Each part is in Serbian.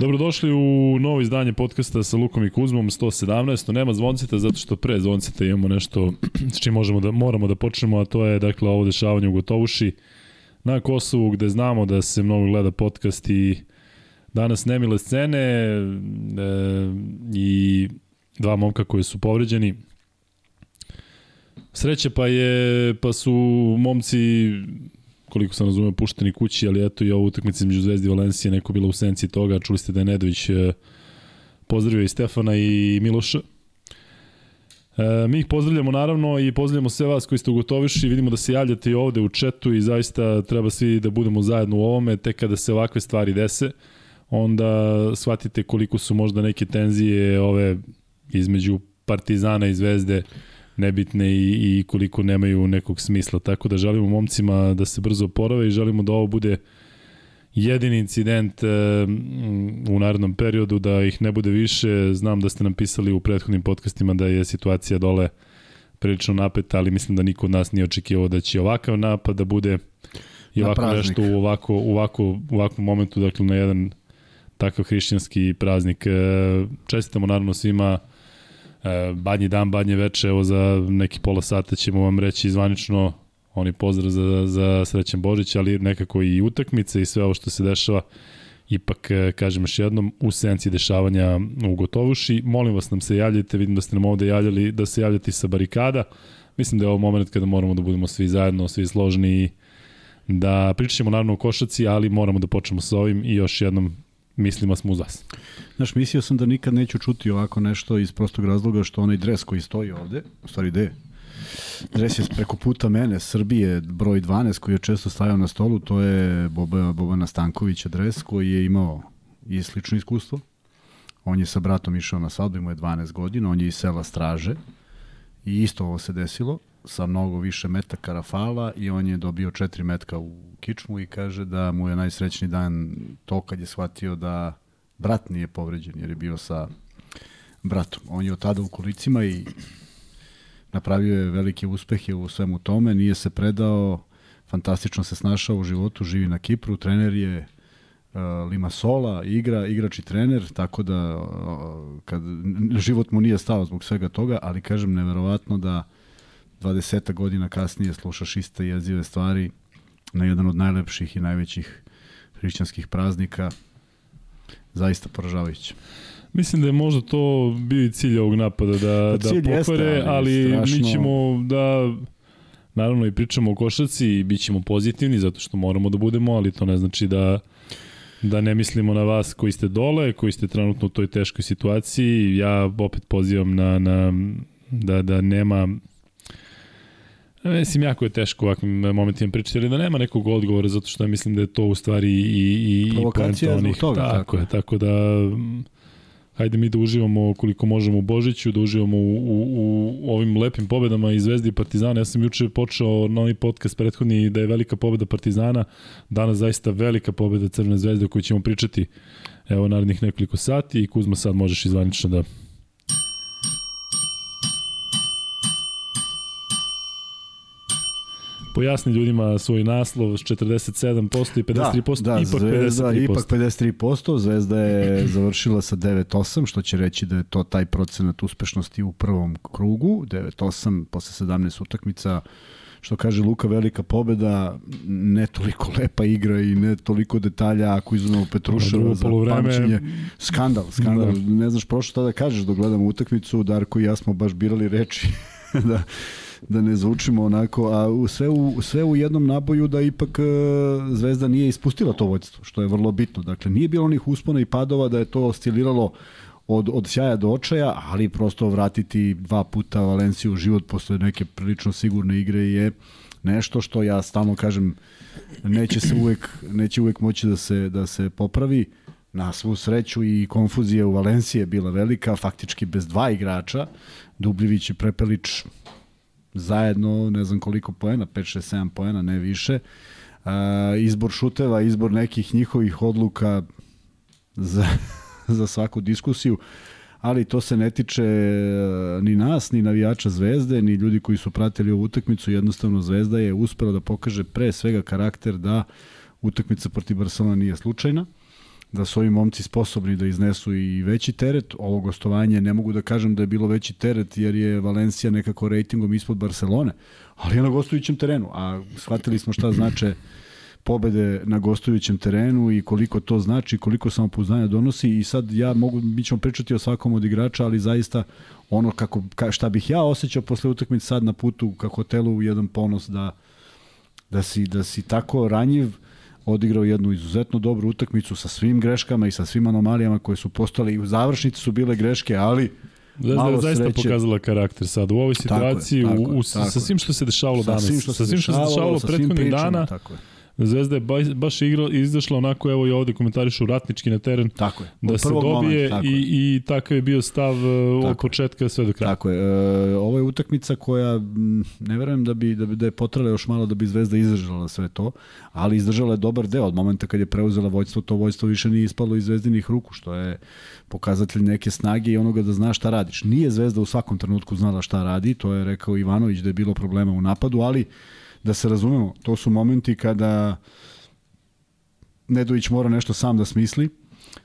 Dobrodošli u novo izdanje podcasta sa Lukom i Kuzmom 117. Nema zvoncita zato što pre zvoncita imamo nešto s čim možemo da, moramo da počnemo, a to je dakle ovo dešavanje u Gotovuši na Kosovu gde znamo da se mnogo gleda podcast i danas nemile scene e, i dva momka koji su povređeni. Sreće pa je pa su momci koliko sam razumeo, pušteni kući, ali eto i ovo utakmica među Zvezdi i Valencije, neko bila u senci toga, čuli ste da je Nedović e, pozdravio i Stefana i Miloša. E, mi ih pozdravljamo naravno i pozdravljamo sve vas koji ste u Gotoviši, vidimo da se javljate i ovde u četu i zaista treba svi da budemo zajedno u ovome, tek kada se ovakve stvari dese, onda shvatite koliko su možda neke tenzije ove između Partizana i Zvezde nebitne i, i koliko nemaju nekog smisla. Tako da želimo momcima da se brzo oporave i želimo da ovo bude jedini incident e, u narednom periodu, da ih ne bude više. Znam da ste nam pisali u prethodnim podcastima da je situacija dole prilično napeta, ali mislim da niko od nas nije očekivao da će ovakav napad da bude i ovako nešto u ovako, u ovako, u ovakvom momentu, dakle na jedan takav hrišćanski praznik. E, čestitamo naravno svima badnji dan, badnje veče, evo za neki pola sata ćemo vam reći zvanično oni pozdrav za, za srećan Božić, ali nekako i utakmice i sve ovo što se dešava ipak, e, kažem još jednom, u senci dešavanja u Gotovuši. Molim vas nam se javljajte, vidim da ste nam ovde javljali, da se javljate sa barikada. Mislim da je ovo moment kada moramo da budemo svi zajedno, svi složni i da pričamo naravno o košaci, ali moramo da počnemo sa ovim i još jednom mislimo smo uz vas. Znaš, mislio sam da nikad neću čuti ovako nešto iz prostog razloga što onaj dres koji stoji ovde, u stvari gde Dres je preko puta mene, Srbije, broj 12, koji je često stajao na stolu, to je Boba, Bobana Stankovića dres koji je imao i slično iskustvo. On je sa bratom išao na svadbu, imao je 12 godina, on je iz sela Straže i isto ovo se desilo sa mnogo više metaka Rafala i on je dobio 4 metka u kičmu i kaže da mu je najsrećniji dan to kad je shvatio da brat nije povređen jer je bio sa bratom. On je od tada u kolicima i napravio je velike uspehe u svemu tome, nije se predao, fantastično se snašao u životu, živi na Kipru, trener je uh, Limasola, igra, igrač i trener, tako da kad, život mu nije stao zbog svega toga, ali kažem neverovatno da 20 godina kasnije slušaš iste jezive stvari na jedan od najlepših i najvećih hrišćanskih praznika, zaista poražavajuće. Mislim da je možda to bio i cilj ovog napada, da, pa da pokore, jeste, ali, ali strašno... mi ćemo da naravno i pričamo o košaci i bit ćemo pozitivni zato što moramo da budemo, ali to ne znači da da ne mislimo na vas koji ste dole, koji ste trenutno u toj teškoj situaciji. Ja opet pozivam na, na da, da nema Mislim, jako je teško u ovakvim momentima pričati, ali da nema nekog odgovora, zato što ja mislim da je to u stvari i, i, Provokacija i zbog toga. Tako, tako je, tako da hajde mi da uživamo koliko možemo u Božiću, da uživamo u, u, u ovim lepim pobedama i Zvezdi i Partizana. Ja sam juče počeo novi podcast prethodni da je velika pobeda Partizana, danas zaista velika pobeda Crvene zvezde o kojoj ćemo pričati evo narednih nekoliko sati i Kuzma sad možeš izvanično da pojasni ljudima svoj naslov 47% i 53%, da, da, ipak Zvezda, 53%. Ipak 53%, Zvezda je završila sa 9-8, što će reći da je to taj procenat uspešnosti u prvom krugu, 9-8 posle 17 utakmica, što kaže Luka, velika pobeda, ne toliko lepa igra i ne toliko detalja ako izuzmemo Petruševa za poluvreme... pamćenje. Skandal, skandal. Da. Ne znaš prošlo šta da kažeš dok gledamo utakmicu, Darko i ja smo baš birali reči da da ne zvučimo onako, a u, sve, u, sve u jednom naboju da ipak e, Zvezda nije ispustila to vođstvo, što je vrlo bitno. Dakle, nije bilo onih uspona i padova da je to osciliralo od, od sjaja do očaja, ali prosto vratiti dva puta Valenciju u život posle neke prilično sigurne igre je nešto što ja stalno kažem neće se uvek neće uvek moći da se da se popravi na svu sreću i konfuzija u Valenciji je bila velika, faktički bez dva igrača, Dubljević i Prepelić zajedno ne znam koliko poena, 5, 6, 7 poena, ne više. Uh, izbor šuteva, izbor nekih njihovih odluka za, za svaku diskusiju, ali to se ne tiče ni nas, ni navijača Zvezde, ni ljudi koji su pratili ovu utakmicu, jednostavno Zvezda je uspela da pokaže pre svega karakter da utakmica protiv Barcelona nije slučajna, da su ovi momci sposobni da iznesu i veći teret. Ovo gostovanje ne mogu da kažem da je bilo veći teret jer je Valencija nekako rejtingom ispod Barcelone, ali je na gostujućem terenu, a shvatili smo šta znače pobede na gostujućem terenu i koliko to znači, koliko samopouzdanja donosi i sad ja mogu, mi ćemo pričati o svakom od igrača, ali zaista ono kako, ka, šta bih ja osjećao posle utakmice sad na putu ka hotelu jedan ponos da, da, si, da si tako ranjiv, odigrao jednu izuzetno dobru utakmicu sa svim greškama i sa svim anomalijama koje su postale i u završnici su bile greške, ali Zvezda je zaista sreće. pokazala karakter sad u ovoj situaciji, tako je, tako u, u, tako sa svim što se dešavalo danas, sa svim što se, sa svim što se dešavalo prethodnih dana, tako je Zvezda je baš, baš igra, izašla onako, evo i ovde komentarišu ratnički na teren. Tako je. Da se dobije moment, tako i, je. i takav je bio stav e, tako od početka sve do kraja. Tako je. E, ovo je utakmica koja, ne verujem da bi, da bi da je potrala još malo da bi Zvezda izdržala sve to, ali izdržala je dobar deo od momenta kad je preuzela vojstvo, to vojstvo više nije ispalo iz Zvezdinih ruku, što je pokazatelj neke snage i onoga da zna šta radiš. Nije Zvezda u svakom trenutku znala šta radi, to je rekao Ivanović da je bilo problema u napadu, ali da se razumemo, to su momenti kada Nedović mora nešto sam da smisli,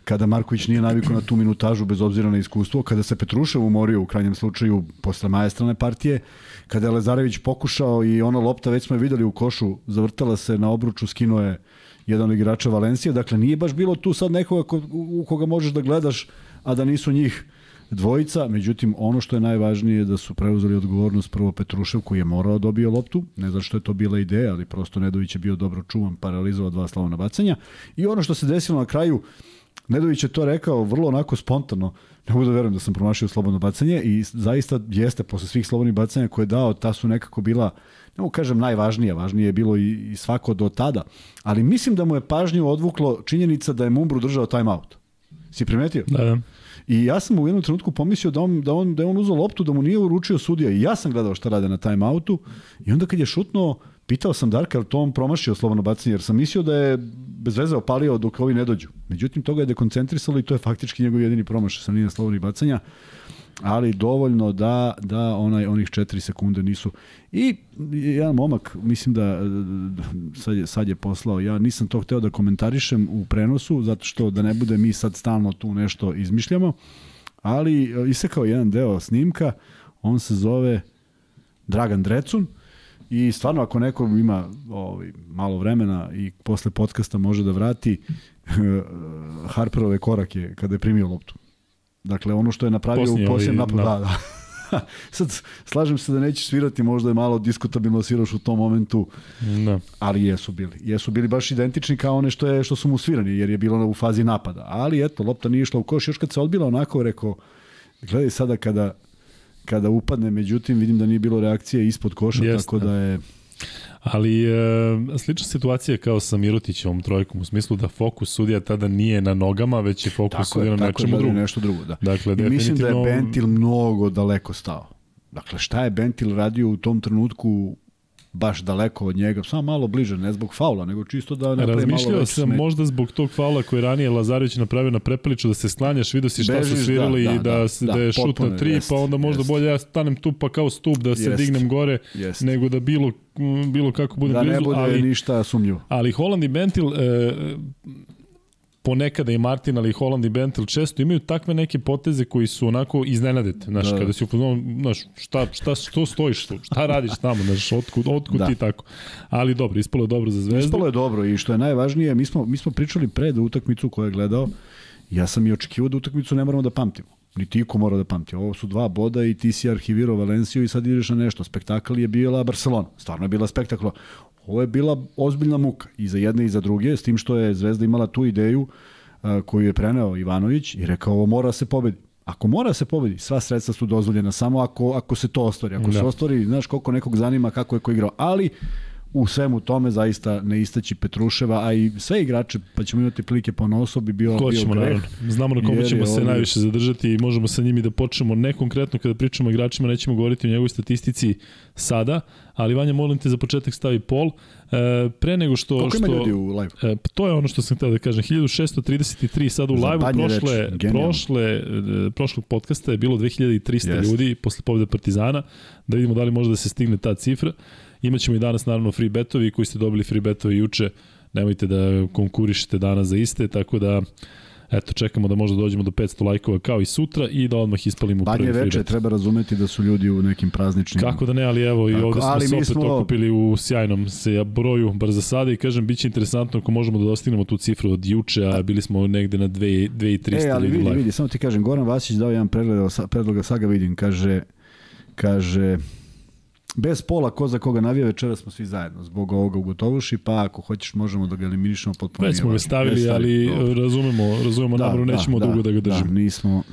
kada Marković nije navikao na tu minutažu bez obzira na iskustvo, kada se Petrušev umorio u krajnjem slučaju posle majestralne partije, kada je Lezarević pokušao i ona lopta, već smo je videli u košu, zavrtala se na obruču, skinuo je jedan od igrača Valencije, dakle nije baš bilo tu sad nekoga ko, u koga možeš da gledaš, a da nisu njih dvojica, međutim ono što je najvažnije je da su preuzeli odgovornost prvo Petrušev koji je morao da dobio loptu, ne zato što je to bila ideja, ali prosto Nedović je bio dobro čuvan, paralizovao dva slavona bacanja i ono što se desilo na kraju, Nedović je to rekao vrlo onako spontano, ne mogu da verujem da sam promašio slobodno bacanje i zaista jeste posle svih slobodnih bacanja koje je dao, ta su nekako bila ne mogu kažem najvažnije, važnije je bilo i, i svako do tada, ali mislim da mu je pažnju odvuklo činjenica da je Mumbru držao timeout. Si primetio? Da, da. I ja sam u jednom trenutku pomislio da on, da on, da je on uzao loptu, da mu nije uručio sudija. I ja sam gledao šta rade na timeoutu. I onda kad je šutnuo, pitao sam Darka, ali to on promašio slobodno bacanje, jer sam mislio da je bez veze opalio dok ovi ne dođu. Međutim, toga je dekoncentrisalo i to je faktički njegov jedini promaš sa nije slobodnih bacanja ali dovoljno da da onaj onih 4 sekunde nisu. I jedan momak mislim da sad je, sad je poslao. Ja nisam to hteo da komentarišem u prenosu zato što da ne bude mi sad stalno tu nešto izmišljamo ali e, isekao jedan deo snimka. On se zove Dragan Drecun. I stvarno ako neko ima ovaj, malo vremena i posle podcasta može da vrati Harperove korake kada je primio loptu Dakle, ono što je napravio u posljednjem napadu. Da, da. Sad, slažem se da neće svirati, možda je malo diskutabilno da sviraš u tom momentu, da. ali jesu bili. Jesu bili baš identični kao one što, je, što su mu svirani, jer je bilo u fazi napada. Ali eto, lopta nije išla u koš, još kad se odbila onako, rekao, gledaj sada kada, kada upadne, međutim vidim da nije bilo reakcije ispod koša, Jest, tako da je... Ali e, slična situacija kao sa Mirotićevom trojkom u smislu da fokus sudija tada nije na nogama, već je fokus tako sudija na nečemu drugom. Nešto drugo, da. Dakle, I definitivno... mislim da je Bentil mnogo daleko stao. Dakle, šta je Bentil radio u tom trenutku baš daleko od njega, samo malo bliže, ne zbog faula, nego čisto da malo Razmišljao sam smet. možda zbog tog faula koji ranije Lazarević napravio na prepeliču da se sklanjaš, vidio si šta Bežiš, su svirali da, da, i da, da, da, da je šut na tri, jest, pa onda možda jest. bolje ja stanem tu pa kao stup da se jest, dignem gore, jest. nego da bilo bilo kako bude da blizu. Da ne bude ali, ništa sumnjivo. Ali Holland i Bentil, e, ponekada i Martin, ali i Holland i Bentel često imaju takve neke poteze koji su onako iznenadete, znaš, da. kada si upoznao, znaš, šta, šta, što stojiš tu, šta radiš tamo, znaš, otkud, otkud da. ti tako. Ali dobro, ispalo je dobro za Zvezdu. Ispalo je dobro i što je najvažnije, mi smo, mi smo pričali pred utakmicu koju je gledao, ja sam i očekivao da utakmicu ne moramo da pamtimo. Ni ti ko mora da pamti. Ovo su dva boda i ti si arhivirao Valenciju i sad ideš na nešto. Spektakl je bila Barcelona. Stvarno je bila spektakla. Ovo je bila ozbiljna muka i za jedne i za druge, s tim što je Zvezda imala tu ideju a, koju je preneo Ivanović i rekao ovo mora se pobedi. Ako mora se pobedi, sva sredstva su dozvoljena samo ako, ako se to ostvari. Ako da. se ostvari, znaš koliko nekog zanima kako je ko igrao. Ali u svemu tome zaista ne istaći Petruševa, a i sve igrače, pa ćemo imati prilike po nosu, bi bio, Hoćemo, bio greh. Naravno. Znamo na kome ćemo se ovdje... najviše zadržati i možemo sa njimi da počnemo ne konkretno kada pričamo o igračima, nećemo govoriti o njegovoj statistici sada, ali Vanja, molim te za početak stavi pol. E, pre nego što... Koliko što, ima ljudi u live? E, to je ono što sam htio da kažem. 1633 sad u live prošle, prošle, e, prošlog podcasta je bilo 2300 Jest. ljudi posle pobjede Partizana. Da vidimo da li može da se stigne ta cifra. Imaćemo i danas naravno free betovi koji ste dobili free betovi juče nemojte da konkurišete danas za iste, tako da eto, čekamo da možda dođemo do 500 lajkova kao i sutra i da odmah ispalimo Banje prvi veče treba razumeti da su ljudi u nekim prazničnim... Kako da ne, ali evo i Tako, ovde smo se opet smo- okupili u sjajnom se broju bar za sada i kažem, bit će interesantno ako možemo da dostignemo tu cifru od juče, a bili smo negde na 2 2300 E, ali vidi, live. vidi, samo ti kažem, Goran Vasić dao jedan pregled, predloga, sad ga vidim, kaže, kaže, bez pola ko za koga navija večera smo svi zajedno zbog ovoga u Gotovuši, pa ako hoćeš možemo da ga eliminišemo potpuno. Već smo ga stavili, Već ali dobro. razumemo, razumemo da, nameru, nećemo dugo da ga držimo. Da, nismo,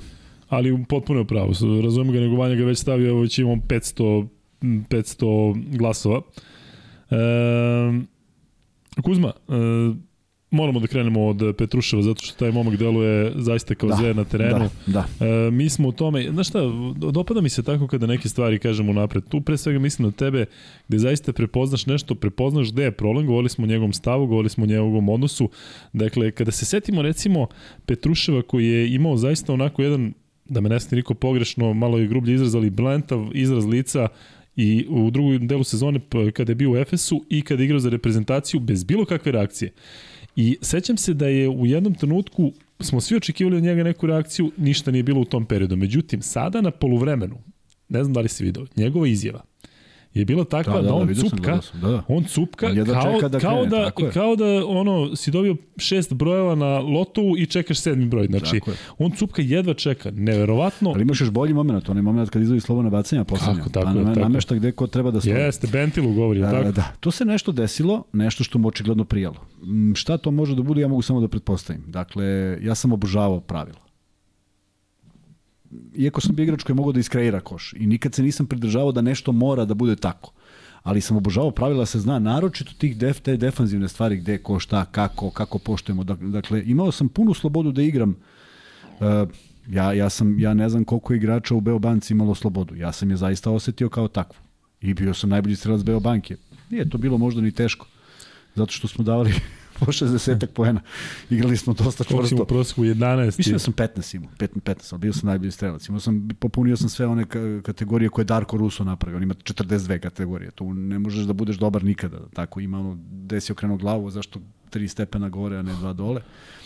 Ali potpuno je pravo. Razumem ga, nego Vanja ga već stavio, već imamo 500, 500 glasova. E, Kuzma, e, moramo da krenemo od Petruševa, zato što taj momak deluje zaista kao Da, zver na terenu. da, da. E, mi smo u tome, znaš šta, dopada mi se tako kada neke stvari kažemo napred. Tu pre svega mislim na tebe gde zaista prepoznaš nešto, prepoznaš gde je problem, govorili smo o njegovom stavu, govorili smo o njegovom odnosu. Dakle, kada se setimo recimo Petruševa koji je imao zaista onako jedan, da me ne smije niko pogrešno, malo je grublje izraz, ali blentav izraz lica i u drugom delu sezone p- kada je bio u Efesu i kada je igrao za reprezentaciju bez bilo kakve reakcije. I sećam se da je u jednom trenutku smo svi očekivali od njega neku reakciju, ništa nije bilo u tom periodu. Međutim, sada na poluvremenu, ne znam da li si video, njegova izjava je bila takva da, da, on vidio sam, cupka, sam, da, da. on cupka On jedva kao, da kao, krene, da, kao da ono, si dobio šest brojeva na lotovu i čekaš sedmi broj. Znači, on cupka jedva čeka. Neverovatno. Ali imaš još bolji moment, onaj moment kad izvoji slobodna bacanja poslednja. Tako, tako na, tako namešta gde ko treba da stoji. Jeste, Bentilu govori, Da, tako? da, da. Tu se nešto desilo, nešto što mu očigledno prijalo. Mm, Šta to može da bude, ja mogu samo da pretpostavim. Dakle, ja sam obožavao pravila. Iako sam bio igrač koji je mogao da iskreira koš i nikad se nisam pridržavao da nešto mora da bude tako. Ali sam obožavao pravila se zna, naročito tih def, te defanzivne stvari gde, ko, šta, kako, kako poštujemo. Dak- Dakle, imao sam punu slobodu da igram Uh, ja, ja, sam, ja ne znam koliko igrača u Beobanci imalo slobodu. Ja sam je zaista osetio kao takvu. I bio sam najbolji strelac Beobanke. Nije to bilo možda ni teško. Zato što smo davali po 60 poena. Igrali smo dosta Koliko si mu u čvrsto. prosjeku 11? Mislim da sam 15 imao, 15, 15, ali bio sam najbolji strelac. Imao sam, popunio sam sve one ka- kategorije koje je Darko Russo napravio. On ima 42 kategorije. Tu ne možeš da budeš dobar nikada. Tako ima ono, gde si okrenuo glavu, zašto tri stepena gore, a ne dva dole.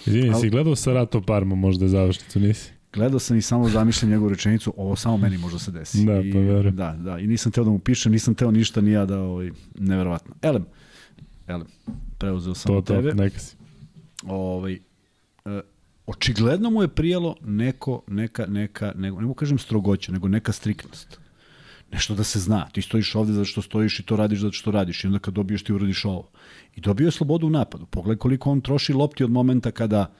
Izvini, Al- si gledao Sarato Parma možda završnicu, nisi? Gledao sam i samo zamišljam njegovu rečenicu, ovo samo meni može se desi. Da, pa verujem. Da, da, i nisam teo da mu pišem, nisam teo ništa ni ja da, ovaj, neverovatno. Elem, Elem, preuzeo sam To, od to, tebe. neka si. Ovaj, e, očigledno mu je prijelo neko, neka, neka, nego, ne mogu kažem strogoća, nego neka striktnost. Nešto da se zna. Ti stojiš ovde zato što stojiš i to radiš zato što radiš. I onda kad dobiješ ti uradiš ovo. I dobio je slobodu u napadu. Pogledaj koliko on troši lopti od momenta kada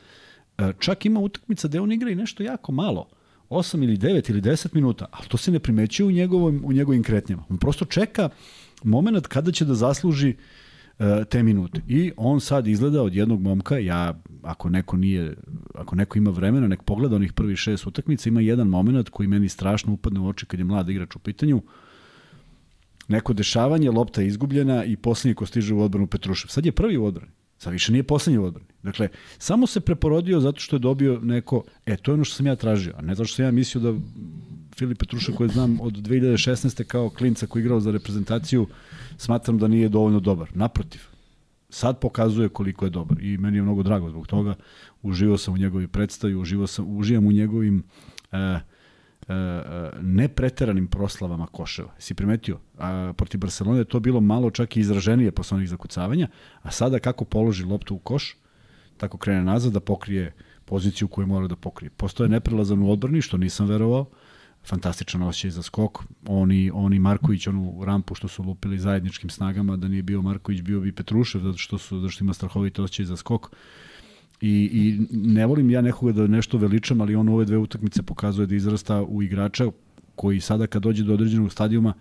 e, čak ima utakmica gde on igra i nešto jako malo. 8 ili 9 ili 10 minuta, ali to se ne primećuje u, njegovom, u njegovim kretnjama. On prosto čeka moment kada će da zasluži e, te minute. I on sad izgleda od jednog momka, ja, ako neko nije, ako neko ima vremena, nek pogleda onih prvih šest utakmica, ima jedan moment koji meni strašno upadne u oči kad je mlad igrač u pitanju, neko dešavanje, lopta je izgubljena i poslednji ko stiže u odbranu Petrušev. Sad je prvi u odbrani. Sad više nije poslednji u odbrani. Dakle, samo se preporodio zato što je dobio neko, e, to je ono što sam ja tražio, a ne zato što sam ja mislio da Filip Petrušev koji znam od 2016. kao klinca koji igrao za reprezentaciju, smatram da nije dovoljno dobar. Naprotiv, sad pokazuje koliko je dobar i meni je mnogo drago zbog toga. Uživao sam u njegovoj predstavi, uživao sam, uživam u njegovim e, e, nepreteranim proslavama koševa. Si primetio? A, protiv Barcelone je to bilo malo čak i izraženije posle onih zakucavanja, a sada kako položi loptu u koš, tako krene nazad da pokrije poziciju koju mora da pokrije. Postoje neprelazan u odbrani, što nisam verovao, fantastičan osjećaj za skok. Oni, oni Marković, onu rampu što su lupili zajedničkim snagama, da nije bio Marković, bio bi Petrušev, zato što, su, zato što ima strahovit osjećaj za skok. I, I ne volim ja nekoga da nešto veličam, ali on ove dve utakmice pokazuje da izrasta u igrača koji sada kad dođe do određenog stadijuma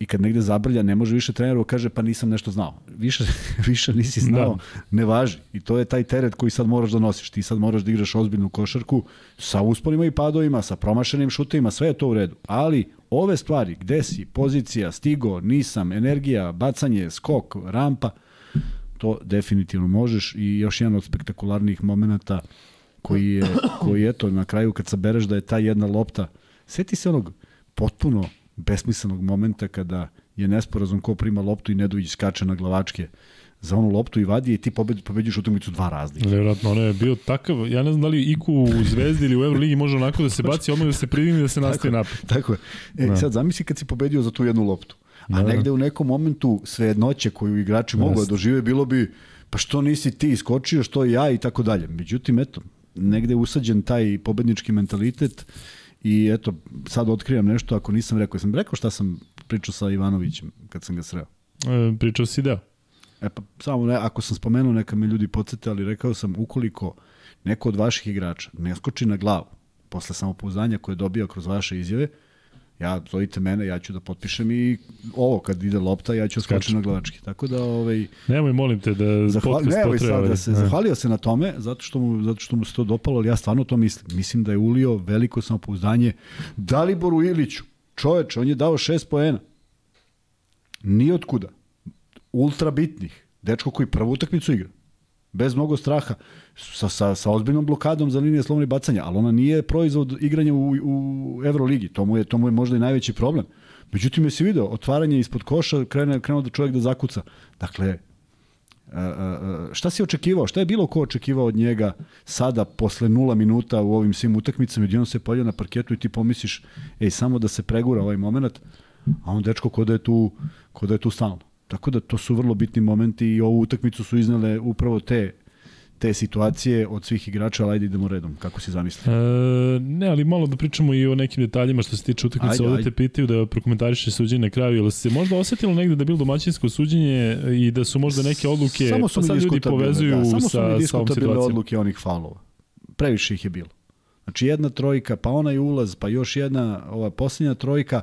i kad negde zabrlja, ne može više treneru da kaže pa nisam nešto znao. Više, više nisi znao, da. ne važi. I to je taj teret koji sad moraš da nosiš. Ti sad moraš da igraš ozbiljnu košarku sa usponima i padovima, sa promašenim šutovima, sve je to u redu. Ali ove stvari, gde si, pozicija, stigo, nisam, energija, bacanje, skok, rampa, to definitivno možeš i još jedan od spektakularnijih momenta koji je, koji je to na kraju kad sabereš da je ta jedna lopta, seti se onog potpuno besmislenog momenta kada je nesporazum ko prima loptu i Nedović skače na glavačke za onu loptu i vadi i ti pobedi, pobeđuješ utakmicu dva razlike. Vjerojatno, ono je bio takav, ja ne znam da li Iku u Zvezdi ili u Euroligi može onako da se baci, odmah da se pridigne da se nastavi napad. Tako je. E, da. sad zamisli kad si pobedio za tu jednu loptu. A da, da. negde u nekom momentu svejednoće koju igrači mogu da dožive bilo bi pa što nisi ti iskočio, što ja i tako dalje. Međutim, eto, negde je usađen taj pobednički mentalitet i eto, sad otkrivam nešto ako nisam rekao. Sam rekao šta sam pričao sa Ivanovićem kad sam ga sreo? E, pričao si da. E pa, samo ne, ako sam spomenuo, neka me ljudi podsjete, ali rekao sam, ukoliko neko od vaših igrača ne skoči na glavu posle samopouzdanja koje dobija kroz vaše izjave, ja zovite mene, ja ću da potpišem i ovo kad ide lopta, ja ću skočiti na glavački. Tako da ovaj Nemoj molim te da Zahvali, ne, potreba. Sad, da se zahvalio se na tome zato što mu zato što mu se to dopalo, ali ja stvarno to mislim. Mislim da je ulio veliko samopouzdanje Daliboru Iliću. Čoveč, on je dao 6 poena. Ni od kuda. Ultra bitnih. Dečko koji prvu utakmicu igra bez mnogo straha, sa, sa, sa ozbiljnom blokadom za linije slobodnih bacanja, ali ona nije proizvod igranja u, u Euroligi, to mu, je, to mu je možda i najveći problem. Međutim, je si video, otvaranje ispod koša, krene, krenuo da čovjek da zakuca. Dakle, šta si očekivao? Šta je bilo ko očekivao od njega sada posle nula minuta u ovim svim utakmicama i on se pojavio na parketu i ti pomisliš ej, samo da se pregura ovaj moment, a on dečko ko da je tu, ko da je tu stalno. Tako da to su vrlo bitni momenti i ovu utakmicu su iznele upravo te te situacije od svih igrača, ali ajde idemo redom, kako si zamislio? E, ne, ali malo da pričamo i o nekim detaljima što se tiče utakmice. Ovde te pitaju da prokomentariše suđenje na kraju, ili se možda osetilo negde da je bilo domaćinsko suđenje i da su možda neke odluke, samo su pa sad ljudi povezuju da, samo sa, sa ovom situacijom. odluke onih faulova. Previše ih je bilo. Znači jedna trojka, pa onaj ulaz, pa još jedna, ova posljednja trojka,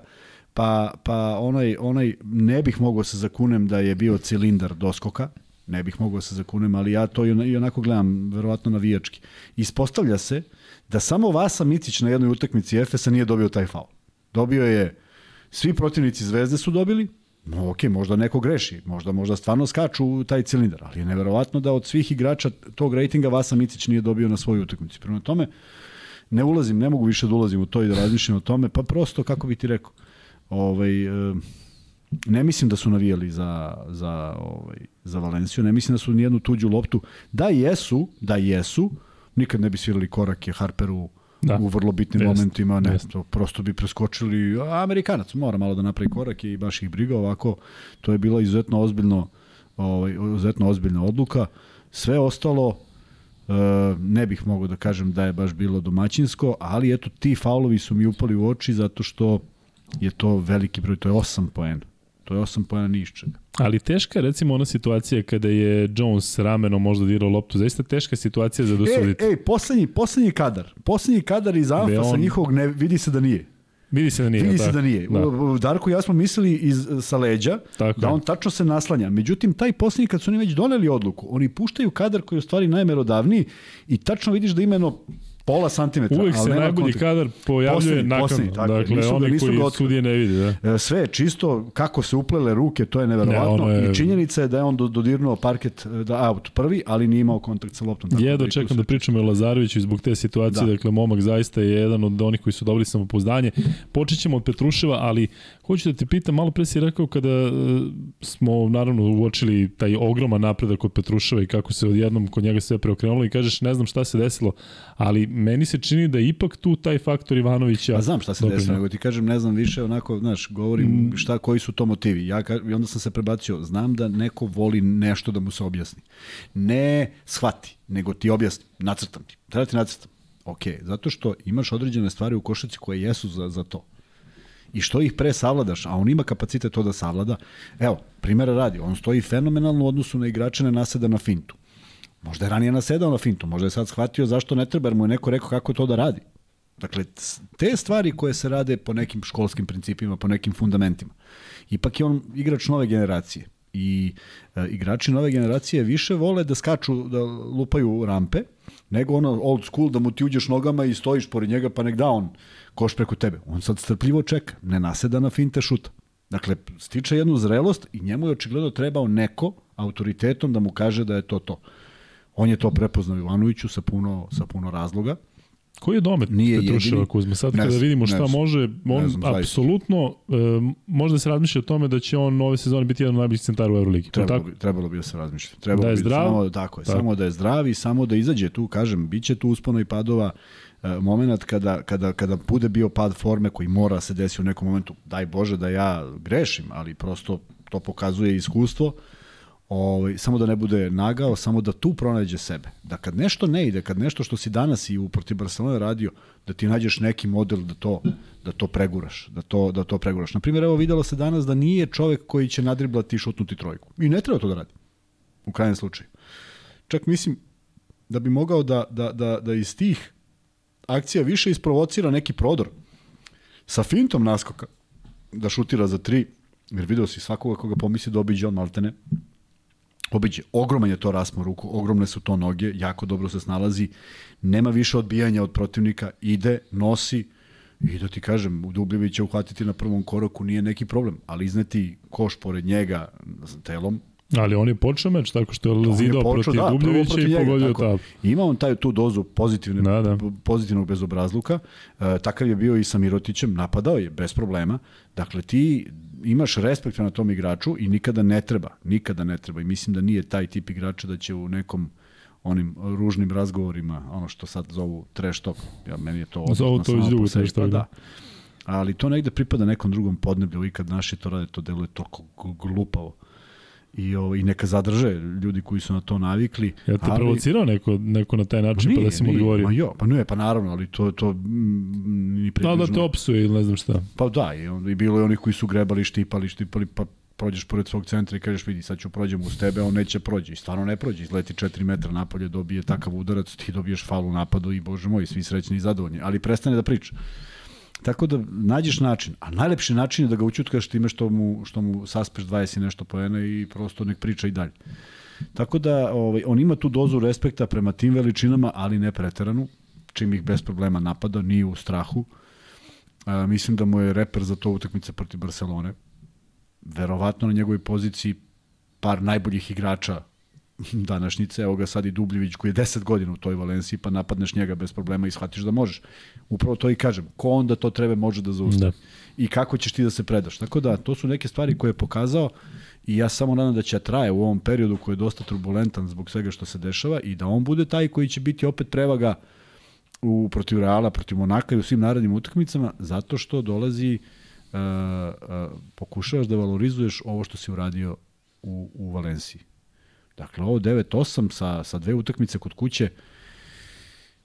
pa, pa onaj, onaj ne bih mogao se zakunem da je bio cilindar doskoka, ne bih mogao se zakunem, ali ja to i onako gledam, verovatno navijački. Ispostavlja se da samo Vasa Micić na jednoj utakmici Efesa nije dobio taj faul. Dobio je, svi protivnici Zvezde su dobili, no ok, možda neko greši, možda možda stvarno skaču u taj cilindar, ali je neverovatno da od svih igrača tog rejtinga Vasa Micić nije dobio na svojoj utakmici. Prema tome, ne ulazim, ne mogu više da ulazim u to i da razmišljam o tome, pa prosto, kako bi ti rekao, ovaj, e, ne mislim da su navijali za, za, ovaj, za Valenciju, ne mislim da su nijednu tuđu loptu. Da jesu, da jesu, nikad ne bi svirali korake Harperu da. u vrlo bitnim jest, momentima, ne, jest. to prosto bi preskočili, Amerikanac mora malo da napravi korake i baš ih briga ovako, to je bila izuzetno ozbiljno ovaj, izuzetno ozbiljna odluka. Sve ostalo, Uh, ne bih mogao da kažem da je baš bilo domaćinsko, ali eto ti faulovi su mi upali u oči zato što je to veliki broj, to je 8 poena. To je 8 poena ni čega. Ali teška recimo ona situacija kada je Jones ramenom možda dirao loptu, zaista teška situacija za dosuditi. Ej, ej, poslednji, poslednji kadar, poslednji kadar iz Alfa on... sa njihovog ne, vidi se da nije. Vidi se da nije. Vidi se da nije. Da. Darko i ja smo mislili iz, sa leđa Tako da on tačno se naslanja. Međutim, taj posljednji kad su oni već doneli odluku, oni puštaju kadar koji je u stvari najmerodavniji i tačno vidiš da imeno pola santimetra. Uvijek se najbolji kontra. kadar pojavljuje nakon, dakle, nisu, oni nisu koji sudije ne vidi. Da. E, sve čisto, kako se uplele ruke, to je neverovatno. Ne, je... I činjenica je da je on dodirnuo parket e, da aut prvi, ali nije imao kontakt sa loptom. Tako Jedno da čekam da pričamo o Lazareviću zbog te situacije, da. dakle, momak zaista je jedan od onih koji su dobili samopouzdanje. Počet ćemo od Petruševa, ali hoću da te pitam, malo pre si rekao kada e, smo naravno uočili taj ogroman napredak kod Petruševa i kako se odjednom kod njega sve preokrenulo i kažeš ne znam šta se desilo, ali meni se čini da ipak tu taj faktor Ivanovića... Pa znam šta se desilo, nego ti kažem, ne znam više, onako, znaš, govorim mm. šta, koji su to motivi. Ja, I onda sam se prebacio, znam da neko voli nešto da mu se objasni. Ne shvati, nego ti objasni, nacrtam ti. Treba ti nacrtam. Ok, zato što imaš određene stvari u košaci koje jesu za, za to i što ih pre savladaš, a on ima kapacitet to da savlada. Evo, primjera radi, on stoji fenomenalno u odnosu na igrače ne naseda na fintu. Možda je ranije nasedao na fintu, možda je sad shvatio zašto ne treba, jer mu je neko rekao kako to da radi. Dakle, te stvari koje se rade po nekim školskim principima, po nekim fundamentima. Ipak je on igrač nove generacije. I e, igrači nove generacije više vole da skaču, da lupaju rampe, nego ono old school da mu ti uđeš nogama i stojiš pored njega pa nek da on koš preko tebe. On sad strpljivo čeka, ne naseda na finte šuta. Dakle, stiče jednu zrelost i njemu je očigledno trebao neko autoritetom da mu kaže da je to to. On je to prepoznao Ivanoviću sa puno, sa puno razloga Koji je domet Nije Petruševa. Kuzma? Sad Ne kada znam, vidimo ne šta znam. može, on znam, zaista. apsolutno, e, možda se razmišlja o tome da će on ove sezone biti jedan od najboljih centara u Euroligi. Trebalo tako? bi, trebalo bi da se razmišlja. Trebalo Da je bi zdrav? Samo, tako je, Tako. samo da je zdrav i samo da izađe tu, kažem, bit će tu uspona i padova e, moment kada, kada, kada bude bio pad forme koji mora se desi u nekom momentu, daj Bože da ja grešim, ali prosto to pokazuje iskustvo, ovaj, samo da ne bude nagao, samo da tu pronađe sebe. Da kad nešto ne ide, kad nešto što si danas i u protiv Barcelona radio, da ti nađeš neki model da to da to preguraš, da to da to preguraš. Na primjer, evo videlo se danas da nije čovek koji će nadriblati i šutnuti trojku. I ne treba to da radi. U krajnjem slučaju. Čak mislim da bi mogao da, da, da, da iz tih akcija više isprovocira neki prodor sa fintom naskoka da šutira za tri, jer video si svakoga koga pomisli da obiđe on maltene, obiđe. Ogroman je to raspon ruku, ogromne su to noge, jako dobro se snalazi, nema više odbijanja od protivnika, ide, nosi i da ti kažem, Dubljević će uhvatiti na prvom koraku, nije neki problem, ali izneti koš pored njega s telom, Ali on je počeo meč tako što je zidao počeo, protiv da, Dubljevića protiv i njega, pogodio tako. ta. Ima on taj, tu dozu pozitivne, Da, da. pozitivnog bezobrazluka. E, takav je bio i sa Mirotićem, napadao je bez problema. Dakle, ti imaš respekt prema tom igraču i nikada ne treba, nikada ne treba. I mislim da nije taj tip igrača da će u nekom onim ružnim razgovorima, ono što sad zovu trash talk, ja, meni je to Zovu odlično to dugo sebi, trash talk, da. Ali to negde pripada nekom drugom podneblju i kad naši to rade, to deluje toliko glupavo. I, ovo, I neka zadrže ljudi koji su na to navikli. Ja te ali- provocirao neko, neko na taj način pa da si mu nije, odgovorio. Ma jo, pa ne, pa naravno, ali to, to mm, ni Da, približno. da te opsuje ili ne znam šta. Pa da, i, onda, i bilo je onih koji su grebali, štipali, štipali, pa prođeš pored svog centra i kažeš vidi, sad ću prođem uz tebe, on neće prođe. I stvarno ne prođe, izleti 4 metra napolje, dobije takav udarac, ti dobiješ faul u napadu i bože moj, svi srećni i zadovoljni. Ali prestane da priča. Tako da nađeš način, a najlepši način je da ga učutkaš time što mu, što mu saspeš 20 i nešto poena i prosto nek priča i dalje. Tako da ovaj, on ima tu dozu respekta prema tim veličinama, ali ne preteranu, čim ih bez problema napada, nije u strahu. A, mislim da mu je reper za to utakmica protiv Barcelone. Verovatno na njegovoj poziciji par najboljih igrača današnjice, evo ga sad i Dubljević koji je 10 godina u toj Valenciji, pa napadneš njega bez problema i shvatiš da možeš. Upravo to i kažem, ko onda to treba može da zaustavi. Da. I kako ćeš ti da se predaš. Tako da, to su neke stvari koje je pokazao i ja samo nadam da će traje u ovom periodu koji je dosta turbulentan zbog svega što se dešava i da on bude taj koji će biti opet prevaga u protiv Reala, protiv Monaka i u svim narednim utakmicama, zato što dolazi uh, uh, pokušavaš da valorizuješ ovo što si uradio u, u Valenciji. Dakle, ovo 9-8 sa, sa dve utakmice kod kuće,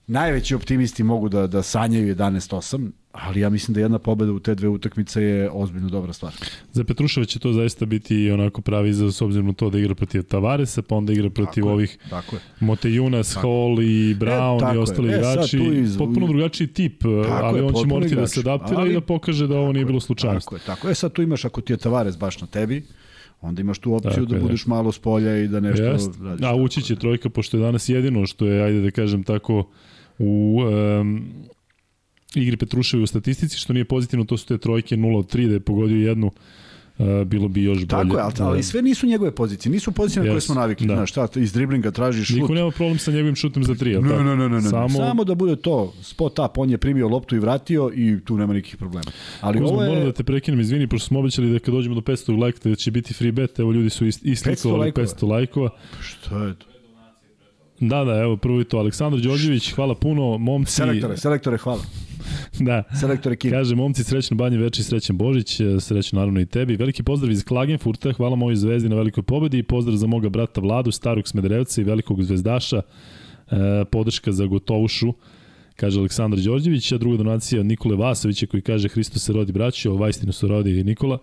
najveći optimisti mogu da, da sanjaju 11-8, ali ja mislim da jedna pobeda u te dve utakmice je ozbiljno dobra stvar. Za Petruševa će to zaista biti onako pravi izazov s obzirom na to da igra protiv Tavaresa, pa onda igra protiv Tako je, ovih Tako je. Motejunas, Hall i Brown tako i je. ostali E, sad igrači. tu iz- Potpuno drugačiji tip, Tako ali je, on će morati da igrač. se adaptira Ali- i da pokaže da ovo nije Tako bilo je, slučajnost. Tako je, tako je. E sad tu imaš, ako ti je Tavares baš na tebi, onda imaš tu opciju Tako da da. budeš malo s polja i da nešto Jest. radiš. A ući će trojka, pošto je danas jedino što je, ajde da kažem tako, u um, igri Petruševi u statistici, što nije pozitivno, to su te trojke 0 od 3, da je pogodio jednu, uh, bilo bi još bolje. Tako je, ali, ali sve nisu njegove pozicije, nisu pozicije na koje smo navikli. da. Znaš, šta, iz driblinga tražiš šut. Niko nema problem sa njegovim šutem za 3, jel Ne, tako? ne, ne, ne, ne. Samo, Samo... Samo da bude to, spot up, on je primio loptu i vratio i tu nema nikakvih problema. Ali Kuzma, ovo je... moram da te prekinem, izvini, pošto smo obećali da kad dođemo do 500 lajka da će biti free bet, evo ljudi su ist, islikovali lajkova. 500 lajkova. Šta je to? Da, da, evo prvo i to. Aleksandar Đorđević, hvala puno, momci. Selektore, selektore, hvala. Da. Selektore Kim. Kaže, momci, srećno banje veči, srećan Božić, e, srećno naravno i tebi. Veliki pozdrav iz Klagenfurta, hvala mojoj zvezdi na velikoj pobedi i pozdrav za moga brata Vladu, starog Smederevca i velikog zvezdaša. E, podrška za Gotovušu, kaže Aleksandar Đorđević, a druga donacija od Nikole Vasovića koji kaže Hristo se rodi braći, ovo istinu se rodi i Nikola.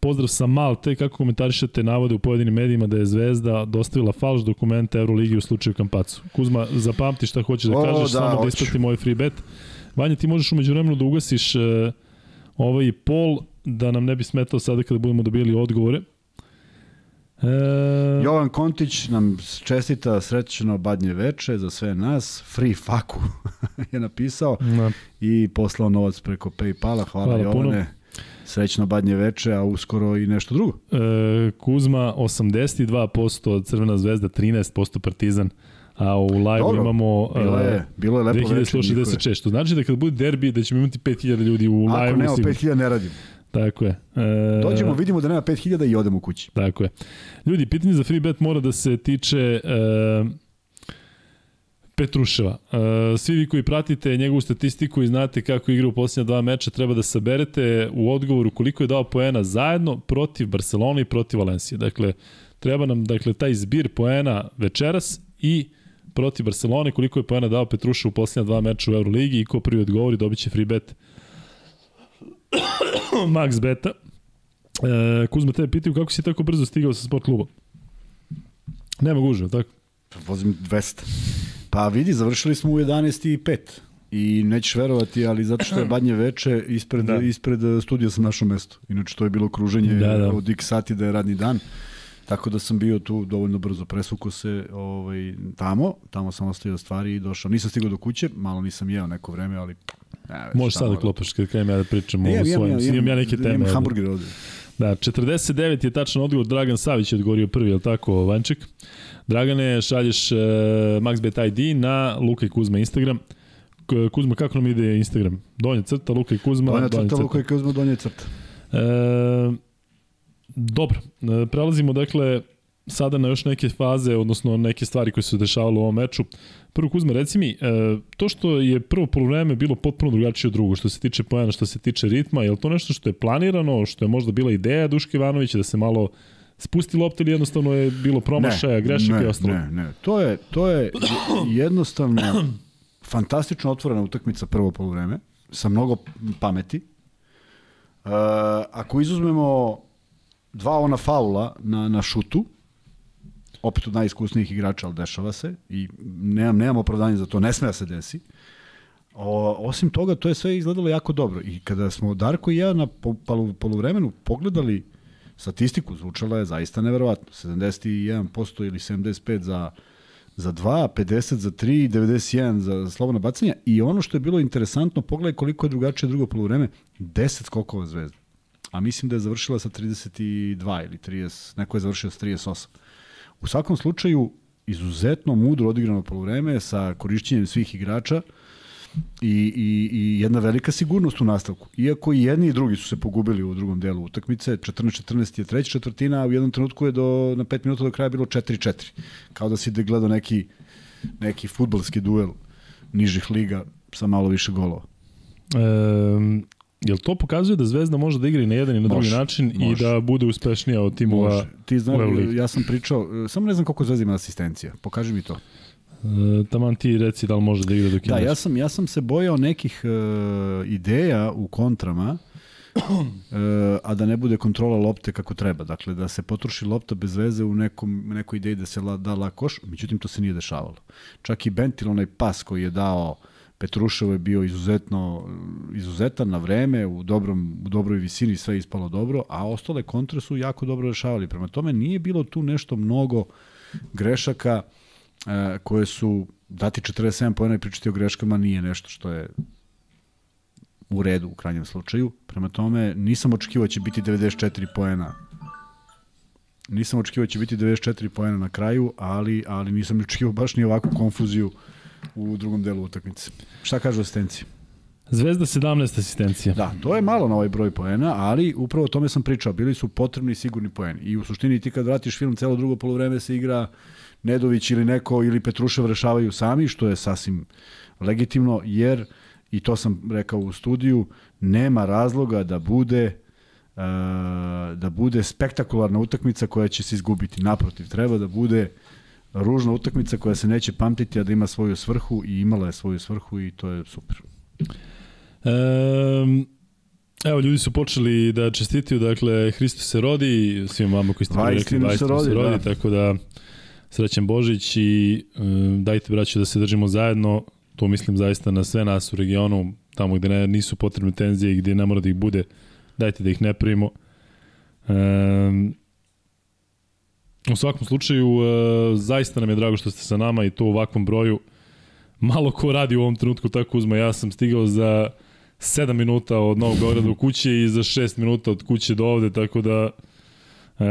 Pozdrav sa Malte, kako komentarišete navode u pojedinim medijima da je Zvezda dostavila falš dokumente Euroligi u slučaju Kampacu? Kuzma, zapamti šta hoćeš da O, kažeš, da, samo da hoću. isprati moj free bet. Vanja, ti možeš umeđu vremenu da ugasiš uh, ovaj pol, da nam ne bi smetao sada kada budemo dobili odgovore. E, Jovan Kontić nam čestita srećno badnje veče za sve nas. Free faku je napisao na, i poslao novac preko Paypala. Hvala, Hvala Jovane. Srećno badnje veče, a uskoro i nešto drugo. e, Kuzma 82%, Crvena zvezda 13%, Partizan a u live Dobro, imamo Bilo je, bilo je lepo večer. 2166, što znači da kad bude derbi da ćemo imati 5000 ljudi u live. Ako nema 5000 ne radim. Tako je. E... Dođemo, vidimo da nema 5000 i odemo kući. Tako je. Ljudi, pitanje za free bet mora da se tiče e, Petruševa. E, svi vi koji pratite njegovu statistiku i znate kako igra u posljednja dva meča, treba da saberete u odgovoru koliko je dao poena zajedno protiv Barcelona i protiv Valencije. Dakle, treba nam dakle, taj zbir poena večeras i protiv Barcelone, koliko je poena dao Petruša u posljednja dva meča u Euroligi i ko prvi odgovori dobit će free bet Max Beta. E, Kuzma, tebe pitaju kako si tako brzo stigao sa sport klubom? Nema gužve, tako? Vozim 200. Pa vidi, završili smo u 11 i 5. I nećeš verovati, ali zato što je badnje veče, ispred, da. ispred studija sam našo mesto. Inače, to je bilo kruženje da, da. od x sati da je radni dan. Tako da sam bio tu dovoljno brzo, presvuko se ovaj, tamo, tamo sam ostavio stvari i došao. Nisam stigao do kuće, malo nisam jeo neko vreme, ali... Ne, Možeš sad da klopaš kad krenem ja da pričam ne, o svojim, imam, imam ja neke teme. Imam hamburger ovde. Da, 49 je tačan odgovor, Dragan Savić je odgovorio prvi, je li tako, Vanček? Dragane, šalješ uh, MaxBet ID na Luka i Kuzma Instagram. Kuzma, kako nam ide Instagram? Donja crta, Luka i Kuzma. Donja crta, crta. Luka i Kuzma, donja crta. E, dobro, e, prelazimo dakle sada na još neke faze, odnosno neke stvari koje su se dešavale u ovom meču. Prvo Kuzma, reci mi, e, to što je prvo polovreme bilo potpuno drugačije od drugo, što se tiče pojena, što se tiče ritma, je li to nešto što je planirano, što je možda bila ideja Duške Ivanovića da se malo spusti lopta ili jednostavno je bilo promašaja, grešaka i ostalo? Ne, ne, to je, to je jednostavno fantastično otvorena utakmica prvo polovreme, sa mnogo pameti. Uh, ako izuzmemo dva ona faula na, na šutu, opet od najiskusnijih igrača, ali dešava se i nemam, nemam opravdanje za to, ne sme da se desi. O, osim toga, to je sve izgledalo jako dobro. I kada smo Darko i ja na polu, poluvremenu pogledali statistiku, zvučala je zaista neverovatno. 71% ili 75% za, za 2, 50 za 3, 91 za slobodno bacanje. I ono što je bilo interesantno, pogledaj koliko je drugačije drugo poluvreme, 10 skokova zvezda. A mislim da je završila sa 32 ili 30, neko je završio sa 38. U svakom slučaju, izuzetno mudro odigrano polovreme sa korišćenjem svih igrača i, i, i jedna velika sigurnost u nastavku. Iako i jedni i drugi su se pogubili u drugom delu utakmice, 14-14 je treća četvrtina, a u jednom trenutku je do, na 5 minuta do kraja bilo 4-4. Kao da si da gledao neki, neki futbalski duel nižih liga sa malo više golova. Jel to pokazuje da Zvezda može da igra i na jedan i na drugi način može. i da bude uspešnija od timova može. Ti znaš, ja sam pričao, samo ne znam koliko Zvezda ima asistencija. Pokaži mi to. E, taman ti reci da li može da igra dok Da, ja sam, ja sam se bojao nekih uh, ideja u kontrama, uh, a da ne bude kontrola lopte kako treba. Dakle, da se potroši lopta bez veze u nekom, nekoj ideji da se la, da lakoš, međutim to se nije dešavalo. Čak i Bentil, onaj pas koji je dao Petruševo je bio izuzetno izuzetan na vreme, u dobrom u dobroj visini sve ispalo dobro, a ostale kontre su jako dobro rešavali. Prema tome nije bilo tu nešto mnogo grešaka e, koje su dati 47 poena i pričati o greškama nije nešto što je u redu u krajnjem slučaju. Prema tome nisam očekivao da će biti 94 poena nisam očekivao da će biti 94 poena na kraju, ali, ali nisam očekivao baš ni ovakvu konfuziju u drugom delu utakmice. Šta kažu asistencije? Zvezda 17 asistencija. Da, to je malo na ovaj broj poena, ali upravo o tome sam pričao. Bili su potrebni sigurni poeni. I u suštini ti kad vratiš film, celo drugo polovreme se igra Nedović ili neko ili Petrušev rešavaju sami, što je sasvim legitimno, jer, i to sam rekao u studiju, nema razloga da bude uh, da bude spektakularna utakmica koja će se izgubiti. Naprotiv, treba da bude ružna utakmica koja se neće pamtiti, a da ima svoju svrhu i imala je svoju svrhu i to je super. Um, Evo, ljudi su počeli da čestitiju, dakle, Hristo se rodi, svima vama koji ste bili rekli, Vajstinu se rodi, se rodi da. tako da srećan Božić i um, dajte, braću, da se držimo zajedno, to mislim zaista na sve nas u regionu, tamo gde ne, nisu potrebne tenzije i gde ne mora da ih bude, dajte da ih ne primimo. Um, U svakom slučaju, uh, zaista nam je drago što ste sa nama i to u ovakvom broju. Malo ko radi u ovom trenutku tako uzma. Ja sam stigao za 7 minuta od Novog Beograda u kuće i za 6 minuta od kuće do ovde, tako da e,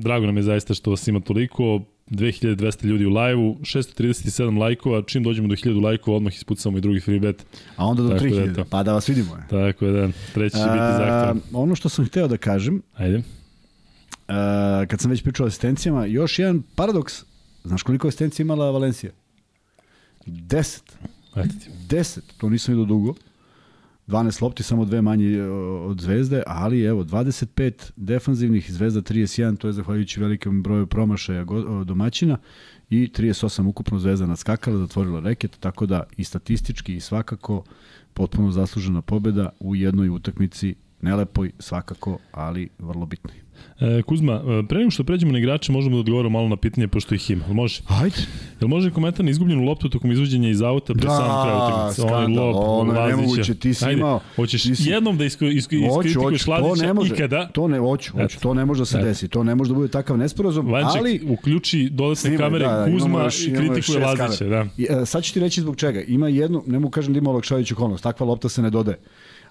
drago nam je zaista što vas ima toliko. 2200 ljudi u live-u, 637 lajkova, čim dođemo do 1000 lajkova, odmah ispucamo i drugi free bet. A onda do Tako da 3000, eto. pa da vas vidimo. Tako je, da, treći će biti A, zahtevan. ono što sam hteo da kažem, Ajde. A, kad sam već pričao o asistencijama, još jedan paradoks. Znaš koliko asistencija imala Valencija? 10. Eto ti. 10, to nisam vidio dugo. 12 lopti, samo dve manje e, od Zvezde, ali evo, 25 defanzivnih, Zvezda 31, to je zahvaljujući velikom broju promašaja o, domaćina i 38 ukupno Zvezda nadskakala, zatvorila reket, tako da i statistički i svakako potpuno zaslužena pobeda u jednoj utakmici nelepoj svakako, ali vrlo bitnoj. E, Kuzma, e, pre nego što pređemo na igrače, možemo da odgovorimo malo na pitanje, pošto ih ima. Može? Ajde. Jel može komentar na izgubljenu loptu tokom izvođenja iz auta pre Da, sam kraj utakmice? Skandal, lop, ono je nemoguće, ti si Ajde, imao- Hoćeš si- jednom da isko, isko, iskritikuješ Lazića ne može. ikada? To ne, hoću, hoću, to ne može da se Eto. desi. To ne može da bude takav nesporazum, Vanček ali uključi dodatne Snimaj, kamere, da, da, Kuzma još- i kritikuje Lazića. Da. I, e, sad ću ti reći zbog čega. Ima jednu, ne mogu kažem da ima olakšavajuću okolnost, takva lopta se ne dodaje.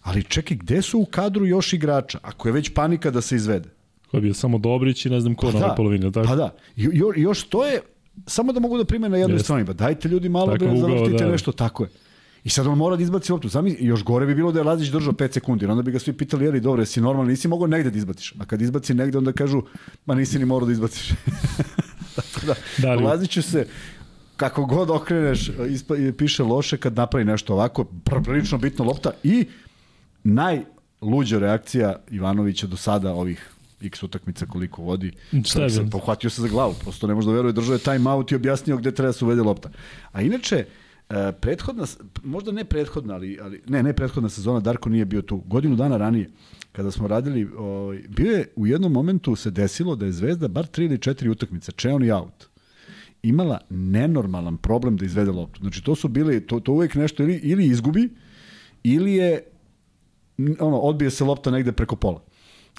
Ali čekaj, gde su u kadru još igrača? Ako je već panika da se izvede. Ko je bio samo Dobrić i ne znam ko na ovoj polovini, tako? Pa da. Jo, još to je, samo da mogu da prime na jednoj Jeste. strani. Pa dajte ljudi malo Takav da ne zavrtite da. nešto, tako je. I sad on mora da izbaci loptu. Zamisli, još gore bi bilo da je Lazić držao 5 sekundi, onda bi ga svi pitali, jeli, dobro, jesi normalno, nisi mogao negde da izbaciš. A kad izbaci negde, onda kažu, ma nisi ni morao da izbaciš. tako da, Da, ali- Laziću se, kako god okreneš, ispa, piše loše kad napravi nešto ovako, pr- prilično bitna lopta i najluđa reakcija Ivanovića do sada ovih x utakmica koliko vodi. Šta se bilo? pohvatio se za glavu, prosto ne može da veruje, držao je time out i objasnio gde treba da se uvede lopta. A inače, e, prethodna, možda ne prethodna, ali, ali ne, ne prethodna sezona, Darko nije bio tu. Godinu dana ranije, kada smo radili, ovaj, bio je u jednom momentu se desilo da je Zvezda bar tri ili četiri utakmice, čeon i out, imala nenormalan problem da izvede loptu. Znači, to su bili, to, to uvek nešto ili, ili izgubi, ili je ono, odbije se lopta negde preko pola.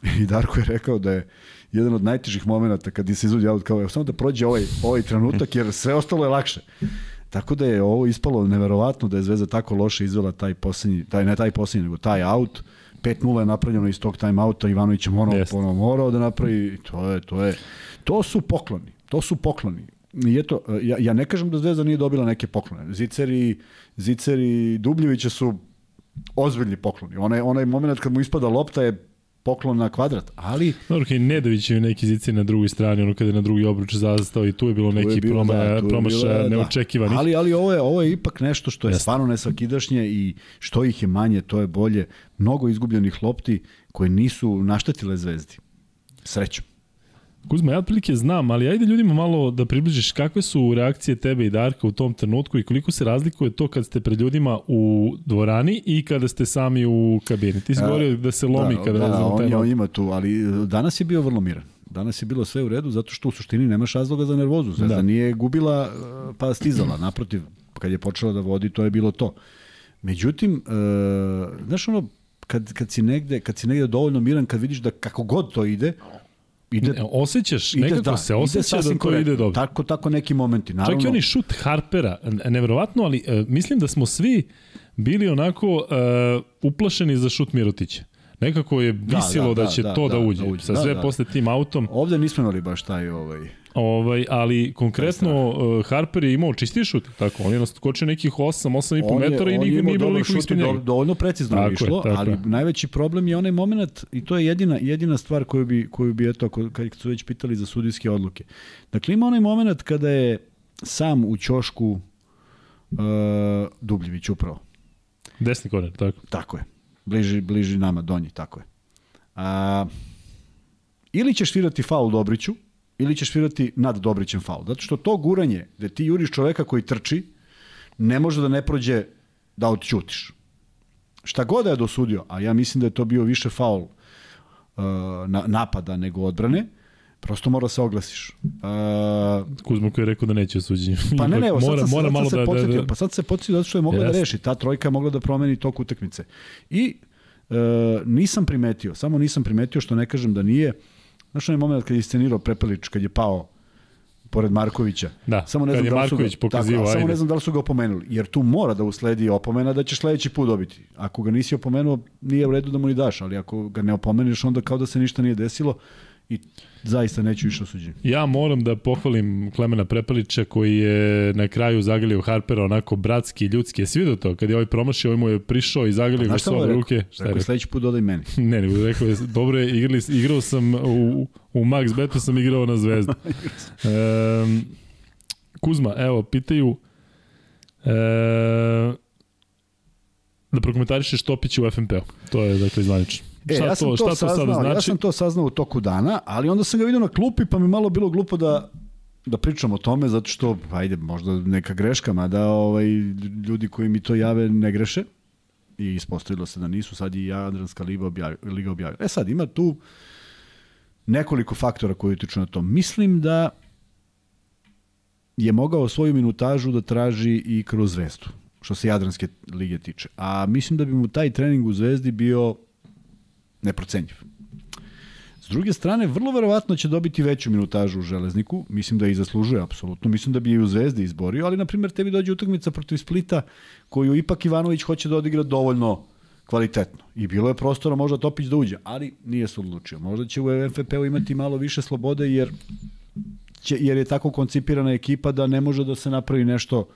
I Darko je rekao da je jedan od najtežih momenata kad se izvodi out kao evo, samo da prođe ovaj, ovaj trenutak jer sve ostalo je lakše. Tako da je ovo ispalo neverovatno da je Zvezda tako loše izvela taj poslednji, taj, ne taj poslednji, nego taj out. 5-0 je napravljeno iz tog time outa, Ivanović je morao, Jeste. ponovo morao da napravi, i to je, to je, to su pokloni, to su pokloni. I eto, ja, ja ne kažem da Zvezda nije dobila neke poklone. Ziceri, Ziceri Dubljevića su ozbiljni pokloni. Onaj, onaj moment kad mu ispada lopta je poklon na kvadrat, ali Dobro, kaj Nedović je neki zici na drugoj strani, ono kada je na drugi obruč zastao i tu je bilo tu je neki bilo, proma, da, bilo, da. neočekivanih. Ali, ali ovo, je, ovo je ipak nešto što je Jeste. stvarno nesvakidašnje i što ih je manje, to je bolje. Mnogo izgubljenih lopti koje nisu naštetile zvezdi. Srećom. Kuzma, ja otprilike znam, ali ajde ljudima malo da približiš kakve su reakcije tebe i Darka u tom trenutku i koliko se razlikuje to kad ste pred ljudima u dvorani i kada ste sami u kabini. Ti si A, govorio da se lomi kada da, ne znamo on, taj on ima tu, ali e, danas je bio vrlo miran. Danas je bilo sve u redu zato što u suštini nemaš razloga za nervozu. Zvezda Da. nije gubila e, pa stizala. Naprotiv, kad je počela da vodi, to je bilo to. Međutim, e, znaš ono, kad, kad, si negde, kad si negde dovoljno miran, kad vidiš da kako god to ide, ide, Osjećaš, nekako se osjeća da to korektno. ide dobro. Tako, tako neki momenti. Naravno, Čak i onaj šut Harpera, neverovatno, ali uh, mislim da smo svi bili onako uh, uplašeni za šut Mirotića. Nekako je visilo da, da, će da, to da, da, uđe. da uđe. Sa Da, sve da. posle tim autom. Ovde nismo imali baš taj ovaj, Ovaj, ali konkretno uh, Harper je imao čistiji šut, tako, on je naskočio nekih 8, 8,5 On je- metara i imao nije bilo dobar niko šut i ispred do- njega. Dovoljno precizno Tako je je, išlo, tako ali je. najveći problem je onaj moment i to je jedina, jedina stvar koju bi, koju bi eto, ako, kad su već pitali za sudijske odluke. Dakle, ima onaj moment kada je sam u ćošku uh, Dubljević upravo. Desni koner, tako. Tako je. Bliži, bliži nama, donji, tako je. A, ili ćeš svirati faul Dobriću, ili ćeš svirati nad Dobrićem faul. Zato što to guranje, gde ti juriš čoveka koji trči, ne može da ne prođe da odćutiš. Šta god da je dosudio, a ja mislim da je to bio više faul uh, na, napada nego odbrane, prosto mora se oglasiš. Uh, Kuzma koji je rekao da neće suđenje. Pa ne, ne, evo, sad, mora, sam, mora sad malo sam se da, da, podsjetio, da, pa sad se podsjetio zato što je mogla da reši, ta trojka je mogla da promeni tok utakmice. I e, nisam primetio, samo nisam primetio što ne kažem da nije, znaš onaj moment kad je iscenirao Prepelić, kad je pao pored Markovića. Da, samo ne znam da li su ga, pokazivao, tako, samo ne znam da li su ga opomenuli, jer tu mora da usledi opomena da ćeš sledeći put dobiti. Ako ga nisi opomenuo, nije u redu da mu ni daš, ali ako ga ne opomeneš, onda kao da se ništa nije desilo i zaista neću više osuđenje. Ja moram da pohvalim Klemena Prepelića koji je na kraju zagalio Harpera onako bratski, ljudski. Je svi do to? Kad je ovaj promašio, ovaj mu je prišao i zagalio ga svoje ruke. Šta je rekao? Sledeći put dodaj meni. ne, ne, rekao je, dobro je, igrali, igrao sam u, u Max Betu sam igrao na Zvezdu. um, Kuzma, evo, pitaju e, da prokomentarišeš Topića u FNP-u. To je, dakle, zvanično. E, šta ja sam to, to, šta saznao, to znači? Ja sam to saznao u toku dana, ali onda sam ga vidio na klupi, pa mi malo bilo glupo da da pričam o tome, zato što, ajde, možda neka greška, mada ovaj, ljudi koji mi to jave ne greše i ispostavilo se da nisu, sad i Jadranska liga objavila. Liga objavila. E sad, ima tu nekoliko faktora koji utiču na to. Mislim da je mogao svoju minutažu da traži i kroz Zvezdu, što se Jadranske lige tiče. A mislim da bi mu taj trening u Zvezdi bio neprocenjiv. S druge strane, vrlo verovatno će dobiti veću minutažu u Železniku, mislim da i zaslužuje apsolutno, mislim da bi je u Zvezdi izborio, ali na primjer tebi dođe utakmica protiv Splita koju ipak Ivanović hoće da odigra dovoljno kvalitetno. I bilo je prostora možda Topić da uđe, ali nije se odlučio. Možda će u FFP-u imati malo više slobode jer će, jer je tako koncipirana ekipa da ne može da se napravi nešto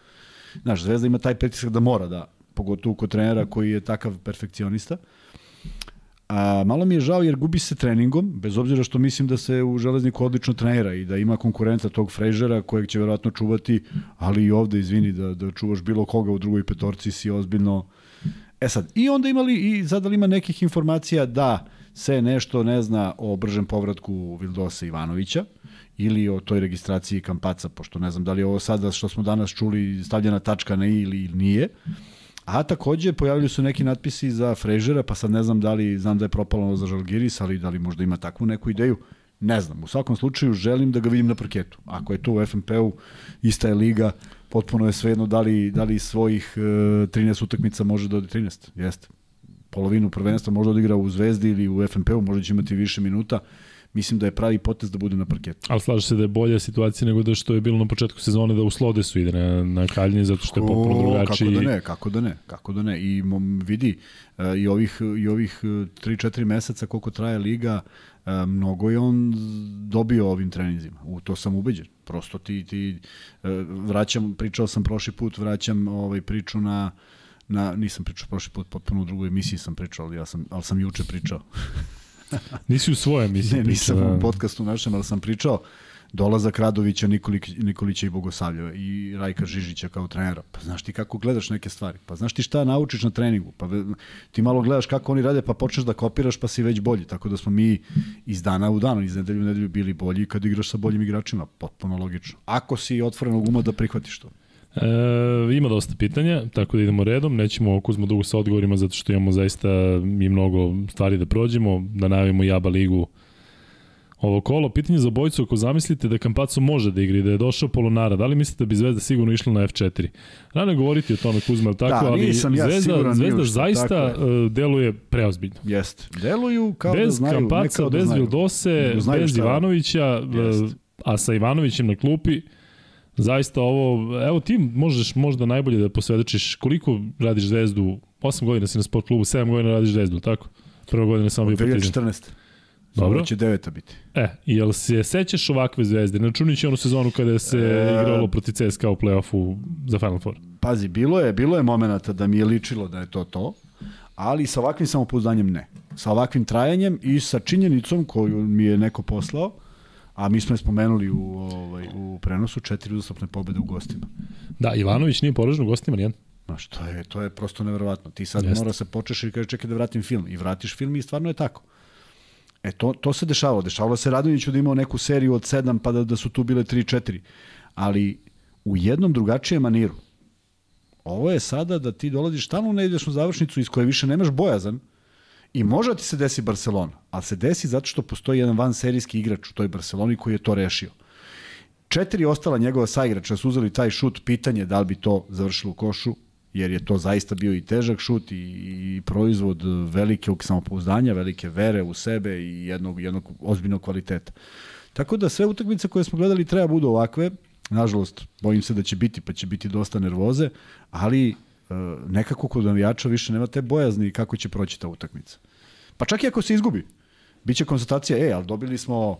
Znaš, Zvezda ima taj pritisak da mora da, pogotovo kod trenera koji je takav perfekcionista. A, malo mi je žao jer gubi se treningom, bez obzira što mislim da se u železniku odlično trenira i da ima konkurenta tog Frejžera kojeg će verovatno čuvati, ali i ovde, izvini, da, da čuvaš bilo koga u drugoj petorci si ozbiljno... E sad, i onda imali, i zadali ima nekih informacija da se nešto ne zna o bržem povratku Vildosa Ivanovića ili o toj registraciji Kampaca, pošto ne znam da li je ovo sada što smo danas čuli stavljena tačka na i ili nije. A takođe pojavili su neki natpisi za Frežera, pa sad ne znam da li, znam da je propalo za Žalgiris, ali da li možda ima takvu neku ideju. Ne znam, u svakom slučaju želim da ga vidim na parketu. Ako je to u FNP-u, ista je liga, potpuno je svejedno da li, da li svojih e, 13 utakmica može da odi 13. Jeste. Polovinu prvenstva može da odigra u Zvezdi ili u FNP-u, možda će imati više minuta mislim da je pravi potez da bude na parketu. Ali slaže se da je bolja situacija nego da što je bilo na početku sezone da u Slodesu ide na, na kaljnje zato što je potpuno drugačiji. Kako da ne, kako da ne, kako da ne. I mom, vidi, uh, i ovih, i ovih 3-4 meseca koliko traje liga, uh, mnogo je on dobio ovim treninzima. U to sam ubeđen. Prosto ti, ti vraćam, pričao sam prošli put, vraćam ovaj priču na na nisam pričao prošli put, potpuno u drugoj emisiji sam pričao, ali ja sam ali sam juče pričao. Nisi u svoje emisiji Ne, nisam pričao. u podcastu našem, ali sam pričao dolazak Radovića, Nikolić, Nikolića i Bogosavljeva i Rajka Žižića kao trenera. Pa znaš ti kako gledaš neke stvari? Pa znaš ti šta naučiš na treningu? Pa ti malo gledaš kako oni rade, pa počneš da kopiraš, pa si već bolji. Tako da smo mi iz dana u dan, iz nedelju u nedelju bili bolji kad igraš sa boljim igračima. Potpuno logično. Ako si otvorenog uma da prihvatiš to. E, ima dosta pitanja, tako da idemo redom. Nećemo Kuzmo dugo sa odgovorima zato što imamo zaista i mnogo stvari da prođemo, da najavimo Jaba ligu ovo kolo. Pitanje za obojicu, ako zamislite da Kampaco može da igri, da je došao Polonara, da li mislite da bi Zvezda sigurno išla na F4? Rano je govoriti o tome Kuzma, tako, da, ali ja Zvezda, siguran, Zvezda što, zaista dakle, deluje preozbiljno. Jeste. Deluju kao bez da znaju. Kampaca, da bez znaju. Vildose, da bez Ivanovića, Jest. a sa Ivanovićem na klupi, Zaista ovo, evo ti možeš možda najbolje da posvedočiš koliko radiš zvezdu, 8 godina si na sport klubu, 7 godina radiš zvezdu, tako? Prva godina samo bio partizan. 2014. Dobro. će deveta biti. E, jel se sećaš ovakve zvezde? Načunići onu sezonu kada se e... igralo protiv CSKA u play-offu za Final Four. Pazi, bilo je, bilo je momenata da mi je ličilo da je to to, ali sa ovakvim samopouzdanjem ne. Sa ovakvim trajanjem i sa činjenicom koju mi je neko poslao, a mi smo je spomenuli u, ovaj, u prenosu četiri uzastopne pobede u gostima. Da, Ivanović nije poražen u gostima, nijedan. Ma što je, to je prosto neverovatno. Ti sad Jeste. mora se počeš i kaže čekaj da vratim film. I vratiš film i stvarno je tako. E, to, to se dešavalo. Dešavalo se Radonjiću da imao neku seriju od sedam pa da, da su tu bile 3-4. Ali u jednom drugačijem maniru. Ovo je sada da ti dolaziš tamo na ideš završnicu iz koje više nemaš bojazan, I može da ti se desi Barcelona, ali se desi zato što postoji jedan vanserijski igrač u toj Barceloni koji je to rešio. Četiri ostala njegova saigrača su uzeli taj šut, pitanje da li bi to završilo u košu, jer je to zaista bio i težak šut i, i proizvod velike samopouzdanja, velike vere u sebe i jednog, jednog ozbiljnog kvaliteta. Tako da sve utakmice koje smo gledali treba budu ovakve, nažalost bojim se da će biti, pa će biti dosta nervoze, ali nekako kod navijača više nema te bojazni kako će proći ta utakmica. Pa čak i ako se izgubi, Biće konstatacija, e, ali dobili smo uh,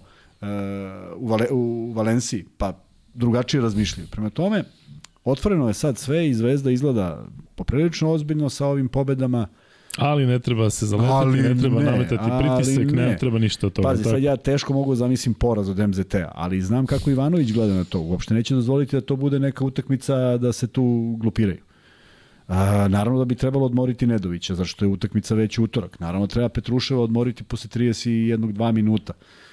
u, Vale, u Valenciji, pa drugačije razmišljaju. Prema tome, otvoreno je sad sve i Zvezda izgleda poprilično ozbiljno sa ovim pobedama. Ali ne treba se zaletati, ne treba ne, nametati pritisak, ne. ne treba ništa od toga. Pazi, tako. sad ja teško mogu da zamislim poraz od MZT-a, ali znam kako Ivanović gleda na to. Uopšte neće dozvoliti da to bude neka utakmica da se tu glupiraju. A, naravno da bi trebalo odmoriti Nedovića, zašto je utakmica već utorak. Naravno treba Petruševa odmoriti posle 31-2 minuta.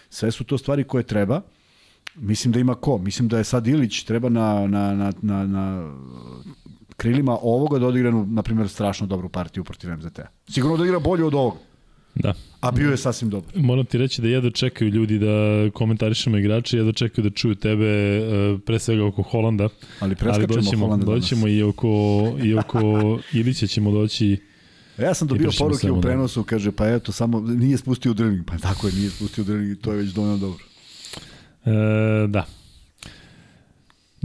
Sve su to stvari koje treba. Mislim da ima ko. Mislim da je sad Ilić treba na, na, na, na, na krilima ovoga da odigra, na primjer, strašno dobru partiju protiv MZT-a. Sigurno da igra bolje od ovoga. Da. A bio je sasvim dobar. Moram ti reći da jedno čekaju ljudi da komentarišemo igrače, jedno čekaju da čuju tebe e, pre svega oko Holanda. Ali preskačemo ali doćemo, Holanda doćemo i oko, i oko Ilića ćemo doći Ja sam dobio poruke u da. prenosu, kaže, pa eto, samo nije spustio drilling. Pa tako je, nije spustio drilling i to je već dovoljno dobro. E, da.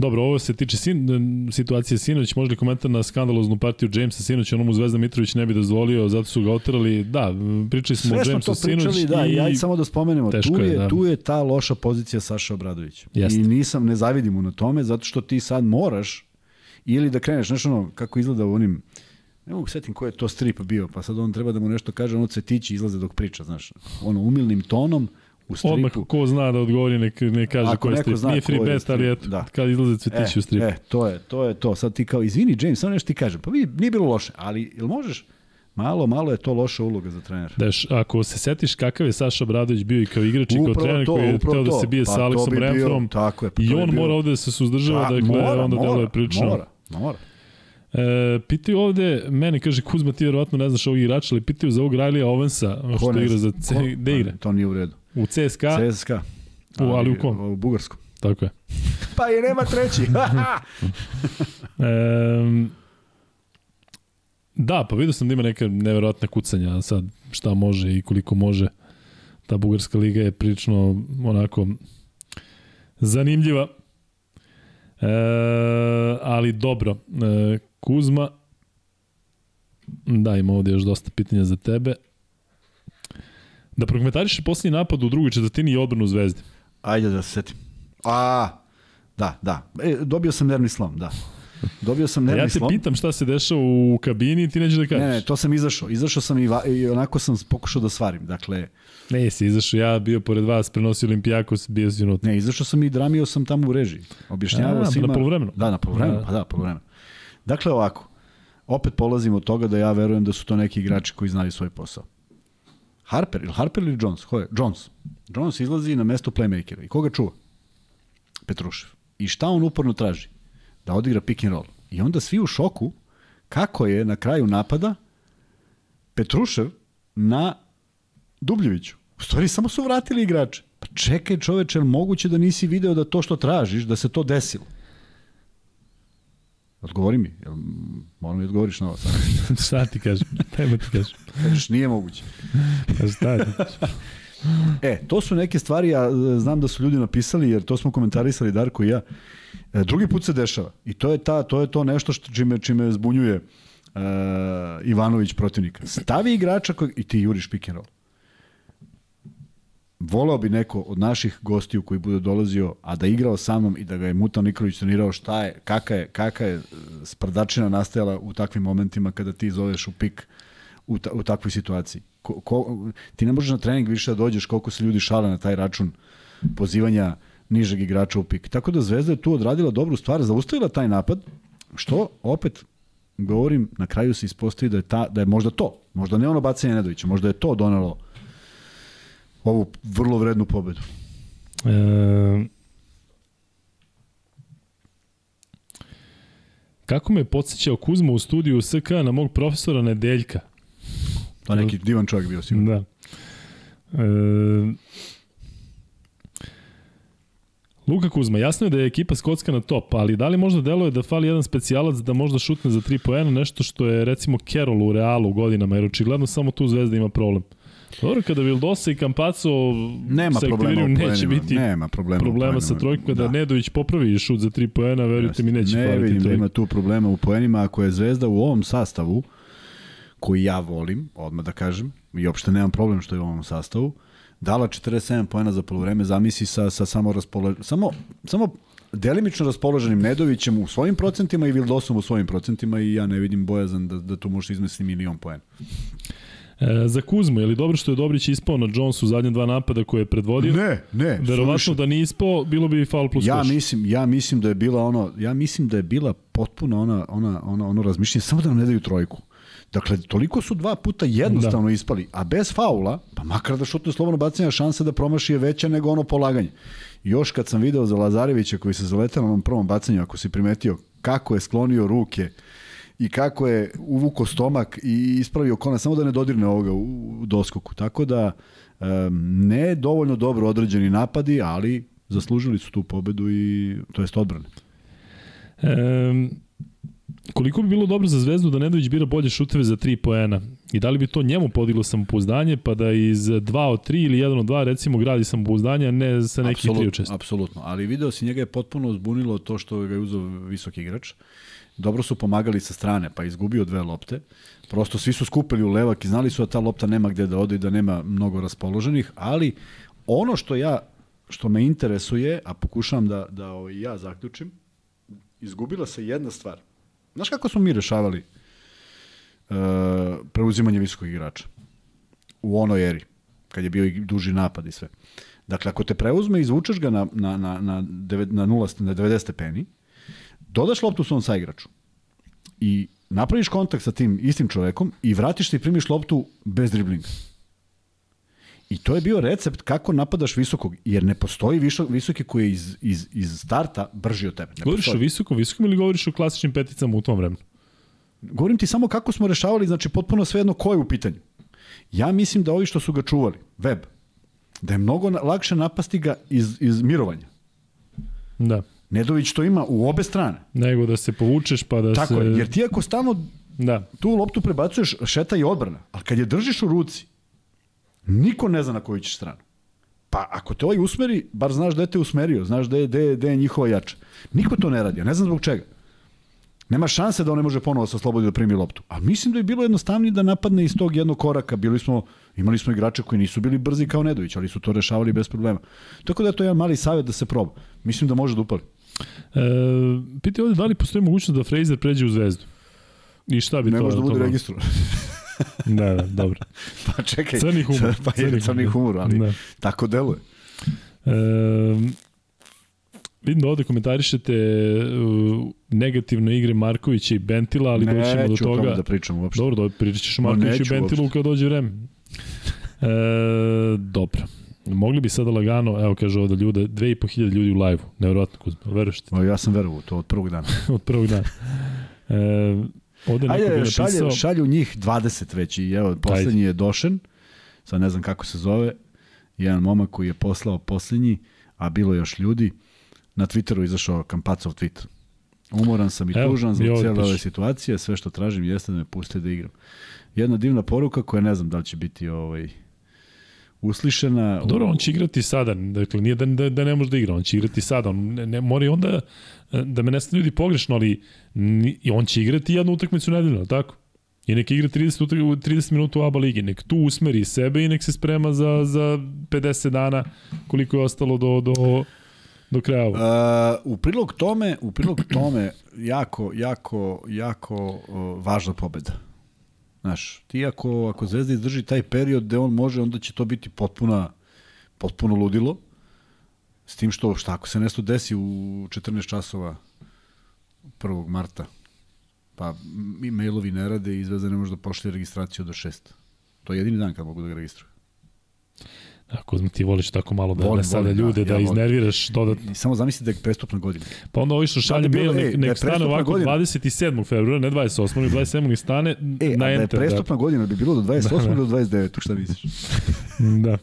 Dobro, ovo se tiče sin, situacije Sinoć, možda komentar na skandaloznu partiju Jamesa Sinoć, onomu Zvezda Mitrović ne bi dozvolio, zato su ga oterali. Da, pričali smo Sve o Jamesu Sinoć. Sve da, i ajde samo da spomenemo, tu je, je da. tu je ta loša pozicija Saša Obradovića. Jeste. I nisam, ne zavidim mu na tome, zato što ti sad moraš ili da kreneš, znaš ono, kako izgleda u onim, ne mogu setim ko je to strip bio, pa sad on treba da mu nešto kaže, ono cvetići izlaze dok priča, znaš, ono umilnim tonom, u stripu. Odmah ko zna da odgovori, nek, ne kaže ko je strip. Zna Nije free bet, ali eto, da. kad izlaze cvetići e, u stripu. E, to je, to je to. Sad ti kao, izvini James, samo nešto ti kažem. Pa vidi, nije bilo loše, ali jel možeš? Malo, malo je to loša uloga za trenera. Daš, ako se setiš kakav je Saša Bradović bio i kao igrač i kao trener koji je teo da se bije pa, sa Aleksom bi Renfrom, tako je, pa i on bio... mora ovde da se suzdržava, pa, dakle, mora, onda mora, deluje prilično. Mora, mora. E, pitaju ovde, mene kaže Kuzma, ti verovatno ne znaš ovog igrača, ali pitaju za ovog Rajlija Ovensa, što igra za C, gde igra? To nije u redu. U CSKA? CSKA. U, ali u kom? U Bugarskom. Tako je. pa i nema treći. e, da, pa vidio sam da ima neka neverovatna kucanja sad šta može i koliko može. Ta bugarska liga je prilično onako zanimljiva. E, ali dobro, e, Kuzma, da, ima ovde još dosta pitanja za tebe. Da prokomentariš posljednji napad u drugoj četvrtini i odbranu Zvezde. Ajde da se setim. A, da, da. E, dobio sam nervni slom, da. Dobio sam nervni slom. Ja te pitam šta se dešava u kabini i ti nećeš da kažeš. Ne, ne, to sam izašao. Izašao sam i, va, i onako sam pokušao da svarim. Dakle, Ne, si izašao, ja bio pored vas, prenosio Olimpijakos, bio si unutra. Ne, izašao sam i dramio sam tamo u režiji. Objašnjavao sam. Na polovremenu? Da, na polovremenu, da. pa da, polovremenu. Dakle, ovako, opet polazimo od toga da ja verujem da su to neki igrači koji znaju svoj posao. Harper, ili Harper ili Jones? Ko je? Jones. Jones izlazi na mesto playmakera. I koga čuva? Petrušev. I šta on uporno traži? Da odigra pick and roll. I onda svi u šoku kako je na kraju napada Petrušev na Dubljeviću. U stvari samo su vratili igrače. Pa čekaj čoveče, moguće da nisi video da to što tražiš, da se to desilo? Odgovori mi. Jel, moram mi odgovoriš na ovo sad. šta ti kažem? Nema ti kažem. Kažeš, nije moguće. Pa šta ti? E, to su neke stvari, ja e, znam da su ljudi napisali, jer to smo komentarisali Darko i ja. E, drugi put se dešava. I to je, ta, to, je to nešto što čime, čime zbunjuje uh, Ivanović protivnika. Stavi igrača koji, i ti juriš pick and roll volao bi neko od naših gostiju koji bude dolazio, a da igrao sa mnom i da ga je Mutan Nikolić trenirao šta je, kaka je, kaka je e, sprdačina nastajala u takvim momentima kada ti zoveš u pik u, ta, u takvoj situaciji. Ko, ko, ti ne možeš na trening više da dođeš koliko se ljudi šale na taj račun pozivanja nižeg igrača u pik. Tako da Zvezda je tu odradila dobru stvar, zaustavila taj napad, što opet govorim, na kraju se ispostavi da je, ta, da je možda to, možda ne ono bacanje Nedovića, možda je to donelo ovu vrlo vrednu pobedu. E, kako me podsjećao Kuzma u studiju SK na mog profesora Nedeljka? Pa neki divan čovjek bio sigurno. Da. E, Luka Kuzma, jasno je da je ekipa skocka na top, ali da li možda deluje da fali jedan specijalac da možda šutne za 3 poena, nešto što je recimo Kerol u Realu godinama, jer očigledno samo tu Zvezda ima problem. Dobro, kada Vildosa i Kampaco nema se problema neće biti nema problema, problema sa trojkom. Kada da. Nedović popravi šut za 3 poena, verujte mi neće ne faliti vidim da ima tu problema u poenima. Ako je Zvezda u ovom sastavu, koji ja volim, odmah da kažem, i uopšte nemam problem što je u ovom sastavu, dala 47 poena za polovreme, zamisli sa, sa samo, raspole, samo, samo delimično raspoloženim Nedovićem u svojim procentima i Vildosom u svojim procentima i ja ne vidim bojazan da, da tu može izmesti milion poena. E, za Kuzmu, je li dobro što je Dobrić ispao na Jonesu u zadnje dva napada koje je predvodio? Ne, ne. Verovatno slušaj. da nije ispao, bilo bi faul plus ja koš. mislim, ja mislim da je bila ono, ja mislim da je bila potpuno ona, ona, ona, ono razmišljenje, samo da nam ne daju trojku. Dakle, toliko su dva puta jednostavno da. ispali, a bez faula, pa makar da šutne slobodno bacanje, šansa da promaši je veća nego ono polaganje. Još kad sam video za Lazarevića koji se zaletao na onom prvom bacanju, ako si primetio kako je sklonio ruke i kako je uvuko stomak i ispravio kona, samo da ne dodirne ovoga u doskoku. Tako da, um, ne dovoljno dobro određeni napadi, ali zaslužili su tu pobedu i to jest odbrane. Um, koliko bi bilo dobro za Zvezdu da Nedović bira bolje šuteve za 3 poena i da li bi to njemu podiglo samopouzdanje pa da iz 2 od 3 ili 1 od 2 recimo gradi samopouzdanje a ne sa neki 3 od 6 Apsolutno, ali video si njega je potpuno zbunilo to što ga je uzao visoki igrač dobro su pomagali sa strane, pa izgubio dve lopte. Prosto svi su skupili u levak i znali su da ta lopta nema gde da ode i da nema mnogo raspoloženih, ali ono što ja što me interesuje, a pokušavam da, da ovaj, ja zaključim, izgubila se jedna stvar. Znaš kako smo mi rešavali uh, preuzimanje visokog igrača u onoj eri, kad je bio i duži napad i sve. Dakle, ako te preuzme i izvučeš ga na, na, na, na, 9, na, 0, na 90 stepeni, dodaš loptu svom saigraču i napraviš kontakt sa tim istim čovekom i vratiš se i primiš loptu bez driblinga. I to je bio recept kako napadaš visokog, jer ne postoji visok, visoki koji je iz, iz, iz starta brži od tebe. Ne govoriš postoji. o visokom, visokom ili govoriš o klasičnim peticama u tom vremenu? Govorim ti samo kako smo rešavali, znači potpuno svejedno ko je u pitanju. Ja mislim da ovi što su ga čuvali, web, da je mnogo lakše napasti ga iz, iz mirovanja. Da. Nedović to ima u obe strane. Nego da se povučeš pa da Tako se... Tako je, jer ti ako stalno da. tu loptu prebacuješ, šeta i odbrana. Ali kad je držiš u ruci, niko ne zna na koju ćeš stranu. Pa ako te ovaj usmeri, bar znaš da je te usmerio, znaš da je, da je, da je njihova jača. Niko to ne radi, ja ne znam zbog čega. Nema šanse da on ne može ponovo sa slobodi da primi loptu. A mislim da je bilo jednostavnije da napadne iz tog jednog koraka. Bili smo, imali smo igrače koji nisu bili brzi kao Nedović, ali su to rešavali bez problema. Tako da je to jedan mali savjet da se proba. Mislim da može da upali. E, piti ovde da li postoji mogućnost da Fraser pređe u zvezdu? I šta bi ne to? Ne može da bude registru. da, da, dobro. pa čekaj. Crni humor. Pa je crni humor, ali da. tako deluje. E, vidim da ovde komentarišete uh, negativno igre Markovića i Bentila, ali ne, doćemo do toga. Ne, da pričam uopšte. Dobro, dobro pričat ćeš o Markoviću i Bentilu kad dođe vreme. E, dobro. Mogli bi sada lagano, evo kaže ovde ljude, 2500 ljudi u live-u. Nevjerojatno, Kuzma, veruješ ti? O, ja sam verovao to od prvog dana. od prvog dana. E, ovde neko Ajde, bi napisao... šalju, šalju njih 20 već i evo, poslednji je došen, sad ne znam kako se zove, jedan momak koji je poslao poslednji, a bilo još ljudi, na Twitteru izašao Kampacov tweet. Umoran sam i Evo, tužan zbog cijele ove situacije, sve što tražim jeste da me puste da igram. Jedna divna poruka koja ne znam da li će biti ovaj, uslišena. Dobro, on će igrati sada, dakle nije da, da, da ne može da igra, on će igrati sada, on ne, ne mora i onda da me ne ljudi pogrešno, ali ni, on će igrati jednu utakmicu nedeljno, tako? I nek igra 30, 30 minuta u ABA ligi, nek tu usmeri sebe i nek se sprema za, za 50 dana koliko je ostalo do, do, do kraja Uh, u prilog tome, u prilog tome jako, jako, jako uh, važna pobeda. Znaš, ti ako, ako Zvezda izdrži taj period gde on može, onda će to biti potpuna, potpuno ludilo. S tim što, šta ako se nešto desi u 14 časova 1. marta, pa e-mailovi ne rade i Zvezda ne može da pošlje registraciju do 6. To je jedini dan kad mogu da ga registruju. Ako ti voliš tako malo da volim, sada ljude, da, ja da iznerviraš dodatno. Samo zamisli da je prestupna godina. Pa onda ovi što šalje da mail, nek, nek da stane ovako godina. 27. februara, ne 28. ili 27. stane e, na enter. da je prestupna da. godina, bi bilo do 28. ili do 29. Šta misliš? da.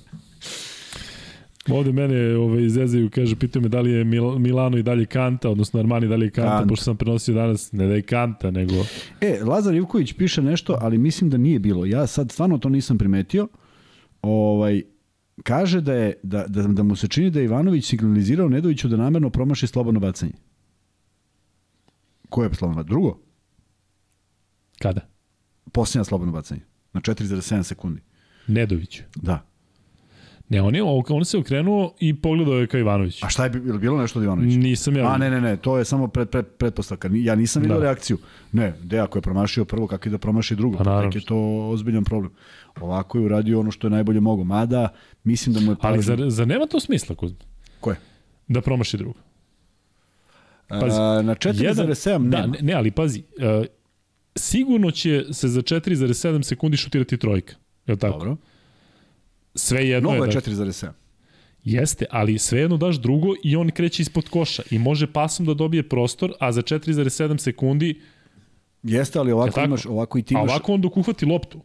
Ovde mene ovaj, zezaju, kaže, pitaju me da li je Mil Milano i dalje Kanta, odnosno Armani da li je Kanta, Kant. pošto sam prenosio danas, ne da je Kanta, nego... E, Lazar Ivković piše nešto, ali mislim da nije bilo. Ja sad stvarno to nisam primetio. Ovaj, kaže da, je, da, da, da mu se čini da je Ivanović signalizirao Nedoviću da namerno promaši slobodno bacanje. Koje je slobodno bacanje? Drugo? Kada? Posljednja slobodno bacanje. Na 4,7 sekundi. Nedović. Da. Ne, on, je, on se okrenuo i pogledao je ka Ivanović. A šta je je bilo nešto od Ivanovića? Nisam ja. A ne, ne, ne, to je samo pred, pred, pretpostavka. Ja nisam vidio Da. reakciju. Ne, de, ako je promašio prvo, kako i da promaši drugo? Pa naravno. Tek je to ozbiljan problem. Ovako je uradio ono što je najbolje mogo. Mada, mislim da mu je... Ali pažnja- zar, zar nema to smisla, Kuzma? Ko je? Da promaši drugo. Pazi, A, na 4,7 Da, nema. ne, ne, ali pazi, uh, sigurno će se za 4,7 sekundi šutirati trojka. Je li tako? Dobro. Sve jedno Mnogo je. je da- 4,7. Jeste, ali svejedno daš drugo i on kreće ispod koša i može pasom da dobije prostor, a za 4,7 sekundi, Jeste, ali ovako imaš, ovako i ti a imaš... ovako on dok uhvati loptu.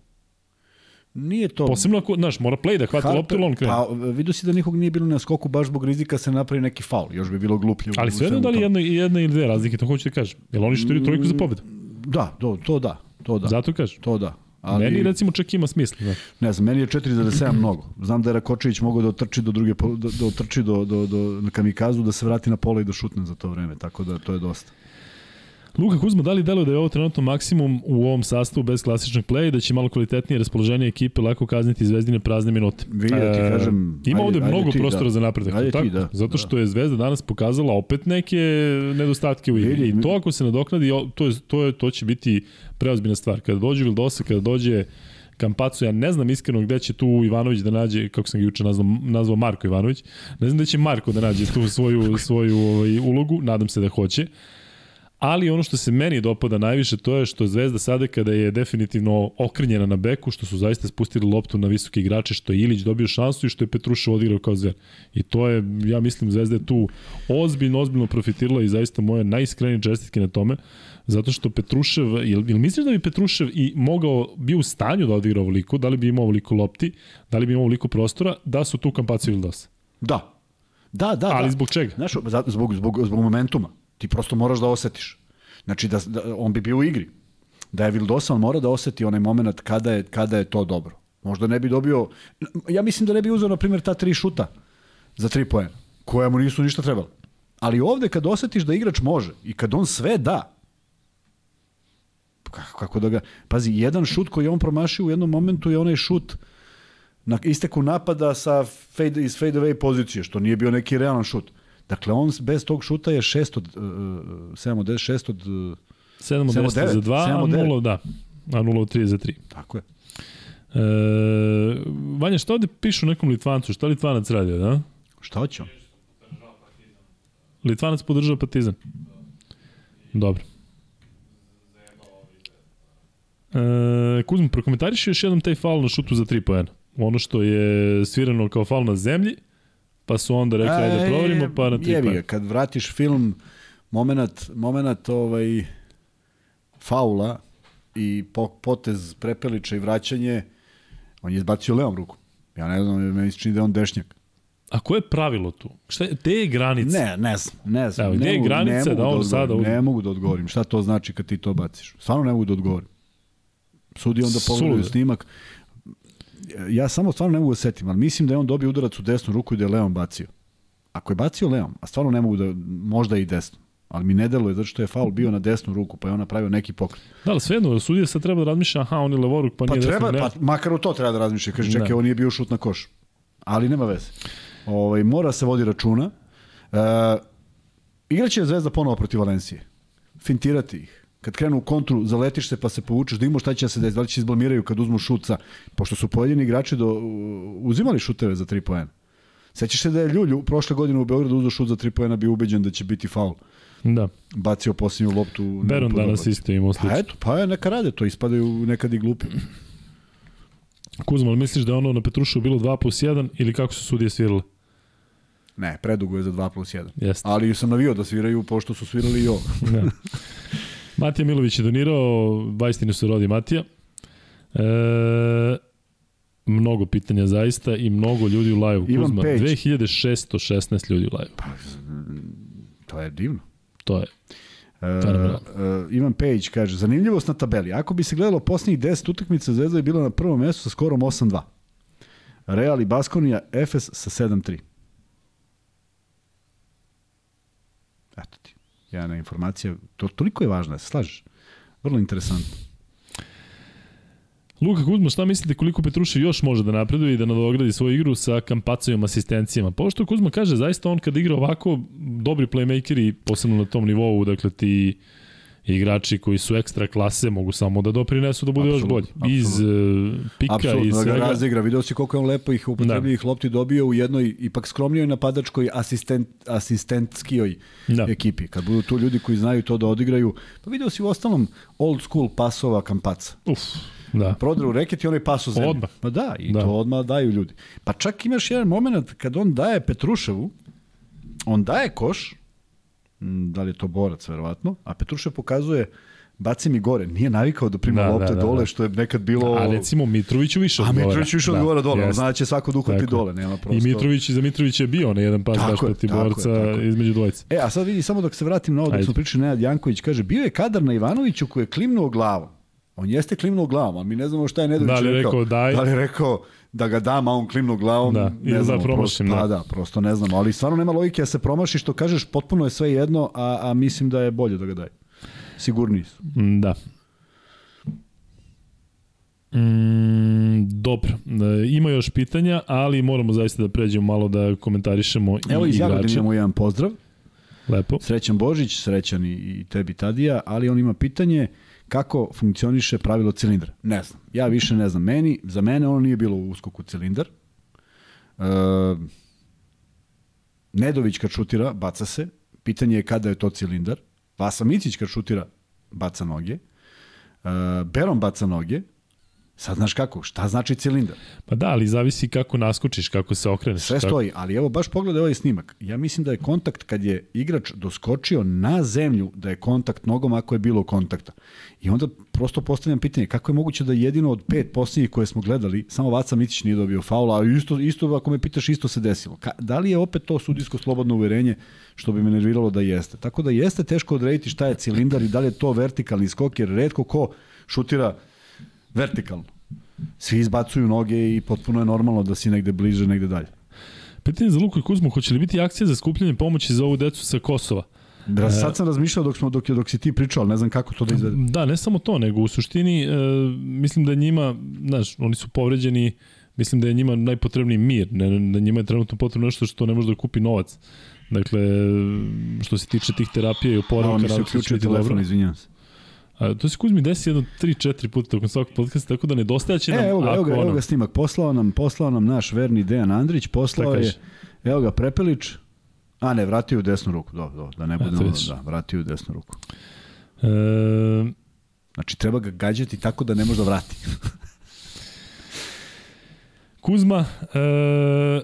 Nije to... Posebno ako, znaš, mora play da hvati Harper- loptu ili on krene. Pa, vidio si da nikog nije bilo na skoku baš zbog rizika se napravi neki faul. Još bi bilo gluplje. Ali u svejedno svemu da li jedna, jedna ili dve razlike, to hoću da kažem. Jel oni šutiraju trojku za pobedu? Da, to, to da. To da. Zato kažem. To da. Ali... Meni recimo čak ima smisla. Znaš. ne znam, meni je 4,7 mnogo. Znam da je Rakočević mogao da otrči do druge, da, da otrči do, do, do, na kamikazu, da se vrati na pola i da šutne za to vreme, tako da to je dosta. Luka Kuzma, da li deluje da je ovo trenutno maksimum u ovom sastavu bez klasičnog playa i da će malo kvalitetnije raspoloženje ekipe lako kazniti zvezdine prazne minute? Vidi da ti E, kažem, Ima ajde- ovde ajde mnogo ti, prostora da. za napredak. Ajde ti, tako? da, Zato da. što je Zvezda danas pokazala opet neke nedostatke u igri. I to ako se nadoknadi, to, je, to, je, to će biti preozbiljna stvar. Kada dođe Vildosa, kada dođe Kampacu, ja ne znam iskreno gde će tu Ivanović da nađe, kako sam ga juče nazvao, nazvao Marko Ivanović, ne znam da će Marko da nađe tu svoju, svoju ovaj, ulogu, nadam se da hoće. Ali ono što se meni dopada najviše to je što Zvezda sada kada je definitivno okrnjena na beku, što su zaista spustili loptu na visoke igrače, što je Ilić dobio šansu i što je Petrušev odigrao kao zver. I to je, ja mislim, Zvezda je tu ozbiljno, ozbiljno profitirala i zaista moje najiskrenije čestitke na tome, zato što Petrušev, jel, jel misliš da bi Petrušev i mogao, bio u stanju da odigra ovoliko, da li bi imao ovoliko lopti, da li bi imao ovoliko prostora, da su tu Kampacu ili Vildosa? Da. Da, da, Ali da. zbog čega? Znaš, zbog, zbog, zbog momentuma. Ti prosto moraš da osetiš. Znači, da, da, on bi bio u igri. Da je Vildosa, on mora da oseti onaj moment kada je, kada je to dobro. Možda ne bi dobio... Ja mislim da ne bi uzeo, na primjer, ta tri šuta za tri poena, koja mu nisu ništa trebala. Ali ovde kad osetiš da igrač može i kad on sve da, kako, kako da ga... Pazi, jedan šut koji je on promašio u jednom momentu je onaj šut na isteku napada sa fade, iz fade away pozicije, što nije bio neki realan šut. Dakle, on bez tog šuta je 6 od, uh, 7 od 10, 6 od... Uh, 7 od Sedam od 10 za devet, 2, sedam a od devet. 0, da. A 0 od 3 za 3. tako je. E, Vanja, šta ovde pišu nekom Litvancu? Šta Litvanac radio, da? Šta hoće on? Litvanac podržava Partizan. Dobro. E, Kuzmo, prokomentariš još jednom taj faul na šutu za 3 poena. Ono što je svirano kao faul na zemlji, pa su onda rekli, ajde da proverimo, pa na 3 Jebi kad vratiš film, moment, moment ovaj, faula i po, potez prepeliča i vraćanje, on je izbacio levom ruku. Ja ne znam, meni se čini da je on dešnjak. A koje je pravilo tu? Šta je, te je granice? Ne, ne znam, ne znam. Evo, gde ne je granica ne mogu da on odgovorim, sada? Ne mogu da odgovorim. Šta to znači kad ti to baciš? Stvarno ne mogu da odgovorim. Sudi onda pogledaju snimak. Ja samo stvarno ne mogu da setim, ali mislim da je on dobio udarac u desnu ruku i da je levom bacio. Ako je bacio levom, a stvarno ne mogu da, možda i desno, ali mi ne deluje zato što je faul bio na desnu ruku, pa je on napravio neki pokret. Da, ali svejedno, sudija sad treba da razmišlja, aha, on je levoruk, pa, Pa nije treba, desno, pa makar u to treba da razmišlja. Kaže, čekaj, Da. ovo nije bio šut na koš. Ali nema veze. Ovaj, mora se vodi računa. E, igraće Zvezda ponovo protiv Valencije. Fintirati ih. Kad krenu u kontru, zaletiš se pa se povučeš, da imamo šta će da se da li će izblamiraju kad uzmu šutca, pošto su pojedini igrači do, uzimali šuteve za tri poena. Sećaš se da je Ljulju prošle godine u Beogradu uzeo šut za tri poena, bio ubeđen da će biti faul. Da. Bacio posljednju loptu. Beron danas isto imao Pa slično. eto, pa je, neka rade to, ispadaju nekad i glupi. Kuzma, ali misliš da je ono na Petrušu bilo 2 plus 1 ili kako su sudije svirale? Ne, predugo je za 2 plus 1. Jeste. Ali sam navio da sviraju, pošto su svirali i ovo. Da. Matija Milović je donirao, Vajstinu se rodi Matija. E, mnogo pitanja zaista i mnogo ljudi u live. Ivan Kuzma, Peć. 2616 ljudi u live. To je divno. To je. Uh, uh, Ivan Pejić kaže, zanimljivost na tabeli. Ako bi se gledalo posljednjih 10 utakmica, Zvezda je bila na prvom mjestu sa skorom 8-2. Real i Baskonija, Efes sa 7-3. Eto ti. Jedna informacija. To toliko je važna, se slažeš? Vrlo interesantno. Luka Kuzma, šta mislite koliko Petrušev još može da napreduje i da nadogradi svoju igru sa kampacojom asistencijama? Pa što Kuzma kaže, zaista on kad igra ovako, dobri playmakeri, posebno na tom nivou, dakle ti igrači koji su ekstra klase mogu samo da doprinesu da bude još bolji. Iz uh, pika Apsolutno, i da svega. ga razigra. Video si koliko je on lepo ih upotrebljivih da. lopti dobio u jednoj ipak skromnijoj napadačkoj asistent, asistentskijoj Da. ekipi. Kad budu tu ljudi koji znaju to da odigraju. Pa video si u ostalom old school pasova kampaca. Uf, da. Prodre u reket i onaj pas u zemlju. Odmah. Pa da, i Da. da. to odmah daju ljudi. Pa čak imaš jedan moment kad on daje Petruševu, on daje koš, da li je to borac verovatno, a Petrušev pokazuje baci mi gore. Nije navikao da prima Da, lopte da, da, dole, da. što je nekad bilo... A recimo Mitroviću više A odgovara. Mitrović više odgovara dole, on jeste. zna da će svako da dole, nema prosto. I Mitrović, za Mitrović je bio na jedan pas Tako baš je, protiv je, borca tako je. između dvojice. E, a sad vidi, samo dok se vratim na ovo, dok smo pričali Nenad Janković, kaže, bio je kadar na Ivanoviću koji je klimnuo glavom. On jeste klimnuo glavom, a mi ne znamo šta je Nedović Da li je rekao daj? Da li je rekao da ga dam, a on klimnuo glavom, Da, ne da znamo. promašim, prosto, da. Pa da, prosto ne znamo, ali stvarno nema logike da se promaši što kažeš, potpuno je sve jedno, a, a mislim da je bolje da ga daj. Sigurniji su. Da. Mm, dobro, E, ima još pitanja, ali moramo zaista da pređemo malo da komentarišemo Evo i iz Jagodine igrače. imamo jedan pozdrav. Lepo. Srećan Božić, srećan i, i tebi Tadija, ali on ima pitanje kako funkcioniše pravilo cilindra. Ne znam. Ja više ne znam. Meni, za mene ono nije bilo u uskoku cilindar. E, Nedović kad šutira, baca se. Pitanje je kada je to cilindar. Vasa Micić kad šutira, baca noge. E, Beron baca noge. Sad znaš kako, šta znači cilindar? Pa da, ali zavisi kako naskočiš, kako se okreneš. Sve stoji, ali evo baš pogledaj ovaj snimak. Ja mislim da je kontakt kad je igrač doskočio na zemlju, da je kontakt nogom ako je bilo kontakta. I onda prosto postavljam pitanje, kako je moguće da jedino od pet posljednjih koje smo gledali, samo Vaca Micić nije dobio faula, a isto, isto ako me pitaš, isto se desilo. Ka, da li je opet to sudijsko slobodno uverenje što bi me nerviralo da jeste? Tako da jeste teško odrediti šta je cilindar i da li je to vertikalni skok, jer redko ko šutira vertikalno. Svi izbacuju noge i potpuno je normalno da si negde bliže, negde dalje. Pitanje za Luku i Kuzmu, hoće li biti akcija za skupljanje pomoći za ovu decu sa Kosova? Da, sad sam razmišljao dok, smo, dok, dok si ti pričao, ali ne znam kako to da izvedem. Da, ne samo to, nego u suštini e, mislim da njima, znaš, oni su povređeni, mislim da je njima najpotrebniji mir, ne, da njima je trenutno potrebno nešto što ne može da kupi novac. Dakle, što se tiče tih terapija i oporavka, mi se nadam se uključio telefon, izvinjam se. A, to se Kuzmi desi jedno 3-4 puta tokom svakog podcasta, tako da nedostajaće nam E, evo ga, evo ga, evo ono- ga snimak. Poslao nam, poslao nam naš verni Dejan Andrić, poslao je, evo ga, Prepelić, a ne, vratio u desnu ruku, dobro, dobro, da ne vidiš. da, vratio u desnu ruku. E, Znači, treba ga gađati tako da ne može da vrati. Kuzma, e,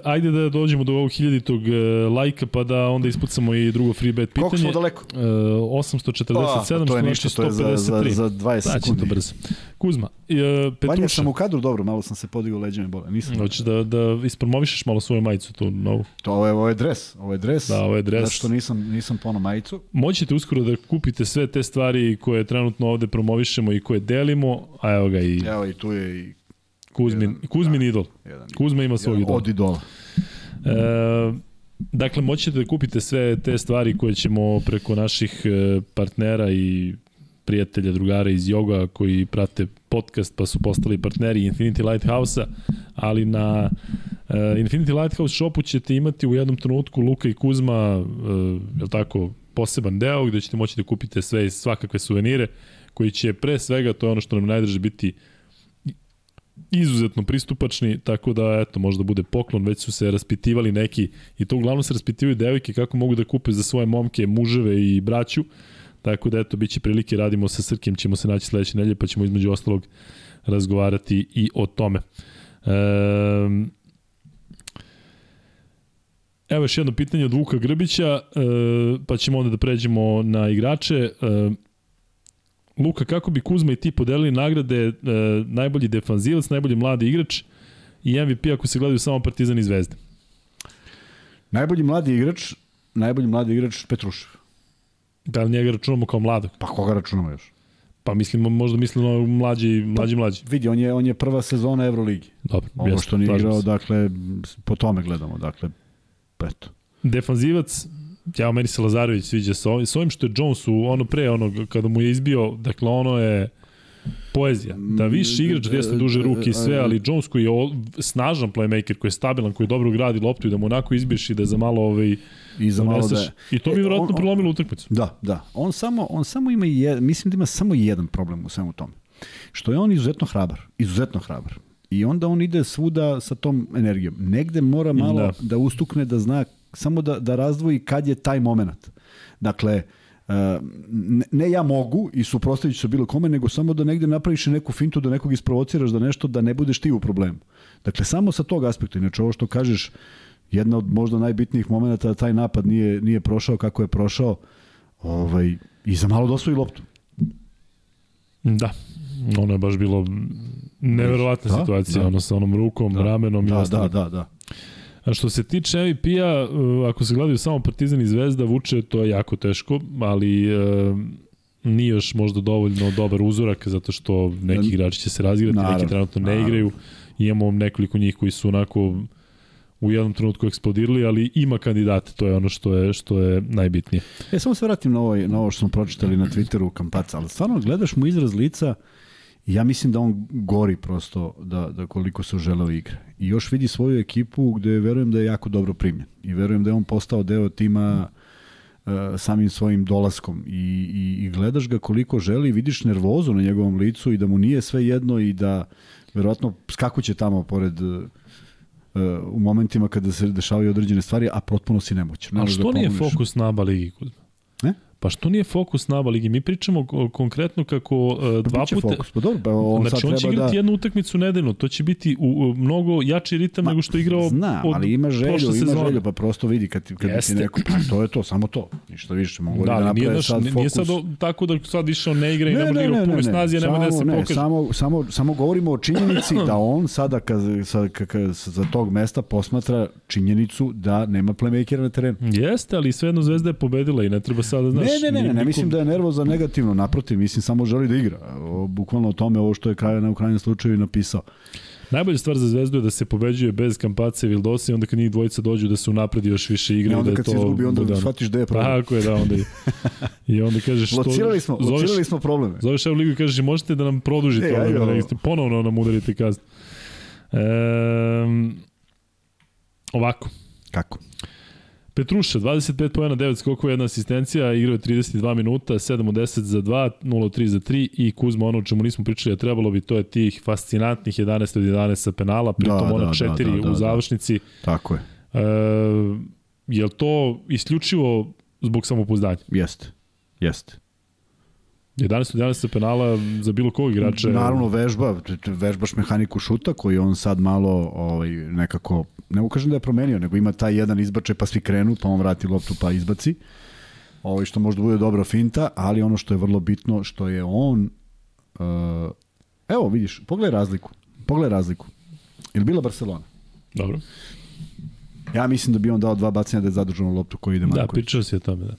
ajde da dođemo do ovog hiljaditog e, lajka pa da onda ispucamo i drugo free bet pitanje. Koliko smo daleko? E, 847, A, to je što ništa, znači to je za, za, 153. za 20 Da, će to sekundi. brzo. Kuzma, e, Vanja Petruša, sam u kadru dobro, malo sam se podigao leđa mi bole. Nisam. hoćeš da, da ispromovišeš malo svoju majicu tu novu. To, ovo, je, ovo je dres, ovo je dres. Da, ovo je dres. Zato što nisam, nisam pono majicu. Moćete uskoro da kupite sve te stvari koje trenutno ovde promovišemo i koje delimo, a evo ga i Evo i tu je i Kuzmin, jedan, Kuzmin idol. jedan, Kuzma ima svog idola. od idola. E, dakle, moćete da kupite sve te stvari koje ćemo preko naših e, partnera i prijatelja, drugara iz Yoga koji prate podcast pa su postali partneri Infinity Lighthouse-a, ali na uh, Infinity Lighthouse shopu ćete imati u jednom trenutku Luka i Kuzma, uh, je li tako, poseban deo gde ćete moći da kupite sve i svakakve suvenire koji će pre svega, to je ono što nam najdrže biti izuzetno pristupačni, tako da eto, možda bude poklon, već su se raspitivali neki i to uglavnom se raspitivaju devojke kako mogu da kupe za svoje momke, muževe i braću. Tako da eto, bit će prilike, radimo sa Srkim, ćemo se naći sledeće nedelje, pa ćemo između ostalog razgovarati i o tome. Ehm, Evo još jedno pitanje od Vuka Grbića, e, pa ćemo onda da pređemo na igrače. Luka, kako bi Kuzma i ti podelili nagrade e, najbolji defanzivac, najbolji mladi igrač i MVP ako se gledaju samo Partizan i Zvezda? Najbolji mladi igrač, najbolji mladi igrač Petrušev. Da li njega računamo kao mladog? Pa koga računamo još? Pa mislimo, možda mislimo mlađi, mlađi, mlađi. Vidi, on je, on je prva sezona Euroligi. Dobro, Ovo što nije igrao, dakle, po tome gledamo. Dakle, eto. Defanzivac, ja meni se Lazarević sviđa sa ovim, sa ovim što je Jones u ono pre onog kada mu je izbio, dakle ono je poezija. Da više igrač desne duže ruke i sve, ali Jones koji je snažan playmaker, koji je stabilan, koji dobro gradi loptu i da mu onako izbiješ i da za malo ovaj, I za malo da... I to bi e, vjerojatno prelomilo utakmicu. Da, da. On samo, on samo ima, jed, mislim da ima samo jedan problem u svemu tome. Što je on izuzetno hrabar. Izuzetno hrabar. I onda on ide svuda sa tom energijom. Negde mora malo da, da ustukne, da zna, samo da, da razdvoji kad je taj moment. Dakle, ne, ne ja mogu i suprostavit ću se bilo kome, nego samo da negde napraviš neku fintu, da nekog isprovociraš da nešto, da ne budeš ti u problemu. Dakle, samo sa tog aspekta. Inače, ovo što kažeš, jedna od možda najbitnijih momenta da taj napad nije, nije prošao kako je prošao ovaj, i za malo dosvoji loptu. Da, ono je baš bilo neverovatna da, situacija, da. ono sa onom rukom, da, ramenom da, i Da, da, da. A što se tiče MVP-a, uh, ako se gledaju samo Partizan i Zvezda, vuče to je jako teško, ali uh, nije još možda dovoljno dobar uzorak, zato što neki igrači će se razgrati, neki trenutno ne igraju. Imamo nekoliko njih koji su onako u jednom trenutku eksplodirali, ali ima kandidate, to je ono što je što je najbitnije. E, samo se vratim na ovo, na ovo što smo pročitali na Twitteru Kampaca, ali stvarno gledaš mu izraz lica ja mislim da on gori prosto da, da koliko se uželeo igre. I još vidi svoju ekipu gde verujem da je jako dobro primljen. I verujem da je on postao deo tima uh, samim svojim dolaskom. I, i, I gledaš ga koliko želi, vidiš nervozu na njegovom licu i da mu nije sve jedno i da verovatno skakuće tamo pored uh, u momentima kada se dešavaju određene stvari, a potpuno si nemoćan. A da što da nije fokus na ABA ligi, Kuzma? Ne? Pa što nije fokus na ABA ligi? Mi pričamo konkretno kako uh, dva puta... Fokus, pa dobro, pa on znači on će igrati da... jednu utakmicu nedeljno, to će biti u, u mnogo jači ritam Ma, nego što je igrao Znam, od ali ima želju, ima sezona. želju, pa prosto vidi kad, kad ti neko... Pa to je to, samo to, ništa više. Mogu da, da nije, naš, sad fokus. nije sad tako da sad išao ne igra i ne, ne može igra u punoj snazi, a nema da se pokaže. Samo, samo, samo govorimo o činjenici da on sada kad, sad, kad, kad, za tog mesta posmatra činjenicu da nema playmakera na terenu. Jeste, ali svejedno Zvezda je pobedila i ne treba sada, znaš... Ne, ne, ne, ne, ne mislim da je nervoza negativno, naprotiv, mislim samo želi da igra. Bukvalno o tome ovo što je kraj na krajnjem slučaju napisao. Najbolja stvar za Zvezdu je da se pobeđuje bez Kampace i Vildosa i onda kad njih dvojica dođu da se unapredi još više igre. I onda da kad to, se izgubi, onda da, shvatiš da je problem. Tako je, da, onda i, i onda kažeš... locirali smo, zoveš, locirali smo probleme. Zoveš evo ligu i kažeš možete da nam produžite e, ovo, da ponovno nam udarite kaznu. E, ovako. Kako? Petruša, 25 pojena, 9 skokova, jedna asistencija, igrao je 32 minuta, 7 od 10 za 2, 0 od 3 za 3 i Kuzma, ono o čemu nismo pričali, a trebalo bi, to je tih fascinantnih 11 od 11 sa penala, pritom da, ona da, 4 da, da, da, u završnici. Da. Tako je. E, je li to isključivo zbog samopouzdanja? Jeste, jeste. 11 od 11 penala za bilo kog igrača. Naravno vežba, vežbaš mehaniku šuta koji on sad malo ovaj, nekako, ne ukažem da je promenio, nego ima taj jedan izbačaj pa svi krenu, pa on vrati loptu pa izbaci. Ovaj, što možda bude dobra finta, ali ono što je vrlo bitno, što je on, uh, evo vidiš, pogledaj razliku, pogledaj razliku. Ili bila Barcelona? Dobro. Ja mislim da bi on dao dva bacanja da je zadržano loptu koji ide da, Marković. Da, pričao si o tome, da.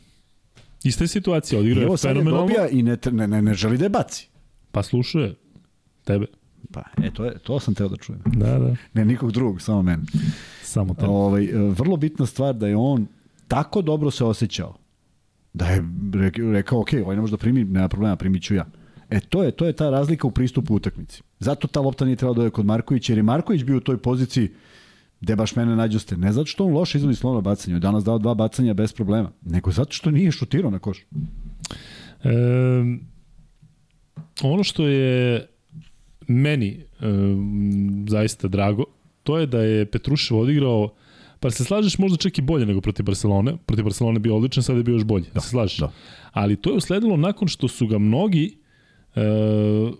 Ista je situacija, odigrao je fenomenalno. dobija i ne, ne, ne, ne želi da je baci. Pa slušuje tebe. Pa, e, to, je, to sam teo da čujem. Da, da. Ne, nikog drugog, samo mene. Samo tebe. Ovaj, vrlo bitna stvar da je on tako dobro se osjećao da je rekao, ok, ovaj ne može da primi, nema problema, primit ću ja. E, to je, to je ta razlika u pristupu utakmici. Zato ta lopta nije trebala da je kod Markovića, jer je Marković bio u toj poziciji gde baš mene nađoste. Ne zato što on loše izvodi slovno bacanje, on danas dao dva bacanja bez problema, nego zato što nije šutirao na koš. E, ono što je meni e, zaista drago, to je da je Petrušev odigrao Pa se slažeš možda čak i bolje nego protiv Barcelone. Protiv Barcelone je bio odličan, sad je bio još bolje. Da, se slažeš? Da. Ali to je usledilo nakon što su ga mnogi E,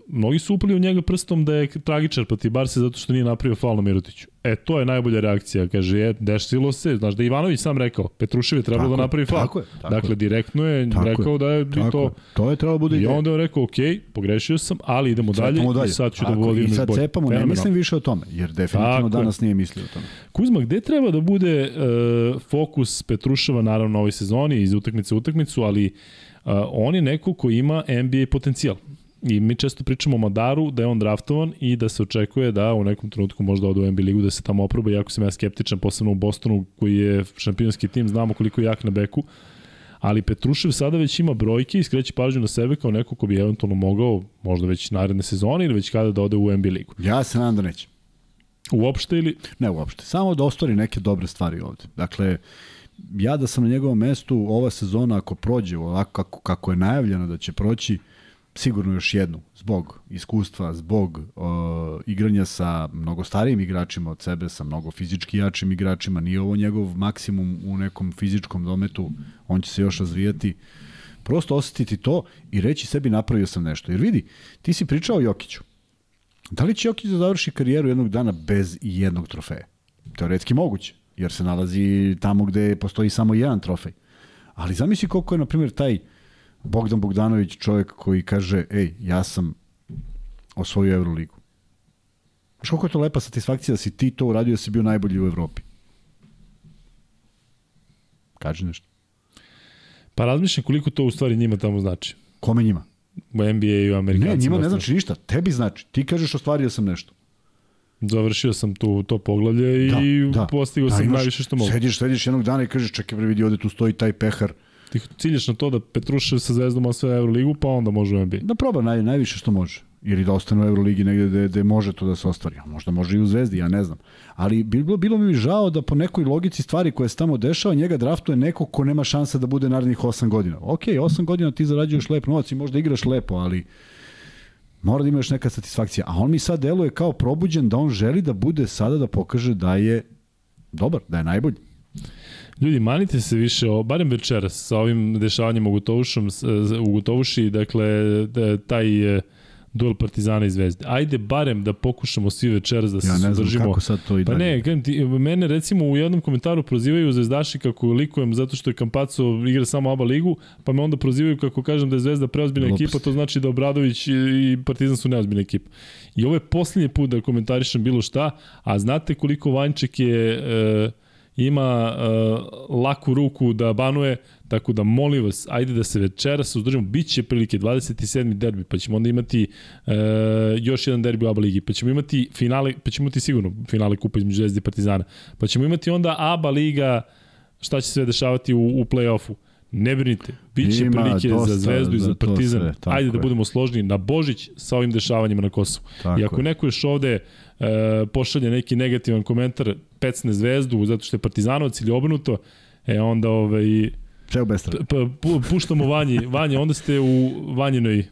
mnogi su upali u njega prstom da je tragičar protiv Barse zato što nije napravio faul na Mirotiću. E, to je najbolja reakcija. Kaže, je, desilo se, znaš da Ivanović sam rekao, Petrušev je trebalo da napravi faul. Tako je, tako dakle, direktno je tako rekao da je tako to. To je trebalo bude I onda je rekao, ok, pogrešio sam, ali idemo dalje, dalje. i sad ću da tako, da vodim I sad bolje. cepamo, ne mislim više o tome, jer definitivno tako danas nije mislio o tome. Kuzma, gde treba da bude uh, fokus Petruševa, naravno, ovoj sezoni, iz utakmice u utakmicu, ali uh, on je neko ko ima NBA potencijal. I mi često pričamo o Madaru, da je on draftovan i da se očekuje da u nekom trenutku možda ode u NBA ligu, da se tamo oproba, iako sam ja skeptičan, posebno u Bostonu koji je šampionski tim, znamo koliko je jak na beku. ali Petrušev sada već ima brojke i skreće pažnju na sebe kao neko ko bi eventualno mogao, možda već naredne sezone ili već kada da ode u NBA ligu. Ja se nadam da neće. Uopšte ili? Ne uopšte, samo da ostvari neke dobre stvari ovde. Dakle, ja da sam na njegovom mestu ova sezona ako prođe ovako kako, kako je najavljeno da će proći, sigurno još jednu, zbog iskustva, zbog uh, igranja sa mnogo starijim igračima od sebe, sa mnogo fizički jačim igračima, nije ovo njegov maksimum u nekom fizičkom dometu, on će se još razvijati. Prosto osetiti to i reći sebi napravio sam nešto. Jer vidi, ti si pričao o Jokiću. Da li će Jokić da završi karijeru jednog dana bez jednog trofeja? Teoretski moguće, jer se nalazi tamo gde postoji samo jedan trofej. Ali zamisli koliko je, na primjer, taj Bogdan Bogdanović čovjek koji kaže, ej, ja sam osvojio Euroligu. Znaš koliko je to lepa satisfakcija da si ti to uradio da si bio najbolji u Evropi? Kaži nešto. Pa razmišljam koliko to u stvari njima tamo znači. Kome njima? U NBA i u Amerikancima. Ne, njima ne znači ništa. Tebi znači. Ti kažeš ostvario sam nešto. Završio sam tu to poglavlje i da, da, postigao da, sam imaš, najviše što mogu. Sediš, sediš jednog dana i kažeš čekaj bre vidi ovde tu stoji taj pehar. Ti ciljaš na to da Petrušev sa Zvezdom osvaja Euroligu, pa onda može u NBA. Da proba naj, najviše što može. Ili da ostane u Euroligi negde gde, gde može to da se ostvari. Možda može i u Zvezdi, ja ne znam. Ali bilo, bilo mi žao da po nekoj logici stvari koje se tamo dešava, njega draftuje neko ko nema šanse da bude narednih 8 godina. Ok, 8 godina ti zarađuješ lep novac i možda igraš lepo, ali mora da imaš neka satisfakcija. A on mi sad deluje kao probuđen da on želi da bude sada da pokaže da je dobar, da je najbolji. Ljudi, manite se više, o, barem večeras, sa ovim dešavanjem u Gotovušom, u Gotovuši, dakle, da, taj e, duel Partizana i Zvezde. Ajde barem da pokušamo svi večeras da se ja ne znam kako sad to i Pa ne, ti, mene recimo u jednom komentaru prozivaju Zvezdaši kako likujem zato što je Kampaco igra samo ABA ligu, pa me onda prozivaju kako kažem da je Zvezda preozbiljna ekipa, to znači da Obradović i Partizan su neozbiljna ekipa. I ovo je posljednji put da komentarišem bilo šta, a znate koliko Vanček je... E, ima uh, laku ruku da banuje, tako da molim vas, ajde da se večeras uzdržimo, bit će prilike 27. derbi, pa ćemo onda imati uh, još jedan derbi u ABA ligi, pa ćemo imati finale, pa ćemo imati sigurno finale kupa između Zvezde i Partizana, pa ćemo imati onda ABA liga, šta će se dešavati u, u play-offu. Ne brinite, bit će Ima prilike dosta, za Zvezdu i za Partizan. Sve, Ajde da je. da budemo složni na Božić sa ovim dešavanjima na Kosovu. Tako I ako je. neko još ovde uh, pošalje neki negativan komentar, pecne Zvezdu zato što je Partizanovac ili obrnuto, e onda ovaj, Čeo bez pu, puštamo vanji, vanji, onda ste u vanjinoj,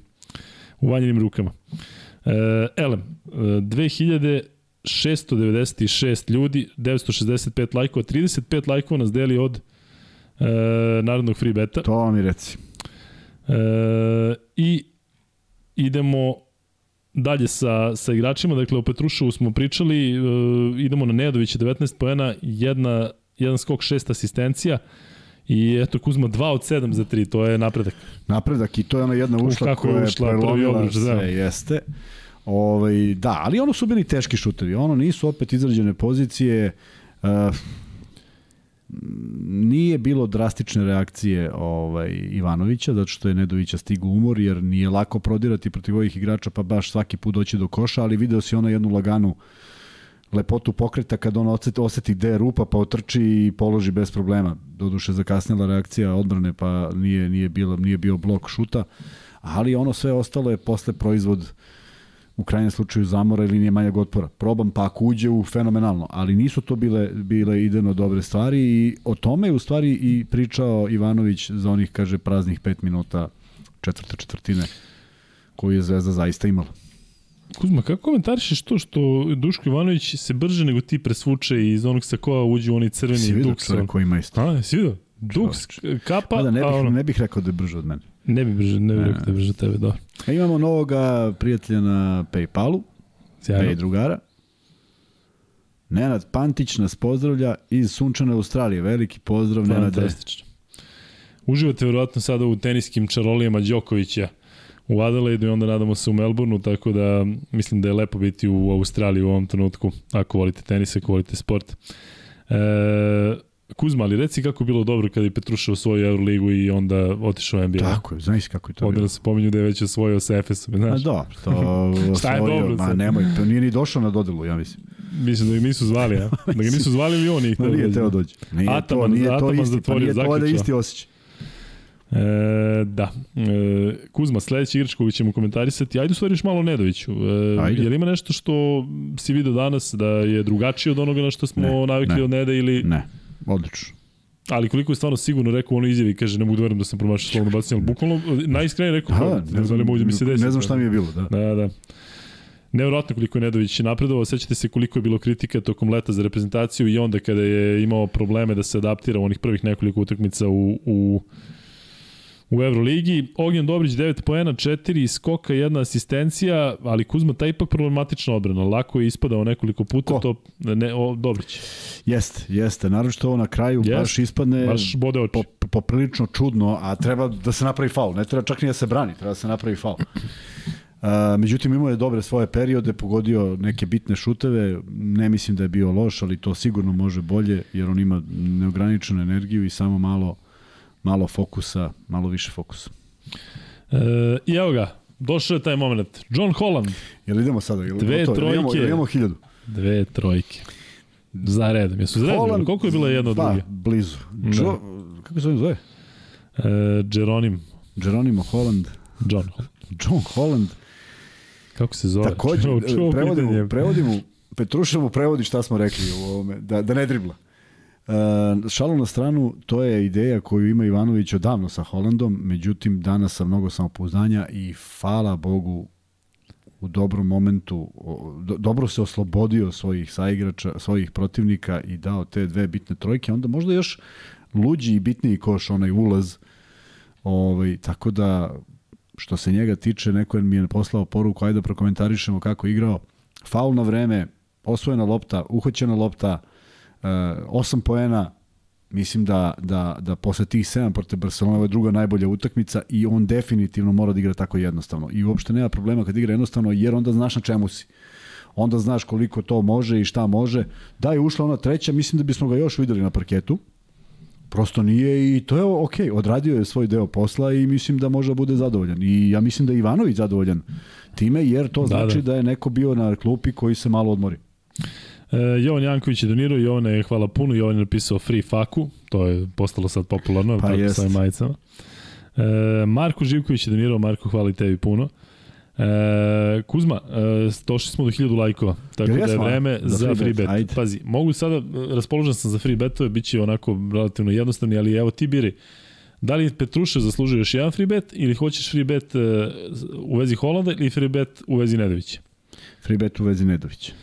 u vanjinim rukama. Uh, elem, uh, 2000 696 ljudi, 965 lajkova, 35 lajkova nas deli od e, narodnog free beta. To mi reci. E, I idemo dalje sa, sa igračima, dakle o Petruševu smo pričali, e, idemo na Nedovića 19 poena, jedna, jedan skok, šest asistencija. I eto Kuzma 2 od 7 za 3, to je napredak. Napredak i to je ona jedna ušla koja je prelomila da. sve, da. jeste. Ovaj, da, ali ono su bili teški šutevi, ono nisu opet izrađene pozicije, uh, nije bilo drastične reakcije ovaj Ivanovića zato što je Nedovića stigu umor jer nije lako prodirati protiv ovih igrača pa baš svaki put doći do koša, ali video si ona jednu laganu lepotu pokreta kad on oseti, oseti gde je rupa pa otrči i položi bez problema. Doduše zakasnila reakcija odbrane pa nije, nije, bilo, nije bio blok šuta, ali ono sve ostalo je posle proizvod uh, u krajnjem slučaju zamora ili nije manjeg otpora. Probam pa ako uđe u fenomenalno, ali nisu to bile, bile ideno dobre stvari i o tome je u stvari i pričao Ivanović za onih, kaže, praznih pet minuta četvrte četvrtine koju je Zvezda zaista imala. Kuzma, kako komentarišeš to što Duško Ivanović se brže nego ti presvuče iz onog sakoa uđe u onaj crveni duks? Si vidio koji ima isto? A, si vidio? Duks, kapa, pa da, ne bih, a ono... ne bih rekao da je brže od mene. Ne bi brže, ne bi rekao da brže tebe, dobro. A imamo novoga prijatelja na Paypalu, Sjajno. Pay drugara. Nenad Pantić nas pozdravlja iz sunčane Australije. Veliki pozdrav, Nenad. Fantastično. Uživate verovatno sada u teniskim čarolijama Đokovića u Adelaide i onda nadamo se u Melbourneu, tako da mislim da je lepo biti u Australiji u ovom trenutku, ako volite tenis, ako volite sport. E, Kuzma, ali reci kako je bilo dobro kada je Petruša osvojio Euroligu i onda otišao u NBA. Tako je, znaš kako je to onda bilo. Onda se pominju da je već osvojio sa Efesom, znaš. Ma da, što Šta je dobro? Ma nemoj, to nije ni došao na dodelu, ja mislim. Mislim da ga nisu zvali, ja? Da ga nisu zvali ili on ih nije teo dođi. Nije Ataman, to, nije Ataman to isti, pa nije to da isti osjećaj. E, da. E, Kuzma, sledeći igrač koji ćemo komentarisati, ajde u stvari još malo Nedoviću. E, ajde. Je li ima nešto što si vidio danas da je drugačije od onoga na što smo ne, navikli ne, od Neda ili... Ne, odlično. Ali koliko je stvarno sigurno rekao ono izjavi, kaže ne mogu da verujem da sam promašao slovno bacanje, ali bukvalno najiskrenije rekao, ha, ne, ne znam da li mi se desi. Ne znam šta mi je bilo, da. Da, da. Nevjerojatno koliko je Nedović napredovao, sećate se koliko je bilo kritika tokom leta za reprezentaciju i onda kada je imao probleme da se adaptira u onih prvih nekoliko utakmica u, u u Euroligi. Ognjen Dobrić 9 poena, 4 skoka, jedna asistencija, ali Kuzma taj ipak problematična odbrana. Lako je ispadao nekoliko puta Ko? to ne o, Dobrić. Jeste, jeste. Naravno što na kraju Jest, baš ispadne baš bode oči. Po, poprilično čudno, a treba da se napravi faul. Ne treba čak ni da se brani, treba da se napravi faul. Uh, međutim, imao je dobre svoje periode, pogodio neke bitne šuteve, ne mislim da je bio loš, ali to sigurno može bolje, jer on ima neograničenu energiju i samo malo malo fokusa, malo više fokusa. E, I evo ga, došao je taj moment. John Holland. Jel idemo sada? Jel Dve to, trojke. Jel imamo, imamo hiljadu? Dve trojke. Za redom. Jesu za redom? Holland, Koliko je bila jedna od pa, druge? blizu. Jo, kako se zove? E, Jeronim. Jeronimo Holland. John Holland. John Holland. Kako se zove? Takođe, prevodimo, prevodimo, Petrušev mu prevodi šta smo rekli u ovome, da, da ne dribla. Uh, šalu na stranu, to je ideja koju ima Ivanović odavno sa Holandom, međutim danas sa mnogo samopouzdanja i hvala Bogu u dobrom momentu do, dobro se oslobodio svojih saigrača, svojih protivnika i dao te dve bitne trojke, onda možda još luđi i bitniji koš onaj ulaz. Ovaj tako da što se njega tiče, neko mi je poslao poruku, ajde da prokomentarišemo kako je igrao. Faul na vreme, osvojena lopta, uhoćena lopta, 8 eh, poena, mislim da, da, da posle tih 7 protiv Barcelona ovo je druga najbolja utakmica i on definitivno mora da igra tako jednostavno. I uopšte nema problema kad igra jednostavno jer onda znaš na čemu si. Onda znaš koliko to može i šta može. Da je ušla ona treća, mislim da bismo ga još videli na parketu. Prosto nije i to je ok, odradio je svoj deo posla i mislim da može da bude zadovoljan. I ja mislim da je Ivanović zadovoljan time jer to da, znači da. da je neko bio na klupi koji se malo odmori. E, Jovan Janković je donirao, Jovan je hvala puno, Jovan je napisao free faku, to je postalo sad popularno, pa tako sa majicama. E, Marko Živković je donirao, Marko hvala i tebi puno. E, Kuzma, e, došli smo do 1000 lajkova, tako da je vreme za, za free, bet. bet. Pazi, mogu sada, raspoložen sam za free betove, bit će onako relativno jednostavni, ali evo ti biri. Da li Petrušev zaslužuje još jedan free bet ili hoćeš free bet uh, u vezi Holanda ili free bet u vezi Nedovića? Free bet u vezi Nedovića.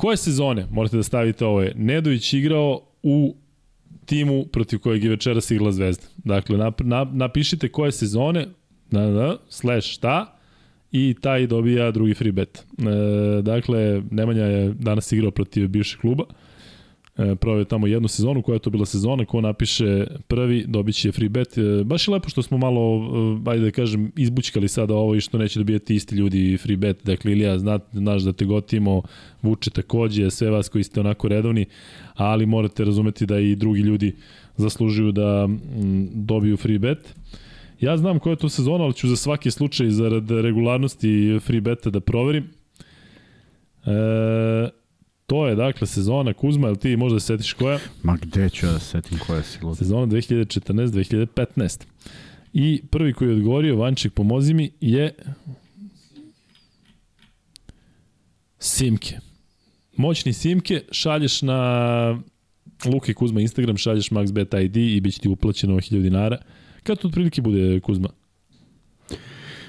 Koje sezone, morate da stavite ovo je, Nedović igrao u timu protiv kojeg je večeras igrala Zvezda. Dakle, nap, nap, napišite koje sezone, da, da, slash šta, i taj dobija drugi free bet. E, dakle, Nemanja je danas igrao protiv bivšeg kluba. Proveo tamo jednu sezonu, koja je to bila sezona, ko napiše prvi, dobit će free bet. E, baš je lepo što smo malo, e, ajde da kažem, izbućkali sada ovo i što neće dobijati isti ljudi free bet. Dakle, Ilija, zna, znaš da te gotimo, Vuče takođe, sve vas koji ste onako redovni, ali morate razumeti da i drugi ljudi zaslužuju da dobiju free bet. Ja znam koja je to sezona, ali ću za svaki slučaj, zarad regularnosti free beta da proverim. E, To je dakle sezona Kuzma, ili ti možda se setiš koja? Ma gde ću ja da setim koja si luda? Sezona 2014-2015. I prvi koji je odgovorio, Vanček pomozi mi, je Simke. Moćni Simke, šalješ na Luke Kuzma Instagram, šalješ MaxBet ID i bit će ti uplaćeno 1000 dinara. Kad to otprilike bude Kuzma?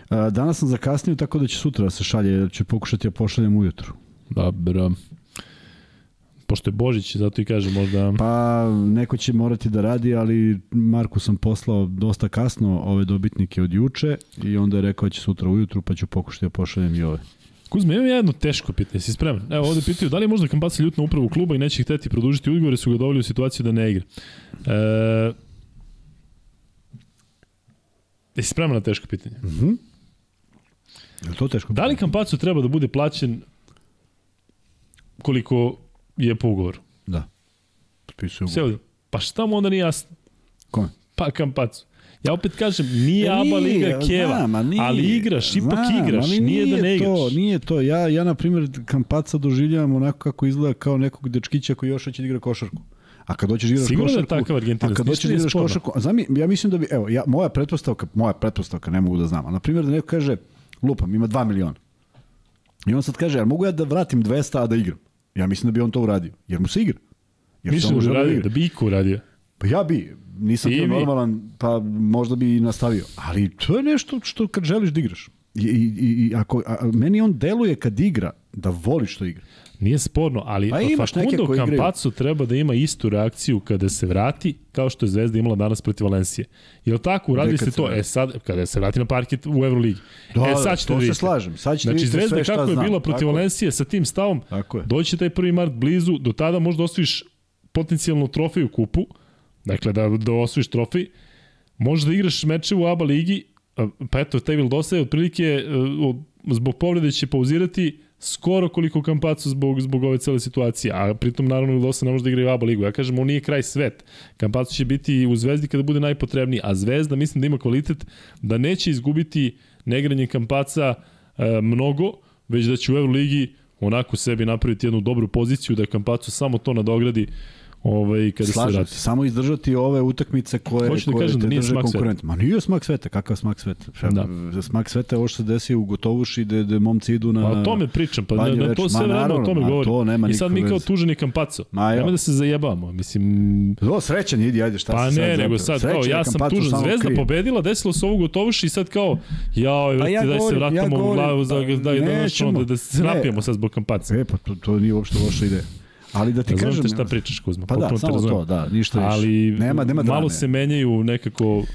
Danas sam zakasnio tako da će sutra da se šalje, da ću pokušati da pošaljem ujutru. Dobro pošto je Božić, zato i kažem možda... Pa neko će morati da radi, ali Marku sam poslao dosta kasno ove dobitnike od juče i onda je rekao da će sutra ujutru, pa ću pokušati da pošaljem i ove. Kuzme, imam jedno teško pitanje, si spreman? Evo, ovde pitaju, da li je možda Kampaca ljutna upravu kluba i neće hteti produžiti ugovore, su ga doveli u situaciju da ne igra. E, Jesi spreman na teško pitanje? Mhm. Mm je to teško? Da li Kampacu treba da bude plaćen koliko je po ugovoru. Da. Potpisuje ugovor. Pa šta mu onda nije jasno? Kome? Pa Kampacu. Ja opet kažem, nije e, ABA Liga Keva, znam, nije, ali igraš, ipak znam, igraš, nije, nije da ne igraš. To, nije to, ja, ja na primjer Kampaca doživljavam onako kako izgleda kao nekog dečkića koji još hoće da igra košarku. A kad dođeš da igraš Sigurno da je košarku, takav Argentinac, a kad da nije igraš sporno. košarku, zami, ja mislim da bi, evo, ja, moja pretpostavka, moja pretpostavka, ne mogu da znam, a na primjer da neko kaže, lupam, ima 2 miliona. I on sad kaže, jel mogu ja da vratim 200, a da igram? Ja mislim da bi on to uradio, jer mu se igra. Jer Mislim da bi uradio, igra. da bi Iko uradio. Pa ja bi, nisam bio normalan, pa možda bi i nastavio. Ali to je nešto što kad želiš da igraš. I, i, i ako, a meni on deluje kad igra, da voli što igra. Nije sporno, ali Pa imaš neke Facundo igraju. Campazzo treba da ima istu reakciju kada se vrati, kao što je Zvezda imala danas protiv Valencije. Jel tako, uradili ste se to? E sad, kada se vrati na parket u Euroligi. Da, e da, sad ćete to da se vidite. slažem. Sad ćete znači, vidite Zvezda sve šta kako je znam. bila protiv Tako je. Valencije sa tim stavom, je. doći će taj prvi mart blizu, do tada možda osvojiš potencijalnu trofej u kupu, dakle da, da osvojiš trofej, možda da igraš meče u ABA ligi, pa eto, taj Vildosa je otprilike e, zbog povrede će pauzirati skoro koliko Kampacu zbog, zbog ove cele situacije, a pritom naravno Vildosa ne može da igra i u ABA ligu. Ja kažem, on nije kraj svet. Kampacu će biti u Zvezdi kada bude najpotrebniji, a Zvezda mislim da ima kvalitet da neće izgubiti negranje Kampaca e, mnogo, već da će u Euroligi onako sebi napraviti jednu dobru poziciju da Kampacu samo to nadogradi ovaj, kada se Slažem vrati. se, samo izdržati ove utakmice koje, Hoću da koje kažem te da nije drže konkurent. Ma nije smak sveta, kakav smak sveta? Da. Da. Smak sveta je ovo što se desi u Gotovuši gde, gde momci idu na... Pa o tome pričam, pa na, to sve vreme o tome ma, govorim. to nema I sad mi kao tuženi kampaco. Ma, Nema da se zajebamo, mislim... O, srećan, idi, ajde, šta Pa si ne, sad nego zapravo? sad kao, Srećan ja je sam tužan, Zvezda kriv. pobedila, desilo se ovo gotovuš i sad kao, jao, Pa pa ja daj se vratamo ja u glavu, pa da, da, nećemo. da, da se Ne. napijemo sad zbog kampaca. E, pa to, to nije uopšte loša ideja. Ali da ti Razumem kažem... te šta pričaš, Kuzma, Pa da, samo razumem. to, da, ništa više. Ali nema, nema malo drame. se menjaju nekako... Uh,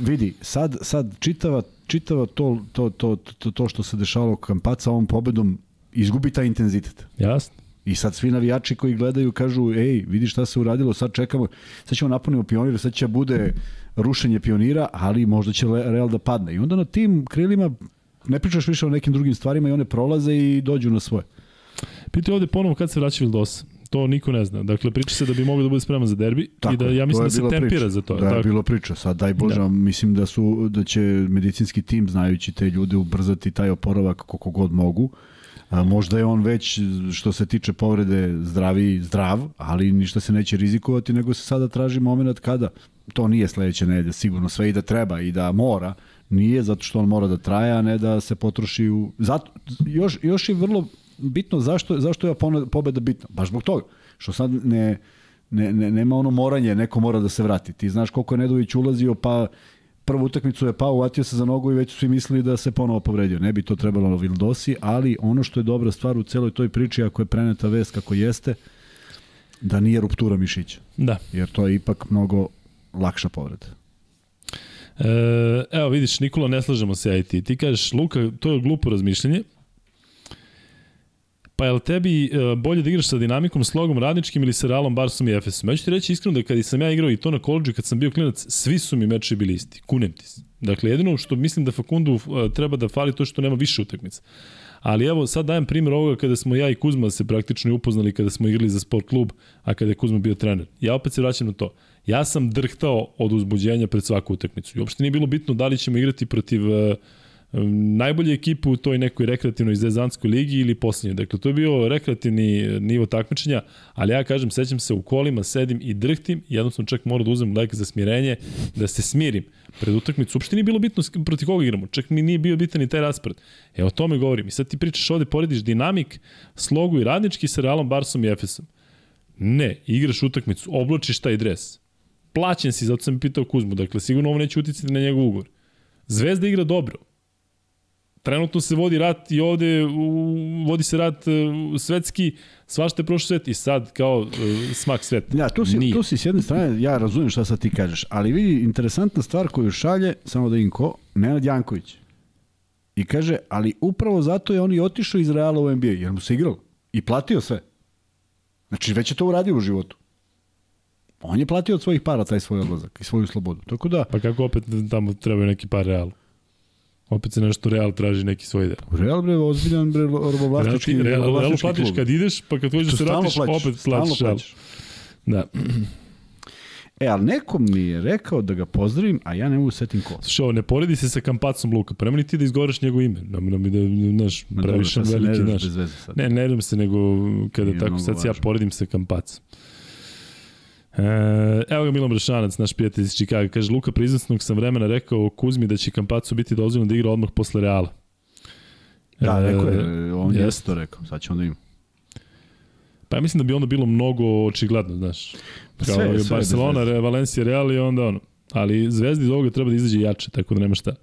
vidi, sad, sad čitava, čitava to, to, to, to, to što se dešavalo Kampaca ovom pobedom izgubi taj intenzitet. Jasno. I sad svi navijači koji gledaju kažu, ej, vidi šta se uradilo, sad čekamo, sad ćemo napunimo pionir, sad će bude rušenje pionira, ali možda će Real da padne. I onda na tim krilima ne pričaš više o nekim drugim stvarima i one prolaze i dođu na svoje. Piti ovde ponovo kad se vraća Vildosa. To niko ne zna. Dakle, priča se da bi mogao da bude spreman za derbi i da ja mislim da se tempira priča. za to. Da je tako? bilo priča. Sad daj Bože, Da. mislim da su da će medicinski tim znajući te ljude ubrzati taj oporavak koliko god mogu. A, možda je on već što se tiče povrede zdravi, zdrav, ali ništa se neće rizikovati, nego se sada traži moment kada to nije sledeće nedelje, sigurno sve i da treba i da mora, nije zato što on mora da traje, a ne da se potroši u... Zato, još, još je vrlo bitno zašto, zašto je pobeda bitna. Baš zbog toga. Što sad ne, ne, ne, nema ono moranje, neko mora da se vrati. Ti znaš koliko je Nedović ulazio, pa prvu utakmicu je pao, uvatio se za nogu i već su svi mislili da se ponovo povredio. Ne bi to trebalo Vildosi, ali ono što je dobra stvar u celoj toj priči, ako je preneta vest kako jeste, da nije ruptura mišića. Da. Jer to je ipak mnogo lakša povreda. E, evo vidiš, Nikola, ne slažemo se ja i ti. Ti kažeš, Luka, to je glupo razmišljanje. Pa je li tebi e, bolje da igraš sa dinamikom, slogom radničkim ili sa Realom, Barsom i Efesom? Ja ću ti reći iskreno da kad sam ja igrao i to na koleđu, kad sam bio klinac, svi su mi meče bili isti. Kunem ti se. Dakle, jedino što mislim da Fakundu e, treba da fali to što nema više utakmica. Ali evo, sad dajem primjer ovoga kada smo ja i Kuzma se praktično upoznali kada smo igrali za sport klub, a kada je Kuzma bio trener. Ja opet se vraćam na to. Ja sam drhtao od uzbuđenja pred svaku utakmicu. I uopšte nije bilo bitno da li ćemo igrati protiv uh, najbolje ekipe u toj nekoj rekreativnoj zezanskoj ligi ili poslednjoj. Dakle, to je bio rekreativni nivo takmičenja, ali ja kažem, sećam se u kolima, sedim i drhtim, jednom sam čak morao da uzem lek za smirenje, da se smirim pred utakmicu. Uopšte nije bilo bitno protiv koga igramo, čak mi nije bio bitan ni taj raspored. E, o tome govorim. I sad ti pričaš ovde, porediš dinamik, slogu i radnički sa Realom, Barsom i Efesom. Ne, igraš utakmicu, oblačiš taj dres. Plaćen si, zato sam pitao Kuzmu, dakle sigurno ovo neće uticati na njegov ugovor. Zvezda igra dobro. Trenutno se vodi rat i ovde u, vodi se rat uh, svetski, svašta je prošlo svet i sad kao uh, smak sveta. Ja, tu si, Nije. tu si s jedne strane, ja razumem šta sad ti kažeš, ali vidi, interesantna stvar koju šalje, samo da im ko, Nenad Janković. I kaže, ali upravo zato je on i otišao iz Reala u NBA, jer mu se igralo. I platio sve. Znači, već je to uradio u životu. On je platio od svojih para taj svoj odlazak i svoju slobodu. Tako da, Pa kako opet tamo trebaju neki par real? Opet se nešto real traži neki svoj deo. Real bre, ozbiljan bre, Real, robovlastički, ti, real, real robovlastički platiš klub. kad ideš, pa kad hoćeš da To se vratiš, opet plaćaš real. Da. E, ali neko mi je rekao da ga pozdravim, a ja ne mogu da setim ko. Slušaj, ne poredi se sa Kampacom Luka, pa ti da izgovoraš njegovo ime. Nam, nam da, znaš, previše veliki, sad. Ne, ne idem se, nego kada Nije tako sad ja poredim sa Kampacom. E, evo ga Milan Brešanac, naš prijatelj iz Čikaga. Kaže, Luka Priznesnog sam vremena rekao Kuzmi da će Kampacu biti dozvoljeno da igra odmah posle Reala. Da, rekao je, on je to rekao, sad ćemo da imamo. Pa ja mislim da bi onda bilo mnogo očigledno, znaš. Pa Kao sve, sve Barcelona, Re, Valencia, Real i onda ono. Ali Zvezdi iz ovoga treba da izađe jače, tako da nema šta.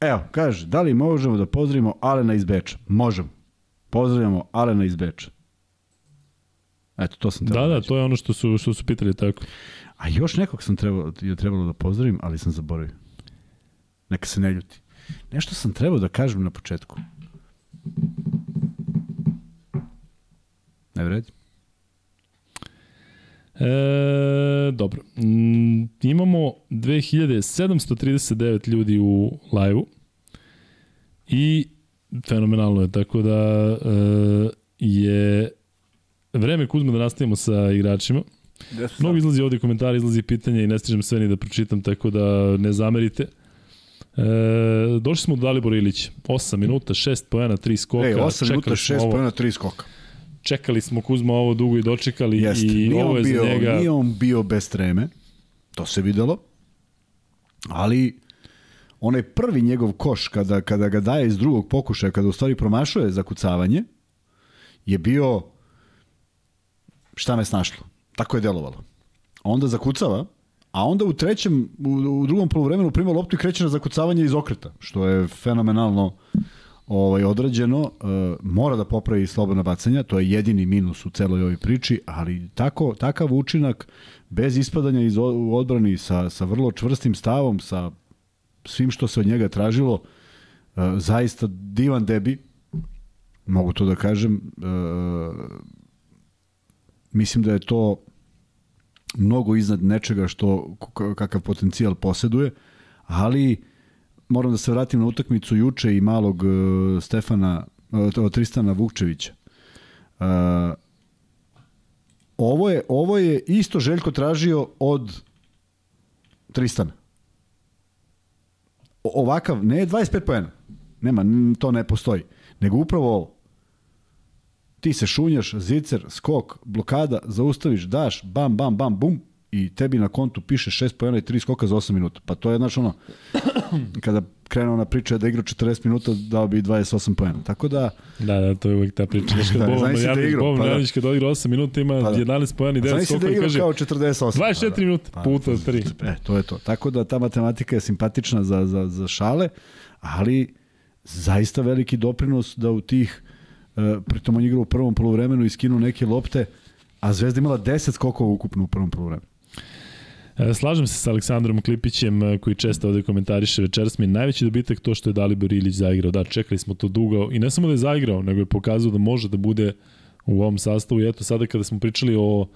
Evo, kaže, da li možemo da pozdravimo Alena iz Beča? Možemo. Pozdravljamo Alena iz Beča. Eto, to sam trebalo Da, da, to je ono što su, što su pitali tako. A još nekog sam trebalo, je trebalo da pozdravim, ali sam zaboravio. Neka se ne ljuti. Nešto sam trebao da kažem na početku. Ne vredi? E, dobro. Mm, imamo 2739 ljudi u live-u i fenomenalno je, tako da e, je vreme Kuzma da nastavimo sa igračima. Mnogo izlazi ovde komentari, izlazi pitanja i ne stižem sve ni da pročitam, tako da ne zamerite. E, došli smo do Dalibor Ilić. 8 minuta, 6 pojena, 3 skoka. Ej, 8 minuta, 6 pojena, 3 skoka. Čekali smo Kuzma ovo dugo i dočekali Jest. i nije ovo je bio, za njega... Nije on bio bez treme, to se videlo, ali onaj prvi njegov koš kada, kada ga daje iz drugog pokušaja, kada u stvari promašuje zakucavanje, je bio šta me snašlo. Tako je delovalo. Onda zakucava, a onda u trećem, u, u drugom polovremenu prima loptu i kreće na zakucavanje iz okreta, što je fenomenalno ovaj, odrađeno. E, mora da popravi slobodna bacanja, to je jedini minus u celoj ovoj priči, ali tako, takav učinak bez ispadanja iz odbrani sa, sa vrlo čvrstim stavom, sa svim što se od njega tražilo, e, zaista divan debi, mogu to da kažem, e, mislim da je to mnogo iznad nečega što kakav potencijal poseduje, ali moram da se vratim na utakmicu juče i malog uh, Stefana uh, Tristana Vukčevića. Uh, ovo je ovo je isto Željko tražio od Tristana. Ovakav, ne 25 poena. Nema, to ne postoji. Nego upravo ovo ti se šunjaš, zicer, skok, blokada, zaustaviš, daš, bam, bam, bam, bum, i tebi na kontu piše 6 pojena i 3 skoka za 8 minuta. Pa to je, znaš, ono, kada krene ona priča da igra 40 minuta, dao bi 28 pojena. Tako da... Da, da, to je uvek ta priča. Znaš, kad da, Boban da igra, Boban pa da. kad odigra 8 minuta, ima pa da. 11 pojena i 9 skokova da igra kaže, kao 48. 24 pa da. minuta, pa, puta 3. E, to je to. Tako da ta matematika je simpatična za, za, za šale, ali zaista veliki doprinos da u tih pritom on igra u prvom polovremenu i skinuo neke lopte, a Zvezda imala 10 skokova ukupno u prvom polovremenu. E, slažem se sa Aleksandrom Klipićem e, koji često ovde komentariše večeras mi najveći dobitak to što je Dalibor Ilić zaigrao. Da, čekali smo to dugo i ne samo da je zaigrao, nego je pokazao da može da bude u ovom sastavu i eto sada kada smo pričali o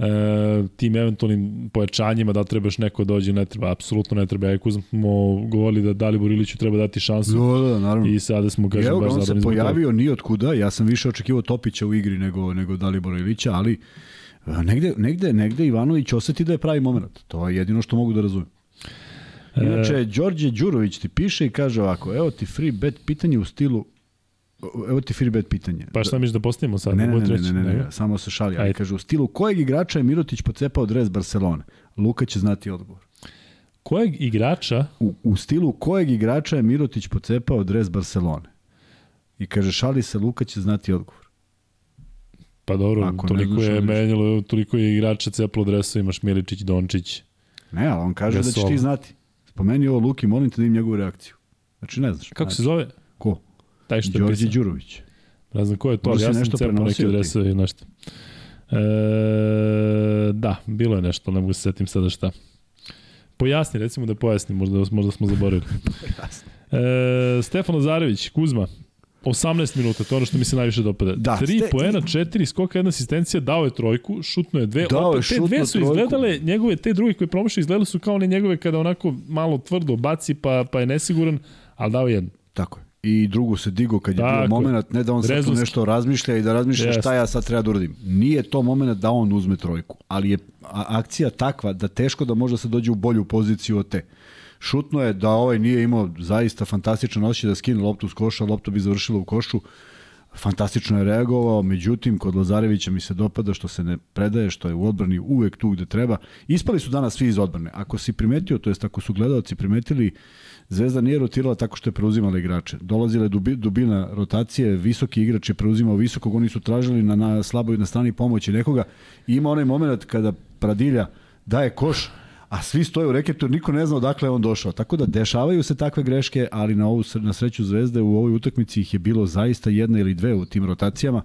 e, tim eventualnim pojačanjima, da trebaš neko da dođe, ne treba, apsolutno ne treba. Eko smo govorili da Dalibor Iliću treba dati šansu. Da, da, naravno. I sada smo, kažem, baš zadovoljni. on se pojavio ni od kuda, ja sam više očekivao Topića u igri nego, nego Dalibora Ilića, ali e, negde, negde, negde Ivanović oseti da je pravi moment. To je jedino što mogu da razumem. Inače, e... Đorđe Đurović ti piše i kaže ovako, evo ti free bet pitanje u stilu Evo ti bet pitanje. Pa šta miš da postavimo sad? Ne, ne, ne, ne, ne, ne, ne, samo se šali. Ali kaže, u stilu kojeg igrača je Mirotić pocepao dres Barcelone? Luka će znati odgovor. Kojeg igrača? U, u stilu kojeg igrača je Mirotić pocepao dres Barcelone? I kaže, šali se, Luka će znati odgovor. Pa dobro, Ako toliko je menjalo, toliko je igrača ceplo dresa, imaš Miličić, Dončić. Ne, ali on kaže Gasol. da će ti znati. Spomeni ovo Luki, molim te da im njegovu reakciju. Znači ne znaš. Kako znači. se zove? Ko? Taj što Đorđe Đurović. Ne znam ko je to, ali ja sam cepao neke adrese i nešto. E, da, bilo je nešto, ne mogu se setim sada šta. Pojasni, recimo da pojasni, možda, možda smo zaboravili. E, Stefan Lazarević, Kuzma, 18 minuta, to je ono što mi se najviše dopada. Da, 3 ste... poena, 4 skoka, jedna asistencija, dao je trojku, šutno je dve. Dao je te dve su trojku. izgledale, njegove, te druge koje promašaju izgledale su kao one njegove kada onako malo tvrdo baci pa, pa je nesiguran, ali dao je jednu. Tako je i drugu se digo kad je Tako. bio moment, ne da on sad tu nešto razmišlja i da razmišlja Jest. šta ja sad treba da uradim. Nije to moment da on uzme trojku, ali je akcija takva da teško da može da se dođe u bolju poziciju od te. Šutno je da ovaj nije imao zaista fantastičan osjećaj da skine loptu s koša, lopta bi završila u košu. fantastično je reagovao, međutim, kod Lazarevića mi se dopada što se ne predaje, što je u odbrani uvek tu gde treba. Ispali su danas svi iz odbrane. Ako si primetio, to jest ako su gledalci primetili, Zvezda nije rotirala tako što je preuzimala igrače. Dolazila je dubi, dubina rotacije, visoki igrač je preuzimao visokog, oni su tražili na, na slaboj na strani pomoći nekoga. I ima onaj moment kada Pradilja daje koš, a svi stoje u reketu niko ne zna odakle je on došao. Tako da dešavaju se takve greške, ali na, ovu, na sreću Zvezde u ovoj utakmici ih je bilo zaista jedna ili dve u tim rotacijama.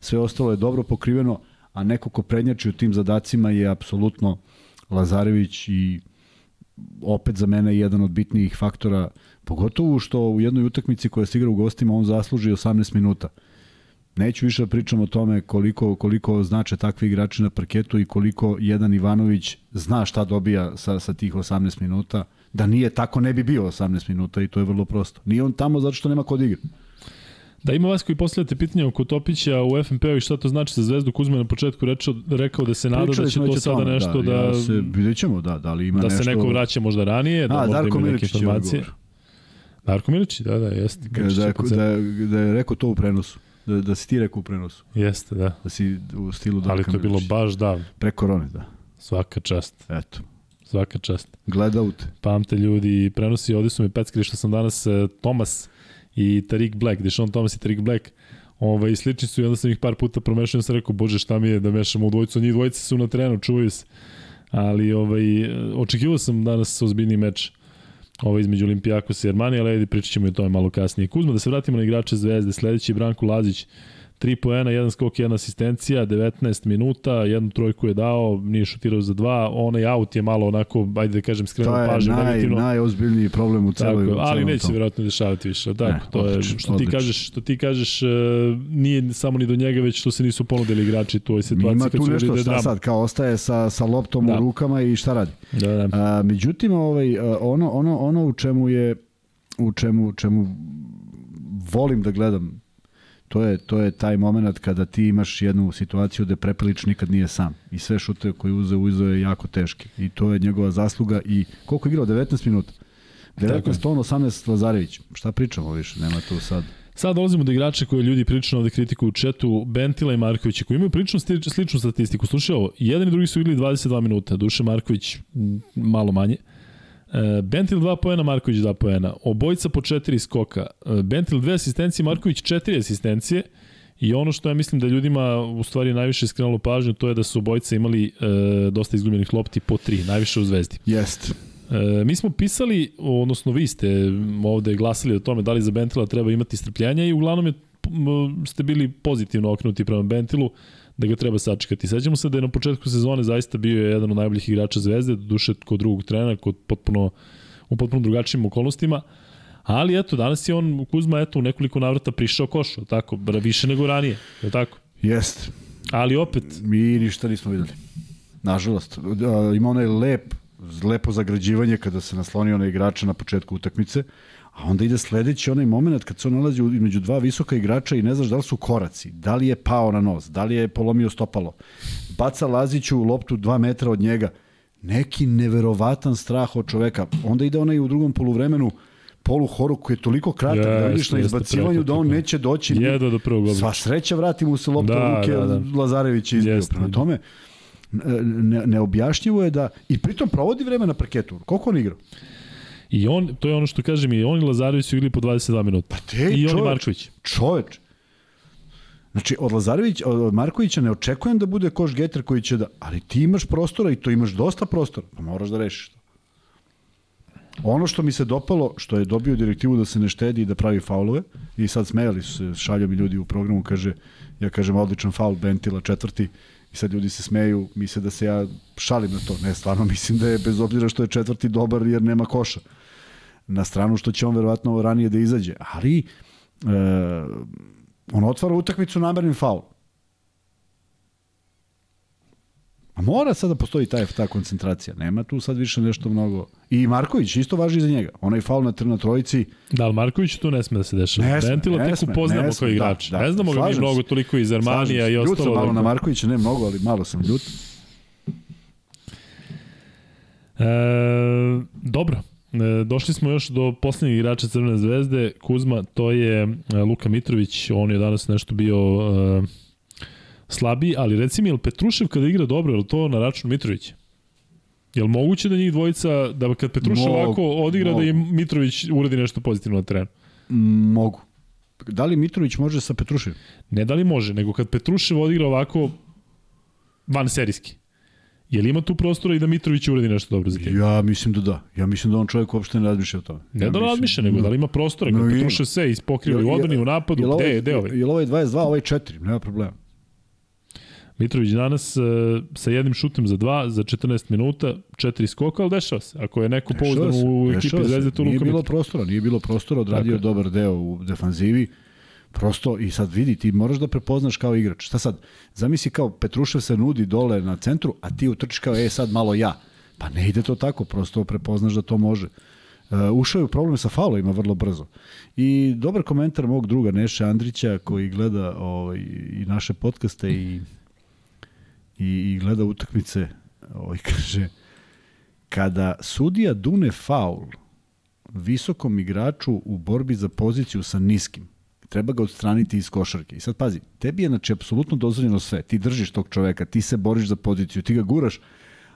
Sve ostalo je dobro pokriveno, a neko ko prednjači u tim zadacima je apsolutno Lazarević i opet za mene jedan od bitnijih faktora, pogotovo što u jednoj utakmici koja se igra u gostima on zasluži 18 minuta. Neću više da pričam o tome koliko, koliko znače takvi igrači na parketu i koliko jedan Ivanović zna šta dobija sa, sa tih 18 minuta. Da nije tako ne bi bio 18 minuta i to je vrlo prosto. Nije on tamo zato što nema kod igra. Da ima vas koji postavljate pitanje oko Topića u FNP-u i šta to znači za Zvezdu Kuzma na početku rečao, rekao da se nada Pričali da će to sada tome, nešto da... da ja se, vidjet ćemo, da, da li ima da nešto... Da se neko vraća možda ranije, da A, možda Darko ima neke informacije. Darko Milić, da, da, jeste. Da, da, da, da je rekao to u prenosu. Da, da si ti rekao u prenosu. Jeste, da. Da si u stilu Darka Ali to je bilo baš davno. Pre korone, da. Svaka čast. Eto. Svaka čast. Gledaut. Pamte ljudi, prenosi, ovdje su mi peckali što sam danas uh, Tomas i Tarik Black, Dešon Thomas i Tarik Black, ovaj, slični su i onda sam ih par puta promešao i sam rekao, bože šta mi je da mešamo u dvojicu, njih dvojice su na trenu, čuvaju se. Ali ovaj, očekivao sam danas ozbiljni meč ovaj, između Olimpijakos i Armani, ali pričat ćemo i o tome malo kasnije. Kuzma, da se vratimo na igrače Zvezde, sledeći je Branko Lazić, 3 poena, jedan skok, jedna asistencija, 19 minuta, jednu trojku je dao, nije šutirao za dva, onaj aut je malo onako, ajde da kažem, skrenuo pažnju. To je naj, najozbiljniji problem u celoj tako, Ali neće se vjerojatno dešavati više. Tako, ne, to odlično, je, što odlično. ti kažeš, što ti kažeš, uh, nije samo ni do njega, već što se nisu ponudili igrači u ovoj situaciji. Ima tu nešto da šta sad, kao ostaje sa, sa loptom da. u rukama i šta radi. Da, da. A, međutim, ovaj, ono, ono, ono u čemu je u čemu, čemu volim da gledam to je, to je taj moment kada ti imaš jednu situaciju gde Prepelić nikad nije sam. I sve šute koje uze, uze je jako teške. I to je njegova zasluga. I koliko je igrao? 19 minuta. 19 on, 18 Lazarević. Šta pričamo više? Nema tu sad. Sad dolazimo do igrača koje ljudi prilično ovde kritikuju u četu, Bentila i Marković, koji imaju prilično sličnu statistiku. Slušaj ovo, jedan i drugi su igrali 22 minuta, Duše Marković malo manje. E, Bentil 2 poena, Marković 2 poena. Obojica po 4 skoka. E, Bentil 2 asistencije, Marković 4 asistencije. I ono što ja mislim da ljudima u stvari najviše skrenulo pažnju, to je da su obojica imali e, dosta izgubljenih lopti po 3, najviše u Zvezdi. Jeste. E, mi smo pisali, odnosno vi ste ovde glasali o tome da li za Bentila treba imati strpljenja i uglavnom je, ste bili pozitivno okrenuti prema Bentilu da ga treba sačekati. Sećamo se da je na početku sezone zaista bio jedan od najboljih igrača Zvezde, duše kod drugog trena, kod potpuno, u potpuno drugačijim okolnostima. Ali eto, danas je on, Kuzma, eto, u nekoliko navrata prišao košu, tako, više nego ranije, je tako? Jeste. Ali opet... Mi ništa nismo videli. Nažalost. Ima onaj lep, lepo zagrađivanje kada se naslonio na igrača na početku utakmice, A onda ide sledeći onaj moment kad se on nalazi između dva visoka igrača i ne znaš da li su koraci, da li je pao na nos, da li je polomio stopalo. Baca Laziću loptu dva metra od njega. Neki neverovatan strah od čoveka. Onda ide onaj u drugom poluvremenu polu horu koji je toliko kratak ja, da vidiš na izbacivanju da on neće doći. Jedo do prvog obliča. Sva sreća vrati mu se lopta da, ruke, da, da. Lazarević je izbio. Prema tome, ne, neobjašnjivo je da, i pritom provodi vreme na parketu. Koliko on igra? I on, to je ono što kažem, i on i Lazarević su igli po 22 minuta. Pa te, I on i Marković. Čoveč. Znači, od Lazarević, od Markovića ne očekujem da bude koš geter koji će da... Ali ti imaš prostora i to imaš dosta prostora. Pa moraš da rešiš to. Ono što mi se dopalo, što je dobio direktivu da se ne štedi i da pravi faulove, i sad smejali su se, šalju mi ljudi u programu, kaže, ja kažem odličan faul, Bentila četvrti, I sad ljudi se smeju, misle da se ja šalim na to. Ne, stvarno mislim da je bez obzira što je četvrti dobar jer nema koša. Na stranu što će on verovatno ranije da izađe. Ali e, on otvara utakmicu namernim faulom. A mora sada da postoji taj, ta koncentracija. Nema tu sad više nešto mnogo. I Marković isto važi za njega. Onaj faul na, na trojici. Da, ali Marković tu ne sme da se dešava. Ne sme, Ventila tek upoznamo kao igrač. Da, da, ne znamo ga mi mnogo toliko iz Armanija i ostalo. Ljud sam malo na Markovića, ne mnogo, ali malo sam ljut. E, dobro, došli smo još do poslednjeg igrača Crvene zvezde, Kuzma, to je e, Luka Mitrović, on je danas nešto bio e, slabiji, ali reci mi, je li Petrušev kada igra dobro, je to na račun Mitrovića? Je li moguće da njih dvojica, da kad Petrušev Mogu, ovako odigra mogu. da im Mitrović uradi nešto pozitivno na terenu? Mogu. Da li Mitrović može sa Petruševim? Ne da li može, nego kad Petrušev odigra ovako van serijski. Je li ima tu prostora i da Mitrović uradi nešto dobro za tim? Ja mislim da da. Ja mislim da on čovjek uopšte ne razmišlja o tome. Ne ja da mislim- razmišlja, nego da li ima prostora, kad No, ima. Petrušev sve ispokriva i u odbrani, u napadu, gde ovaj, je, gde je ovaj? Jel ovaj 22, ovaj 4, nema problema. Mitrović danas uh, sa jednim šutem za dva, za 14 minuta, četiri skoka, ali dešava se. Ako je neko pouzdan se, u ekipi se. Zvezde, to Nije Luka bilo Mitrović. prostora, nije bilo prostora, odradio Tako je je. dobar deo u defanzivi. Prosto, i sad vidi, ti moraš da prepoznaš kao igrač. Šta sad? Zamisli kao Petrušev se nudi dole na centru, a ti utrčiš kao, e sad malo ja. Pa ne ide to tako, prosto prepoznaš da to može. Uh, ušao je u problem sa faulovima vrlo brzo. I dobar komentar mog druga Neše Andrića koji gleda ovaj, i naše podcaste i, i, i gleda utakmice, ovaj, kaže kada sudija dune faul visokom igraču u borbi za poziciju sa niskim, treba ga odstraniti iz košarke. I sad pazi, tebi je znači apsolutno dozvoljeno sve. Ti držiš tog čoveka, ti se boriš za poziciju, ti ga guraš,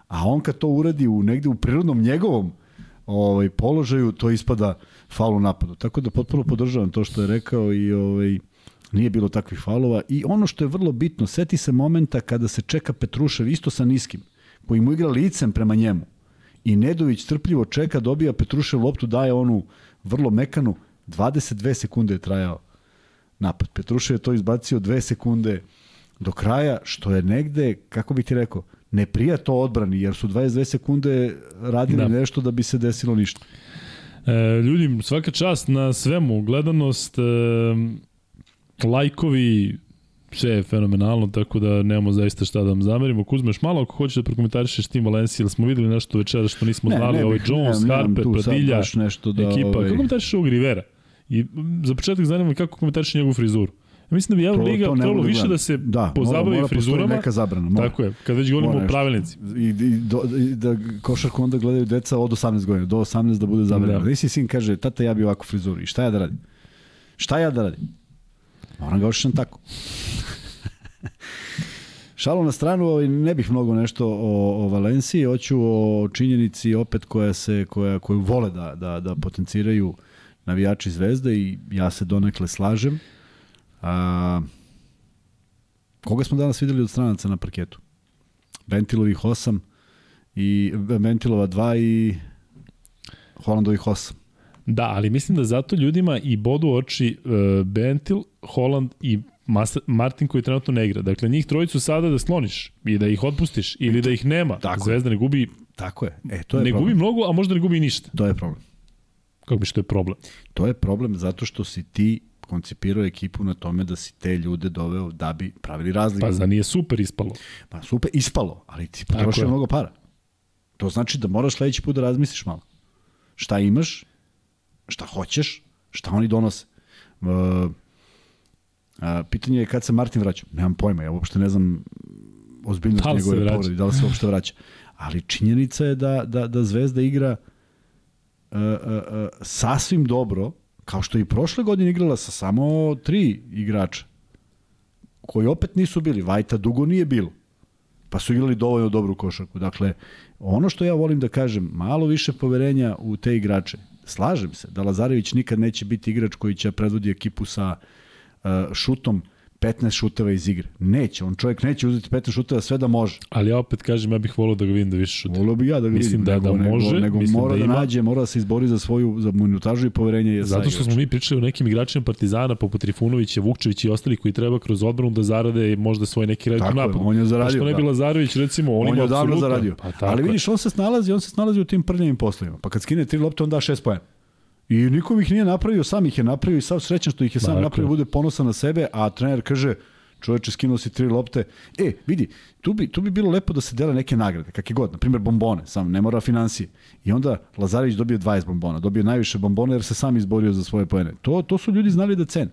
a on kad to uradi u negde u prirodnom njegovom ovaj položaju, to ispada faul u napadu. Tako da potpuno podržavam to što je rekao i ovaj nije bilo takvih faulova i ono što je vrlo bitno, seti se momenta kada se čeka Petrušev isto sa niskim, koji mu igra licem prema njemu. I Nedović trpljivo čeka, dobija Petrušev loptu, daje onu vrlo mekanu, 22 sekunde je trajao napad. Petrušev je to izbacio 2 sekunde do kraja, što je negde, kako bih ti rekao, ne prija to odbrani, jer su 22 sekunde radili Da. nešto da bi se desilo ništa. E, ljudi, svaka čast na svemu, gledanost, e, lajkovi, sve je fenomenalno, tako da nemamo zaista šta da vam zamerimo. Kuzmeš malo ako hoćeš da prokomentarišeš tim Valencija, ili smo videli nešto večera što nismo Ne, znali, ne ovaj bih- Jones, nemam- nemam Harper, Pradilja, nešto da, ekipa. ovaj- Kako komentarišeš ovog Rivera? I za početak zanima me kako komentarišeš njegovu frizuru. Ja mislim da bi Euroliga ne trebalo više da se da, pozabavi mora, mora frizurama. neka zabrana. Mora. Tako je, kad već govorimo o pravilnici. I, i, do, i da košarku onda gledaju deca od 18 godina, do 18 da bude zabranjeno. Da. Nisi sin kaže, tata ja bi ovako frizuru. I šta ja da radim? Šta ja da radim? Moram ga ošišam tako. Šalu na stranu, ovaj, ne bih mnogo nešto o, o Valenciji, hoću o činjenici opet koja se, koja, koju vole da, da, da potenciraju navijači Zvezde i ja se donekle slažem. A, koga smo danas videli od stranaca na parketu? Ventilovih 8 i Ventilova 2 i Holandovih 8. Da, ali mislim da zato ljudima i bodu oči uh, Bentil, Holland i Mas Martin koji trenutno ne igra. Dakle, njih trojicu sada da skloniš i da ih otpustiš ili da ih nema. Tako je. Zvezda ne gubi, Tako je. E, to je ne problem. gubi mnogo, a možda ne gubi ništa. To je problem. Kako bi što je problem? To je problem zato što si ti koncipirao ekipu na tome da si te ljude doveo da bi pravili razliku. Pa za nije super ispalo. Pa super, ispalo, ali ti potrošio mnogo para. To znači da moraš sledeći put da razmisliš malo. Šta imaš, šta hoćeš, šta oni donose. Uh, a, pitanje je kad se Martin vraća. Nemam pojma, ja uopšte ne znam ozbiljnost Da njegove povrede, da li se uopšte vraća. Ali činjenica je da, da, da Zvezda igra uh, uh, uh, sasvim dobro, kao što je i prošle godine igrala sa samo tri igrača, koji opet nisu bili. Vajta dugo nije bilo pa su igrali dovoljno dobru košarku. Dakle, ono što ja volim da kažem, malo više poverenja u te igrače. Slažem se da Lazarević nikad neće biti igrač koji će predvodi ekipu sa uh, šutom 15 šuteva iz igre. Neće, on čovjek neće uzeti 15 šuteva sve da može. Ali ja opet kažem, ja bih volio da ga vidim da više šuta. Volio bi ja da ga Mislim vidim. da- nego, da može, nego, nego mislim mora da da, ima. nađe, mora da se izbori za svoju za minutažu i poverenje je Zato što smo mi pričali o nekim igračima Partizana poput Trifunovića, Vukčevića i ostalih koji treba kroz odbranu da zarade možda svoj neki je, napadu. on je zaradio, Pa što ne bi da. Lazarević recimo, on, on je odavno zaradio. Pa, Ali vidiš, on se snalazi, on se snalazi u tim prljavim poslovima. Pa kad skine tri lopte, on da šest poena. I nikom ih nije napravio, sam ih je napravio i sav srećan što ih je sam Dakle. napravio, bude ponosan na sebe, a trener kaže, čoveče, skinuo si tri lopte. E, vidi, tu bi, tu bi bilo lepo da se dele neke nagrade, kakve god, na primjer bombone, sam ne mora financije. I onda Lazarević dobio 20 bombona, dobio najviše bombona jer se sam izborio za svoje poene. To, to su ljudi znali da cene.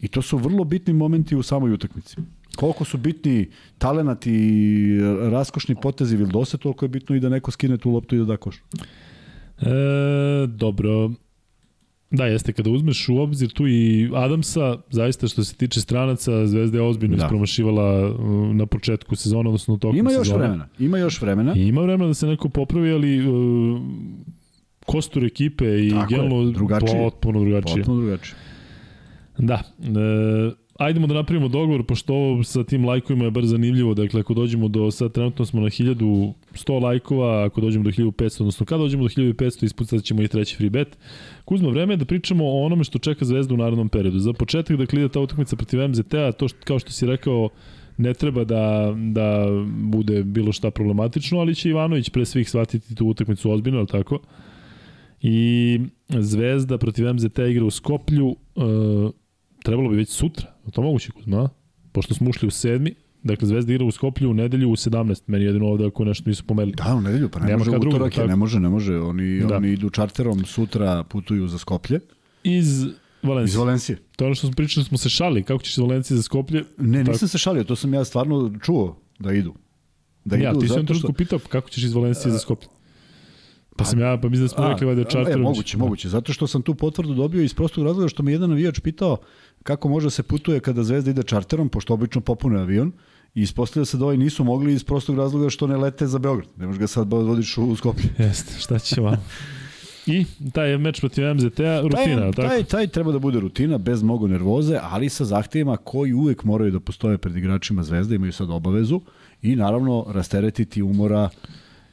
I to su vrlo bitni momenti u samoj utakmici. Koliko su bitni talenat i raskošni potezi Vildose, toliko je bitno i da neko skine tu loptu i da da koš. E, dobro. Da, jeste, kada uzmeš u obzir tu i Adamsa, zaista što se tiče stranaca, Zvezda je ozbiljno da. ispromašivala uh, na početku sezona, odnosno tokom Ima još sezona. vremena, ima još vremena. I ima vremena da se neko popravi, ali uh, kostur ekipe i generalno potpuno drugačije. Potpuno drugačije. Da. E, ajdemo da napravimo dogovor, pošto ovo sa tim lajkovima je bar zanimljivo. Dakle, ako dođemo do, sad trenutno smo na 1100 lajkova, ako dođemo do 1500, odnosno kada dođemo do 1500, ispucat ćemo i treći free bet. Kuzmo, vreme je da pričamo o onome što čeka Zvezdu u narodnom periodu. Za početak, dakle, ide ta utakmica protiv MZT-a, to što, kao što si rekao, ne treba da, da bude bilo šta problematično, ali će Ivanović pre svih shvatiti tu utakmicu ozbiljno, ali tako? I Zvezda protiv MZT igra u Skoplju, e, trebalo bi već sutra, je to moguće Kuzma? Pošto smo ušli u sedmi, Dakle, Zvezda igra u Skoplju u nedelju u 17. Meni jedino ovde ako nešto nisu pomerili. Da, u nedelju, pa ne Nema može utorak, ne može, ne može. Oni, da. oni idu čarterom, sutra putuju za Skoplje. Iz Valencije. Iz Valencije. To je ono što smo pričali, smo se šali. Kako ćeš iz Valencije za Skoplje? Ne, nisam Tako... se šalio, to sam ja stvarno čuo da idu. Da ja, idu ti sam što... pitao kako ćeš iz Valencije za Skoplje. Pa sam ja, pa mislim da smo rekli valjda čarterom. E, moguće, moguće. Zato što sam tu potvrdu dobio iz prostog razloga što me jedan navijač pitao kako može da se putuje kada Zvezda ide čarterom, pošto obično popune avion. I ispostavlja se da ovaj nisu mogli iz prostog razloga što ne lete za Beograd. Ne možeš ga sad vodiš u Skoplje. Jeste, šta će vam? I taj meč protiv MZT-a rutina, taj, tako? Taj, taj treba da bude rutina, bez mnogo nervoze, ali sa zahtevima koji uvek moraju da postoje pred igračima Zvezda, imaju sad obavezu i naravno rasteretiti umora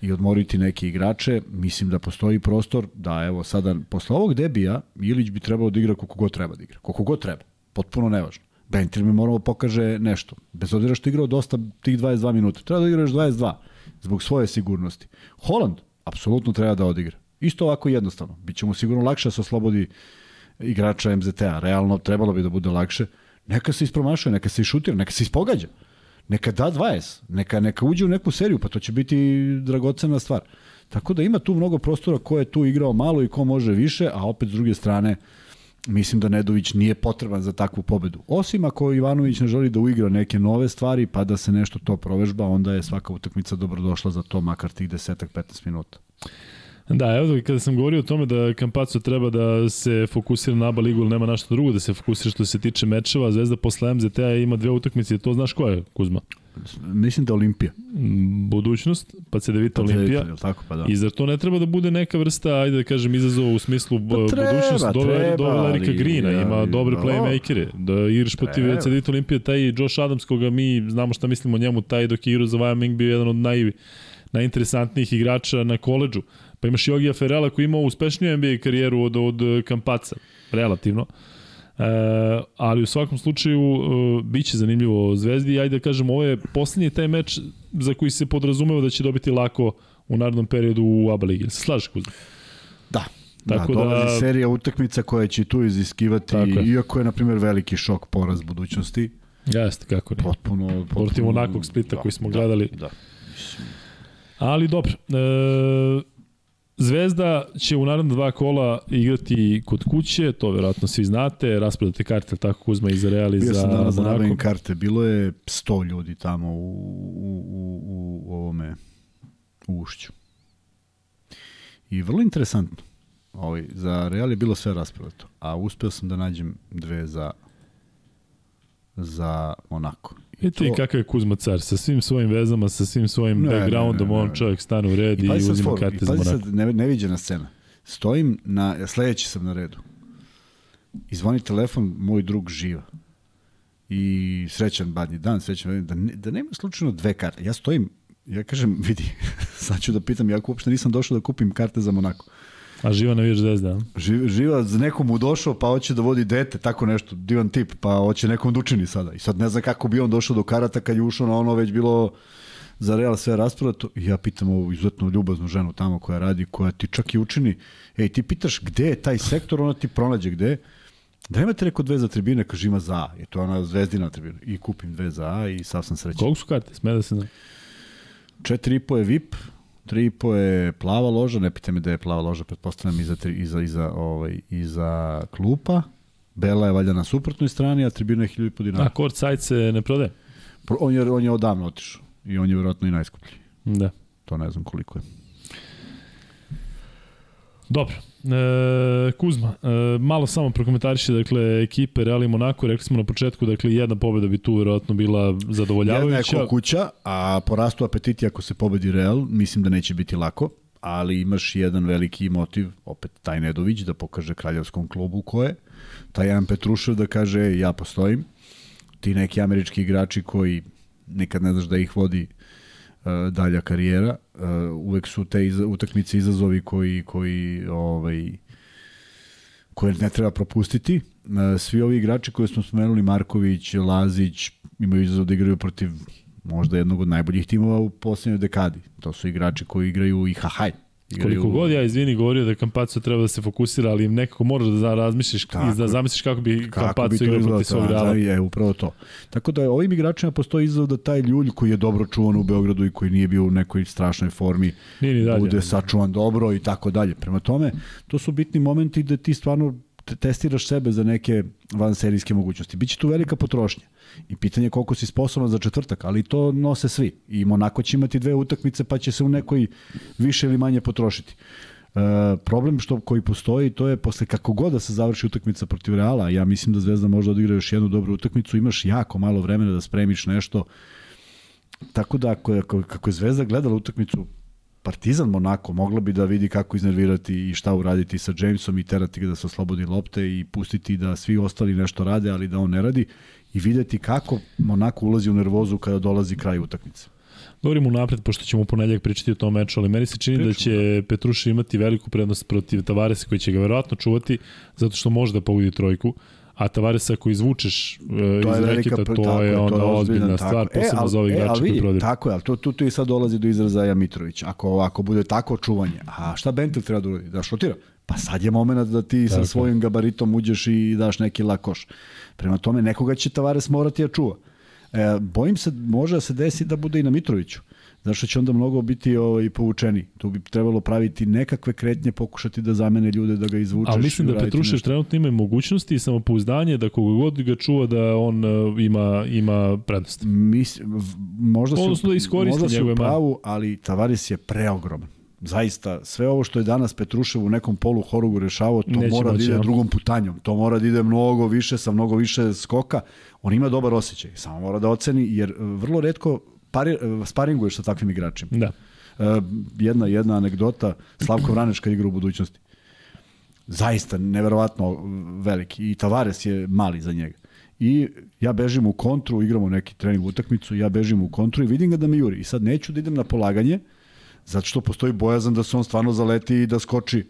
i odmoriti neke igrače, mislim da postoji prostor da evo sada posle ovog debija Ilić bi trebao da igra koliko god treba da igra. Koliko god treba. Potpuno nevažno. Bentil mi moramo pokaže nešto. Bez obzira što igrao dosta tih 22 minuta. Treba da igraš 22 zbog svoje sigurnosti. Holland apsolutno treba da odigra. Isto ovako jednostavno. Biće mu sigurno lakše da se oslobodi igrača MZT-a. Realno trebalo bi da bude lakše. Neka se ispromašuje, neka se išutira, neka se ispogađa neka da 20, neka, neka uđe u neku seriju, pa to će biti dragocena stvar. Tako da ima tu mnogo prostora ko je tu igrao malo i ko može više, a opet s druge strane mislim da Nedović nije potreban za takvu pobedu. Osim ako Ivanović ne želi da uigra neke nove stvari pa da se nešto to provežba, onda je svaka utakmica dobrodošla za to, makar tih desetak, 15 minuta. Da, evo kada sam govorio o tome da Kampaco treba da se fokusira na ABA ligu ili nema našto drugo da se fokusira što se tiče mečeva, Zvezda posle MZT-a ima dve utakmice, to znaš ko je, Kuzma? Mislim da Olimpija. Budućnost, pa se da vidite Olimpija. Pa tako, pa da. I zar to ne treba da bude neka vrsta, ajde da kažem, izazova u smislu pa treba, budućnost? Dove, dove Larika Grina, ja, ima dobre playmakere. Da igraš protiv Cedit Olimpija, taj Josh Adams, koga mi znamo šta mislimo o njemu, taj dok je igrao za Wyoming bio jedan od naj, najinteresantnijih igrača na koleđu. Pa imaš Jogija Ferela koji ima uspešniju NBA karijeru od, od Kampaca, relativno. E, ali u svakom slučaju e, biće zanimljivo Zvezdi. Ajde da kažem, ovo je poslednji taj meč za koji se podrazumeva da će dobiti lako u narodnom periodu u ABA ligi. Se slažeš Kuzma? Da, Tako da, dolazi da, serija utakmica koja će tu iziskivati, je. iako je, na primjer, veliki šok poraz budućnosti. Jeste, kako ne. Potpuno, potpuno Protiv onakvog splita da, koji smo da, gledali. Da. Ali dobro. E, Zvezda će u naredna dva kola igrati kod kuće, to verovatno svi znate, raspredate karte, tako Kuzma i za Real i za Bio sam danas da karte, bilo je 100 ljudi tamo u, u, u, u ovome u ušću. I vrlo interesantno. Ovaj, za Real je bilo sve raspredato, a uspeo sam da nađem dve za za Monako. I ti to... kakav je Kuzma car, sa svim svojim vezama, sa svim svojim ne, backgroundom, ne, ne, ne, on čovjek stane u red i, i uzima karte za Monako. I sad, ne, neviđena scena. Stojim, na, sledeći sam na redu. I zvoni telefon, moj drug živa. I srećan badnji dan, srećan badnji dan. Da, ne, da nema slučajno dve karte. Ja stojim, ja kažem, vidi, sad ću da pitam, ja uopšte nisam došao da kupim karte za Monako. A živa navijač zvezda? Živa, živa za nekom mu došao pa hoće da vodi dete, tako nešto, divan tip, pa hoće nekom da učini sada. I sad ne znam kako bi on došao do karata kad je ušao na ono već bilo za Real sve rasprodato. I ja pitam ovu izuzetno ljubaznu ženu tamo koja radi, koja ti čak i učini, ej ti pitaš gde je taj sektor, ona ti pronađe gde Da imate neko dve za tribine, kaže ima za A. Je to ona zvezdina tribina. I kupim dve za A i sav sam srećan. Koliko su karte? Sme da se zna. Četiri i po je VIP, 3,5 je plava loža, ne pite me da je plava loža, pretpostavljam iza, iza, iza, ovaj, iza klupa. Bela je valjda na suprotnoj strani, a tribina je 1000 dinara. A court side se ne prode? On je, on je odavno otišao i on je vjerojatno i najskuplji. Da. To ne znam koliko je. Dobro. E, Kuzma, e, malo samo prokomentariše, dakle, ekipe Real i Monaco, rekli smo na početku, dakle, jedna pobeda bi tu verovatno bila zadovoljavajuća. Jedna je kuća, a po rastu apetiti ako se pobedi Real, mislim da neće biti lako, ali imaš jedan veliki motiv, opet taj Nedović, da pokaže kraljevskom klubu ko je, taj jedan Petrušev da kaže ja postojim, ti neki američki igrači koji nikad ne znaš da ih vodi dalja karijera, uh, uvek su te iz, utakmice izazovi koji, koji ovaj, koje ne treba propustiti. Uh, svi ovi igrači koje smo spomenuli, Marković, Lazić, imaju izazov da igraju protiv možda jednog od najboljih timova u poslednjoj dekadi. To su igrači koji igraju i hahaj. Igraju... Koliko god ja, izvini, govorio da Kampaco treba da se fokusira, ali nekako moraš da razmisliš kako, i da zamisliš kako bi Kampaco igrao protiv svog da, Je, upravo to. Tako da ovim igračima postoji izazov da taj ljulj koji je dobro čuvan u Beogradu i koji nije bio u nekoj strašnoj formi nije ni dalje. bude sačuvan dobro i tako dalje. Prema tome, to su bitni momenti da ti stvarno testiraš sebe za neke vanserijske mogućnosti. Biće tu velika potrošnja. I pitanje je koliko si sposoban za četvrtak, ali to nose svi. I Monako će imati dve utakmice pa će se u nekoj više ili manje potrošiti. E, problem što koji postoji to je posle kako god da se završi utakmica protiv Reala, ja mislim da Zvezda može da odigra još jednu dobru utakmicu, imaš jako malo vremena da spremiš nešto. Tako da ako je, kako je Zvezda gledala utakmicu Partizan Monako mogla bi da vidi kako iznervirati i šta uraditi sa Jamesom i terati ga da se oslobodi lopte i pustiti da svi ostali nešto rade, ali da on ne radi i videti kako Monako ulazi u nervozu kada dolazi kraj utakmice. Govorimo napred, pošto ćemo u ponedljak pričati o tom meču, ali meni se čini Priču, da će da. Petruša imati veliku prednost protiv Tavaresa koji će ga verovatno čuvati, zato što može da pogodi trojku a Tavares ako izvučeš uh, iz reketa, to tako, je onda to je ozbiljna stvar, e, posebno e, za ovih igrača e, koji prodaju. Tako je, ali tu, tu, tu i sad dolazi do izrazaja Mitrović. Ako, ako bude tako čuvanje, a šta Bentil treba da uradi? Da šutira? Pa sad je moment da ti tako. sa svojim gabaritom uđeš i daš neki lakoš. Prema tome, nekoga će Tavares morati da čuva. E, bojim se, može da se desi da bude i na Mitroviću. Zašto će onda mnogo biti ovaj, povučeni. Tu bi trebalo praviti nekakve kretnje, pokušati da zamene ljude, da ga izvučeš. Ali mislim da Petrušev trenutno ima mogućnosti i samopouzdanje da koga god ga čuva da on uh, ima, ima prednost. Mis, možda se, da iskoristi u pravu, ali Tavares je preogroman zaista sve ovo što je danas Petrušev u nekom polu horugu rešavao, to Neće mora da ide drugom putanjom. To mora da ide mnogo više sa mnogo više skoka. On ima dobar osjećaj, samo mora da oceni jer vrlo redko pari, sparinguješ sa takvim igračima. Da. Uh, jedna, jedna anegdota, Slavko Vraneška igra u budućnosti. Zaista, neverovatno veliki. I Tavares je mali za njega. I ja bežim u kontru, igramo neki trening utakmicu, ja bežim u kontru i vidim ga da me juri. I sad neću da idem na polaganje, zato što postoji bojazan da se on stvarno zaleti i da skoči.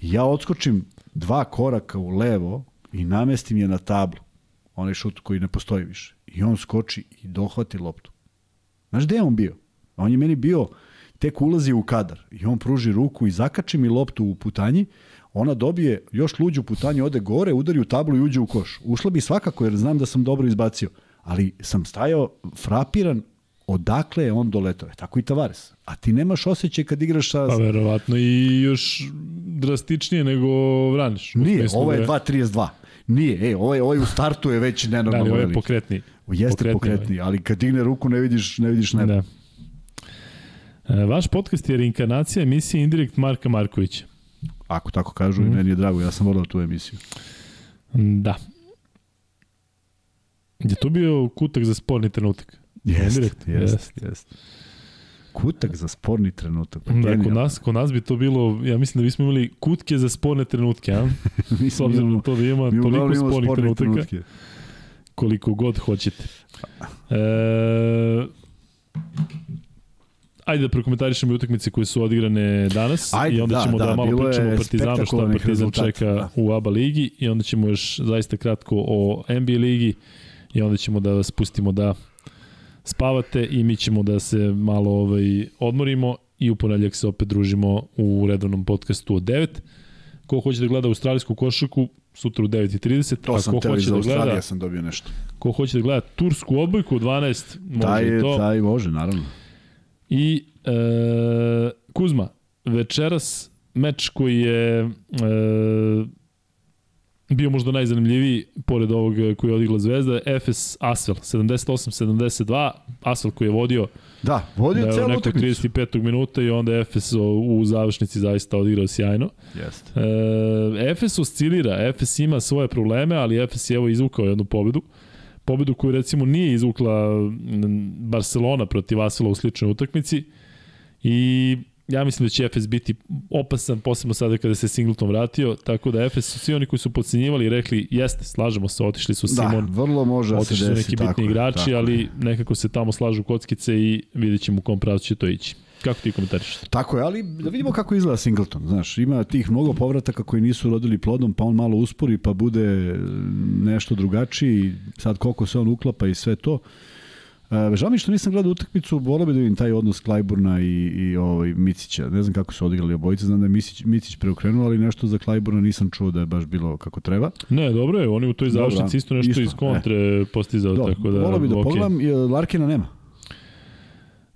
Ja odskočim dva koraka u levo i namestim je na tablu. Onaj šut koji ne postoji više. I on skoči i dohvati loptu. Znaš gde je on bio? On je meni bio, tek ulazi u kadar i on pruži ruku i zakači mi loptu u putanji, ona dobije još luđu putanju, ode gore, udari u tablu i uđe u koš. Ušla bi svakako jer znam da sam dobro izbacio, ali sam stajao frapiran odakle je on doletao. Tako i Tavares. A ti nemaš osjećaj kad igraš sa... Pa verovatno i još drastičnije nego Vraniš. Nije, ovo je 2.32. Nije, e, ovaj, ovaj u startu je već nenormalno da, ovo je pokretni. Jeste pokretni, pokretni ali kad digne ruku ne vidiš, ne vidiš nebo. Da. E, vaš podcast je reinkarnacija emisije Indirekt Marka Markovića. Ako tako kažu, mm. meni je drago, ja sam volao tu emisiju. Da. Je to bio kutak za sporni trenutak? Jeste, jeste, jeste. Kutak za sporni trenutak. Pa da, kod nas, kod nas bi to bilo, ja mislim da bismo imali kutke za sporne trenutke, a? S obzirom na to da ima toliko spornih trenutaka. Trenutke. Koliko god hoćete. E, ajde da prokomentarišemo utakmice koje su odigrane danas ajde, i onda da, ćemo da, da malo pričamo o Partizanu šta Partizan čeka da. u ABA ligi i onda ćemo još zaista kratko o NBA ligi i onda ćemo da vas pustimo da spavate i mi ćemo da se malo ovaj, odmorimo i u ponedljak se opet družimo u redovnom podcastu od 9. Ko hoće da gleda australijsku košarku, sutra u 9.30. To sam teo iz da gleda, sam dobio nešto. Ko hoće da gleda tursku odbojku u 12, može taj, to. Taj može, naravno. I e, Kuzma, večeras meč koji je e, bio možda najzanimljiviji, pored ovog koji je odigla Zvezda, Efes Asvel, 78-72, Asvel koji je vodio Da, vodio da, celu utakmicu. 35. minuta i onda Efes u završnici zaista odigrao sjajno. Jeste. E, Efes oscilira, Efes ima svoje probleme, ali Efes je evo izvukao jednu pobedu. Pobedu koju recimo nije izvukla Barcelona protiv Asvela u sličnoj utakmici. I ja mislim da će Efes biti opasan, posebno sada kada se Singleton vratio, tako da Efes su svi oni koji su podcenjivali i rekli jeste, slažemo se, otišli su Simon, da, vrlo može da se otišli su desi. neki tako bitni igrači, tako je. ali nekako se tamo slažu kockice i vidjet ćemo u kom pravcu će to ići. Kako ti komentariš? Tako je, ali da vidimo kako izgleda Singleton. Znaš, ima tih mnogo povrataka koji nisu rodili plodom, pa on malo uspori, pa bude nešto drugačiji. Sad koliko se on uklapa i sve to. E, žao mi što nisam gledao utakmicu, volio bi da vidim taj odnos Klajburna i, i ovaj, Micića. Ne znam kako su odigrali obojice, znam da je Micić, Micić preokrenuo, ali nešto za Klajburna nisam čuo da je baš bilo kako treba. Ne, dobro je, on je u toj završnici isto nešto isto, iz kontre e. postizao, Do, tako da... volio bi da okej. pogledam, e, Larkina nema.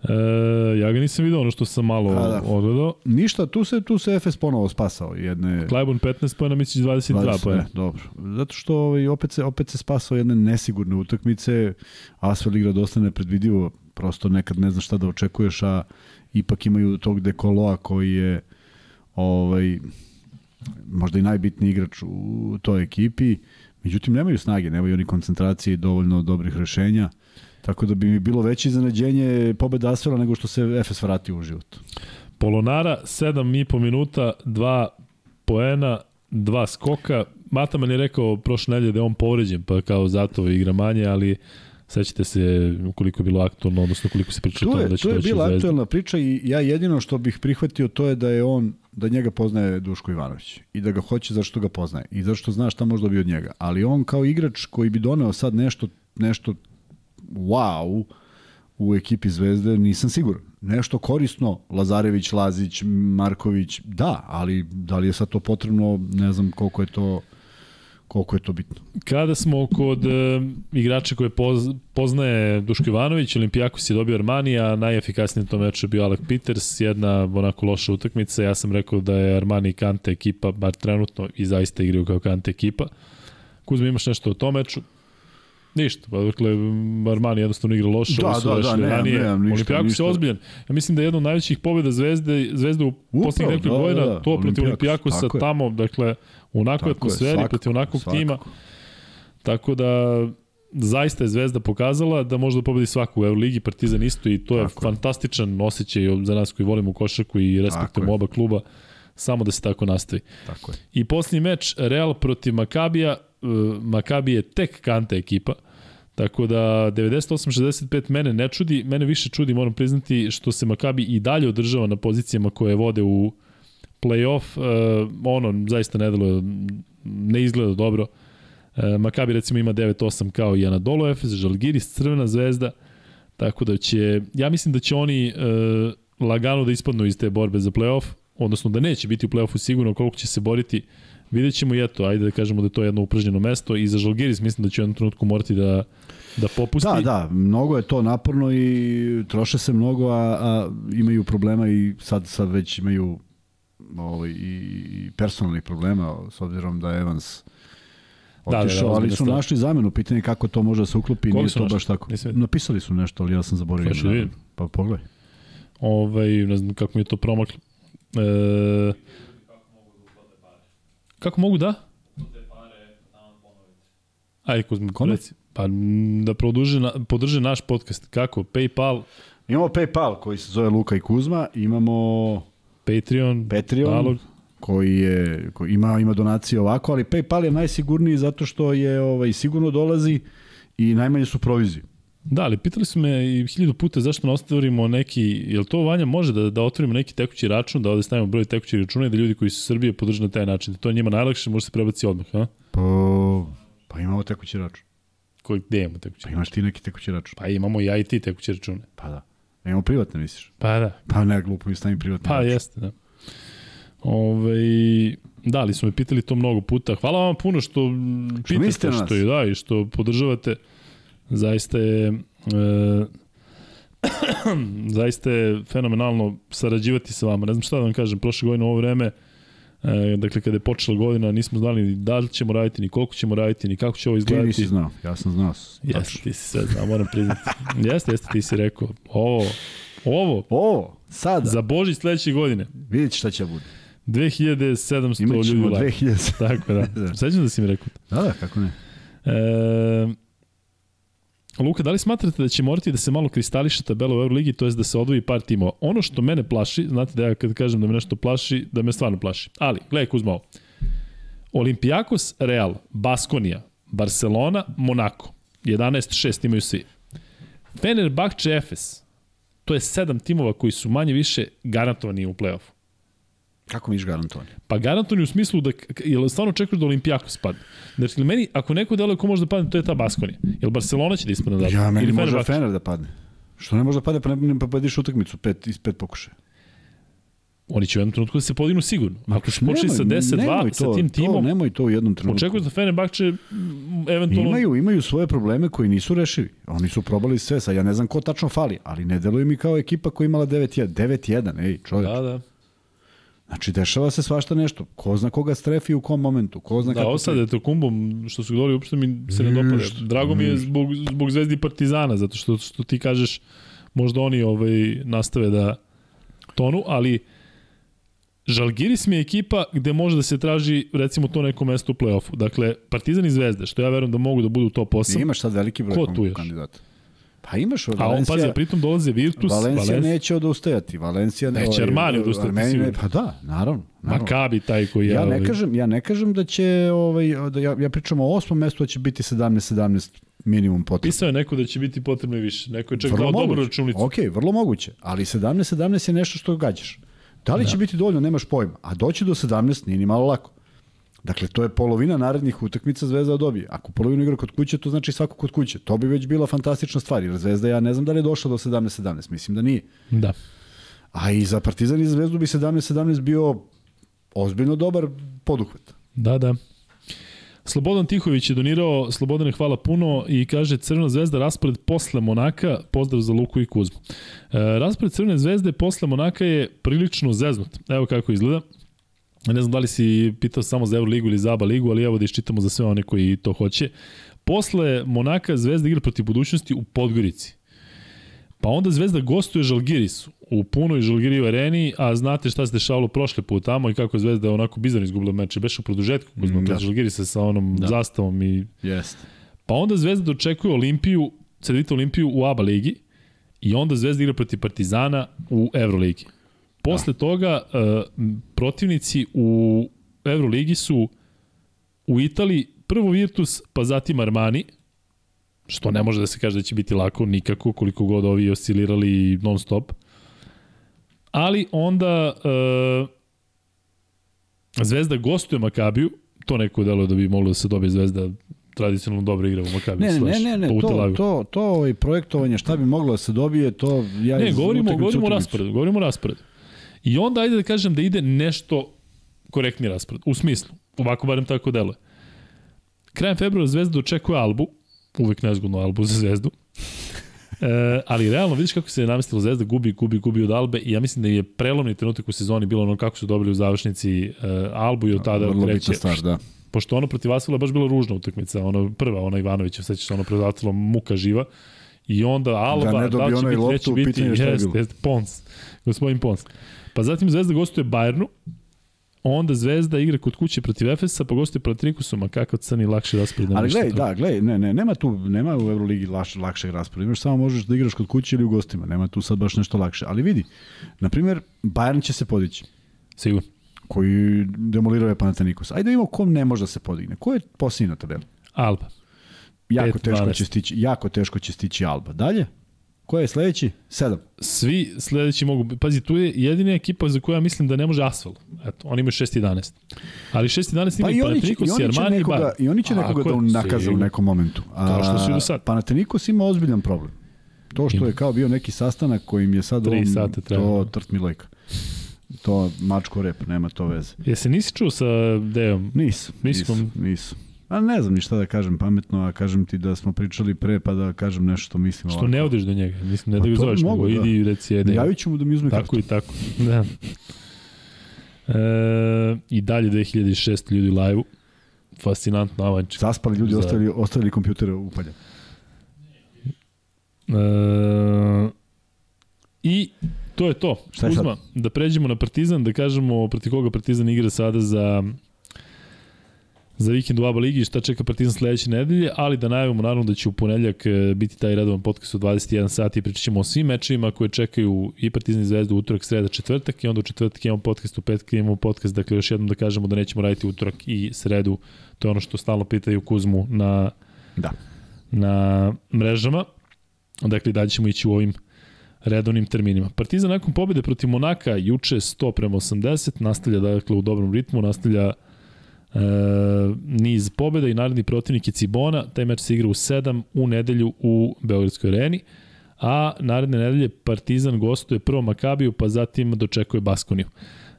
E, ja ga nisam video ono što sam malo A, da. odgledao. Ništa, tu se tu se Efes ponovo spasao jedne Klajburn 15 pojena, Micić 22 20, pojena. ne, dobro. Zato što ovaj, opet, se, opet se spasao jedne nesigurne utakmice, Asfel igra dosta nepredvidivo, prosto nekad ne znaš šta da očekuješ, a ipak imaju tog dekoloa koji je ovaj, možda i najbitniji igrač u toj ekipi, međutim nemaju snage, nemaju oni koncentracije i dovoljno dobrih rešenja, tako da bi mi bilo veće iznenađenje pobeda Asfela nego što se Efes vratio u život. Polonara, 7,5 minuta, 2 poena, 2 skoka. Mataman je rekao prošle nedelje da je on povređen, pa kao zato igra manje, ali sećate se koliko je bilo aktualno, odnosno koliko se pričalo o tome je, da će je doći bila Zvezda. aktuelna priča i ja jedino što bih prihvatio to je da je on, da njega poznaje Duško Ivanović i da ga hoće zašto ga poznaje i zašto zna šta može dobiti od njega. Ali on kao igrač koji bi doneo sad nešto, nešto wow u ekipi Zvezde, nisam siguran. Nešto korisno, Lazarević, Lazić, Marković, da, ali da li je sad to potrebno, ne znam koliko je to koliko je to bitno. Kada smo kod e, igrača koje poz, poznaje Duško Ivanović, Olimpijakos je dobio Armani, a najefikasniji na tom meču je bio Alec Peters, jedna onako loša utakmica. Ja sam rekao da je Armani i Kante ekipa, bar trenutno, i zaista igraju kao Kante ekipa. Kuzma, imaš nešto o tom meču? Ništa, pa dakle, Armani jednostavno igra loše, Da, da, da, nemam, ranije. nemam ništa, Olimpijakos ništa. je ozbiljan. Ja mislim da je jedna od najvećih pobjeda Zvezde, Zvezde u poslednjih nekoliko da, godina, da, da, to protiv Olimpijakos, Olimpijakosa tamo, dakle, u Tako je, atmosferi, svakako, protiv onakvog svakako. tima. Tako da zaista je Zvezda pokazala da može da pobedi svaku u Euroligi, Partizan isto i to je Tako je. fantastičan osjećaj za nas koji volimo košarku i respektujemo je. oba kluba, samo da se tako nastavi. Tako je. I posljednji meč Real protiv Makabija, uh, Makabi je tek kante ekipa, Tako da 98-65 mene ne čudi, mene više čudi, moram priznati, što se Makabi i dalje održava na pozicijama koje vode u play-off. Uh, ono zaista ne delo, ne izgleda dobro. Uh, Makabi recimo ima 9-8 kao i Anadolu Efes, Žalgiris, Crvena zvezda. Tako da će, ja mislim da će oni uh, lagano da ispadnu iz te borbe za play-off, odnosno da neće biti u play-offu sigurno koliko će se boriti Vidjet ćemo i eto, ajde da kažemo da je to jedno upražnjeno mesto i za Žalgiris mislim da će u jednom trenutku morati da, da popusti. Da, da, mnogo je to naporno i troše se mnogo, a, a imaju problema i sad, sad već imaju ovaj, i personalnih problema, s obzirom da Evans Da, da, da, otišao, ali su našli zamenu, pitanje je kako to može da se uklopi, Koga nije to našli? baš tako. Nisam. Napisali su nešto, ali ja sam zaboravio. Hoćeš da vidim? Pa pogledaj. Ovaj, ne znam kako mi je to promaklo. E, kako mogu da? Ajde, Kuzma, reci. Pa da produže, na, podrže naš podcast. Kako? Paypal, Imamo PayPal koji se zove Luka i Kuzma, imamo Patreon, Patreon nalog. koji je koji ima ima donacije ovako, ali PayPal je najsigurniji zato što je ovaj sigurno dolazi i najmanje su provizije. Da, ali pitali su me i hiljadu puta zašto ne ostavimo neki, jel to Vanja može da, da otvorimo neki tekući račun, da ovde stavimo broj tekućih računa i da ljudi koji su iz Srbije podrže na taj način. Da to je njima najlakše, može se prebaci odmah, a? Pa, pa imamo tekući račun. Koji, gde imamo tekući Pa račun? imaš ti neki tekući račun. Pa imamo i ja i ti tekuće račune. Pa da. A imamo privatne, misliš? Pa da. Pa ne, glupo mi stavim privatni Pa račun. jeste, da. Ove, da, ali su me pitali to mnogo puta. Hvala vam puno što, što pitate, što je, da, i što podržavate. Zaista je e, zaista je fenomenalno sarađivati sa vama. Ne znam šta da vam kažem, prošle godine u ovo vreme E, dakle, kada je počela godina, nismo znali ni da li ćemo raditi, ni koliko ćemo raditi, ni kako će ovo izgledati. Ti nisi znao, ja sam znao. Jeste, ti si sve znao, moram priznati. jeste, jeste, ti si rekao, ovo, ovo, ovo, sada, za Boži sledeće godine. Vidite šta će bude. 2700 Imaćemo ljudi live. 2000. Tako da. Sećam da si mi rekao. Da, da, kako ne. E, Luka, da li smatrate da će morati da se malo kristališe tabela u Euroligi, to je da se odvoji par timova? Ono što mene plaši, znate da ja kad kažem da me nešto plaši, da me stvarno plaši. Ali, gledaj Kuzma ovo. Olimpijakos, Real, Baskonija, Barcelona, Monako. 11-6 imaju svi. Fenerbahče, Efes. To je sedam timova koji su manje više garantovani u play-offu. Kako miš garantovani? Pa garantovani u smislu da, jel stvarno očekuješ da Olimpijakos padne? Znači, meni, ako neko deluje ko može da padne, to je ta Baskonija. Jel Barcelona će da ispadne da? Ja, meni Ili može Fenerbahče? Fener da padne. Što ne može da padne, pa ne pa padiš utakmicu pet, iz pet pokušaja. Oni će u jednom trenutku da se podignu sigurno. Ako se počeli sa Nemoj- 10-2 nemoj sa tim timom, To, nemoj to u jednom trenutku. očekuješ da Fenerbahče eventualno... Imaju, imaju svoje probleme koji nisu rešivi. Oni su probali sve, sad ja ne znam ko tačno fali, ali ne deluje mi kao ekipa koja je imala 9-1. 9-1, ej, čovječ. Da, da. Znači, dešava se svašta nešto. Ko zna koga strefi u kom momentu, ko zna Da, kako... ovo sad je to kumbom što su govorili, uopšte mi se ne dopada. Drago mi je zbog, zbog Zvezdi Partizana, zato što, što ti kažeš, možda oni ovaj, nastave da tonu, ali Žalgiris mi je ekipa gde može da se traži recimo to neko mesto u play-offu. Dakle, Partizan i Zvezda, što ja verujem da mogu da budu u top 8. Imaš sad veliki broj Ko tu još? kandidata. Pa imaš A on, Valencija, pazi, pritom dolaze Virtus, Valencija Valencija, neće odustajati. Valencija ne, Neće Armani odustajati, Armeni ne, pa da, naravno. naravno. Makabi taj koji Ja ovaj, ne kažem, ja ne kažem da će ovaj da ja ja pričam o osmom mestu da će biti 17 17 minimum potrebno. Pisao je neko da će biti potrebno i više. Neko je čak Vrlo dao dobru moguće. računicu. Ok, vrlo moguće, ali 17 17 je nešto što gađaš. Da li da. će biti dovoljno, nemaš pojma. A doći do 17 nije ni malo lako. Dakle, to je polovina narednih utakmica Zvezda da dobije. Ako polovinu igra kod kuće, to znači svako kod kuće. To bi već bila fantastična stvar, jer Zvezda, ja ne znam da li je došla do 17-17, mislim da nije. Da. A i za Partizan i Zvezdu bi 17-17 bio ozbiljno dobar poduhvat. Da, da. Slobodan Tihović je donirao, Slobodane hvala puno i kaže Crvena zvezda raspored posle Monaka, pozdrav za Luku i Kuzmu. E, raspored Crvene zvezde posle Monaka je prilično zeznut. Evo kako izgleda. Ne znam da li si pitao samo za Euroligu ili za ABA ligu, ali evo da iščitamo za sve one koji to hoće. Posle Monaka Zvezda igra protiv budućnosti u Podgorici. Pa onda Zvezda gostuje Žalgirisu u punoj Žalgiriju areni, a znate šta se dešavalo prošle put tamo i kako je Zvezda onako bizarno izgubila meč. Beš u produžetku Kuzma, Mm, mm, da. Žalgirisa sa onom da. zastavom i Jeste. Pa onda Zvezda dočekuje Olimpiju, Cedevita Olimpiju u ABA ligi i onda Zvezda igra protiv Partizana u Euroligi. Posle da. toga uh, protivnici u Euroligi su u Italiji prvo Virtus, pa zatim Armani, što ne može da se kaže da će biti lako nikako, koliko god ovi oscilirali non stop. Ali onda uh, Zvezda gostuje Makabiju, to neko deluje da bi moglo da se dobije Zvezda tradicionalno dobra igra u Makabiju. Ne, ne, ne, ne, pa to, to, to ovaj projektovanje, šta bi moglo da se dobije, to ja Ne, govorimo, govorimo o rasporedu, govorimo o rasporedu. I onda ajde da kažem da ide nešto korektni raspored. U smislu, ovako barem tako deluje. Krajem februara Zvezda dočekuje Albu, uvek nezgodno Albu za Zvezdu. E, ali realno vidiš kako se je namestila Zvezda, gubi, gubi, gubi od Albe i ja mislim da je prelomni trenutak u sezoni bilo ono kako su dobili u završnici e, Albu i od tada Vrlo kreće. stvar, da. Pošto ono protiv Asvila baš bila ružna utakmica, ono prva, ona Ivanovića, sećaš se ono Asvilom muka živa. I onda Alba, Da ne dobije li će biti, loptu, biti, pitanje jeste, jeste, Pons, gospodin Pons. Pa zatim Zvezda gostuje Bayernu, onda Zvezda igra kod kuće protiv Efesa, pa gostuje protiv Nikusu, ma kakav crni lakši raspored. Ali gledaj, da, gledaj, ne, ne, nema tu, nema u Euroligi laš, lakšeg rasporeda. Imaš samo možeš da igraš kod kuće ili u gostima. Nema tu sad baš nešto lakše. Ali vidi, na primjer, Bayern će se podići Sigurno. koji demolirao je Panathinaikos. Ajde da vidimo kom ne može da se podigne. Ko je posljednji na tabeli? Alba. Jako Pet, teško 12. će stići, jako teško će stići Alba. Dalje? Ko je sledeći? Sedam. Svi sledeći mogu... Pazi, tu je jedina ekipa za koju ja mislim da ne može Asfal. Eto, oni imaju 6-11. Ali 6-11 Pa imaju i i Panathinaikos i oni će Armani i nekoga, Bayern. i oni će nekoga da je, nakaze u nekom momentu. A, Kao što su i do sad. Panathinaikos ima ozbiljan problem. To što Ima. je kao bio neki sastanak kojim je sad on, sata trajalo. to trt mi lejka. To mačko rep, nema to veze. Jesi nisi čuo sa Dejom? Nisu, Nismo- nisu. A ne znam ni šta da kažem pametno, a kažem ti da smo pričali pre pa da kažem nešto što mislim Što ovako. ne odeš do njega? Mislim, ne Pa da ga zoveš, nego da. idi i reci je Dejan. Javit ću mu da mi uzme kartu. Tako i tako. Da. E, I dalje 2006 ljudi live-u. Fascinantno avanč. Zaspali ljudi, Za... ostavili, ostavili kompjutere upaljen. E, I to je to. Šta je Uzma, sad? da pređemo na Partizan, da kažemo protiv koga Partizan igra sada za za vikend u ABA ligi šta čeka Partizan sledeće nedelje, ali da najavimo naravno da će u ponedljak e, biti taj redovan podcast u 21 sati i pričat ćemo o svim mečevima koje čekaju i Partizan i Zvezdu utorak, sreda, četvrtak i onda u četvrtak imamo podcast, u petak imamo podcast, dakle još jednom da kažemo da nećemo raditi utorak i sredu, to je ono što stalno pitaju Kuzmu na, da. na mrežama. Dakle, dalje ćemo ići u ovim redovnim terminima. Partizan nakon pobede protiv Monaka juče 100 prema 80, nastavlja dakle u dobrom ritmu, nastavlja e, niz pobeda i naredni protivnik je Cibona, taj meč se igra u 7 u nedelju u Beogradskoj areni, a naredne nedelje Partizan gostuje prvo Makabiju, pa zatim dočekuje Baskoniju.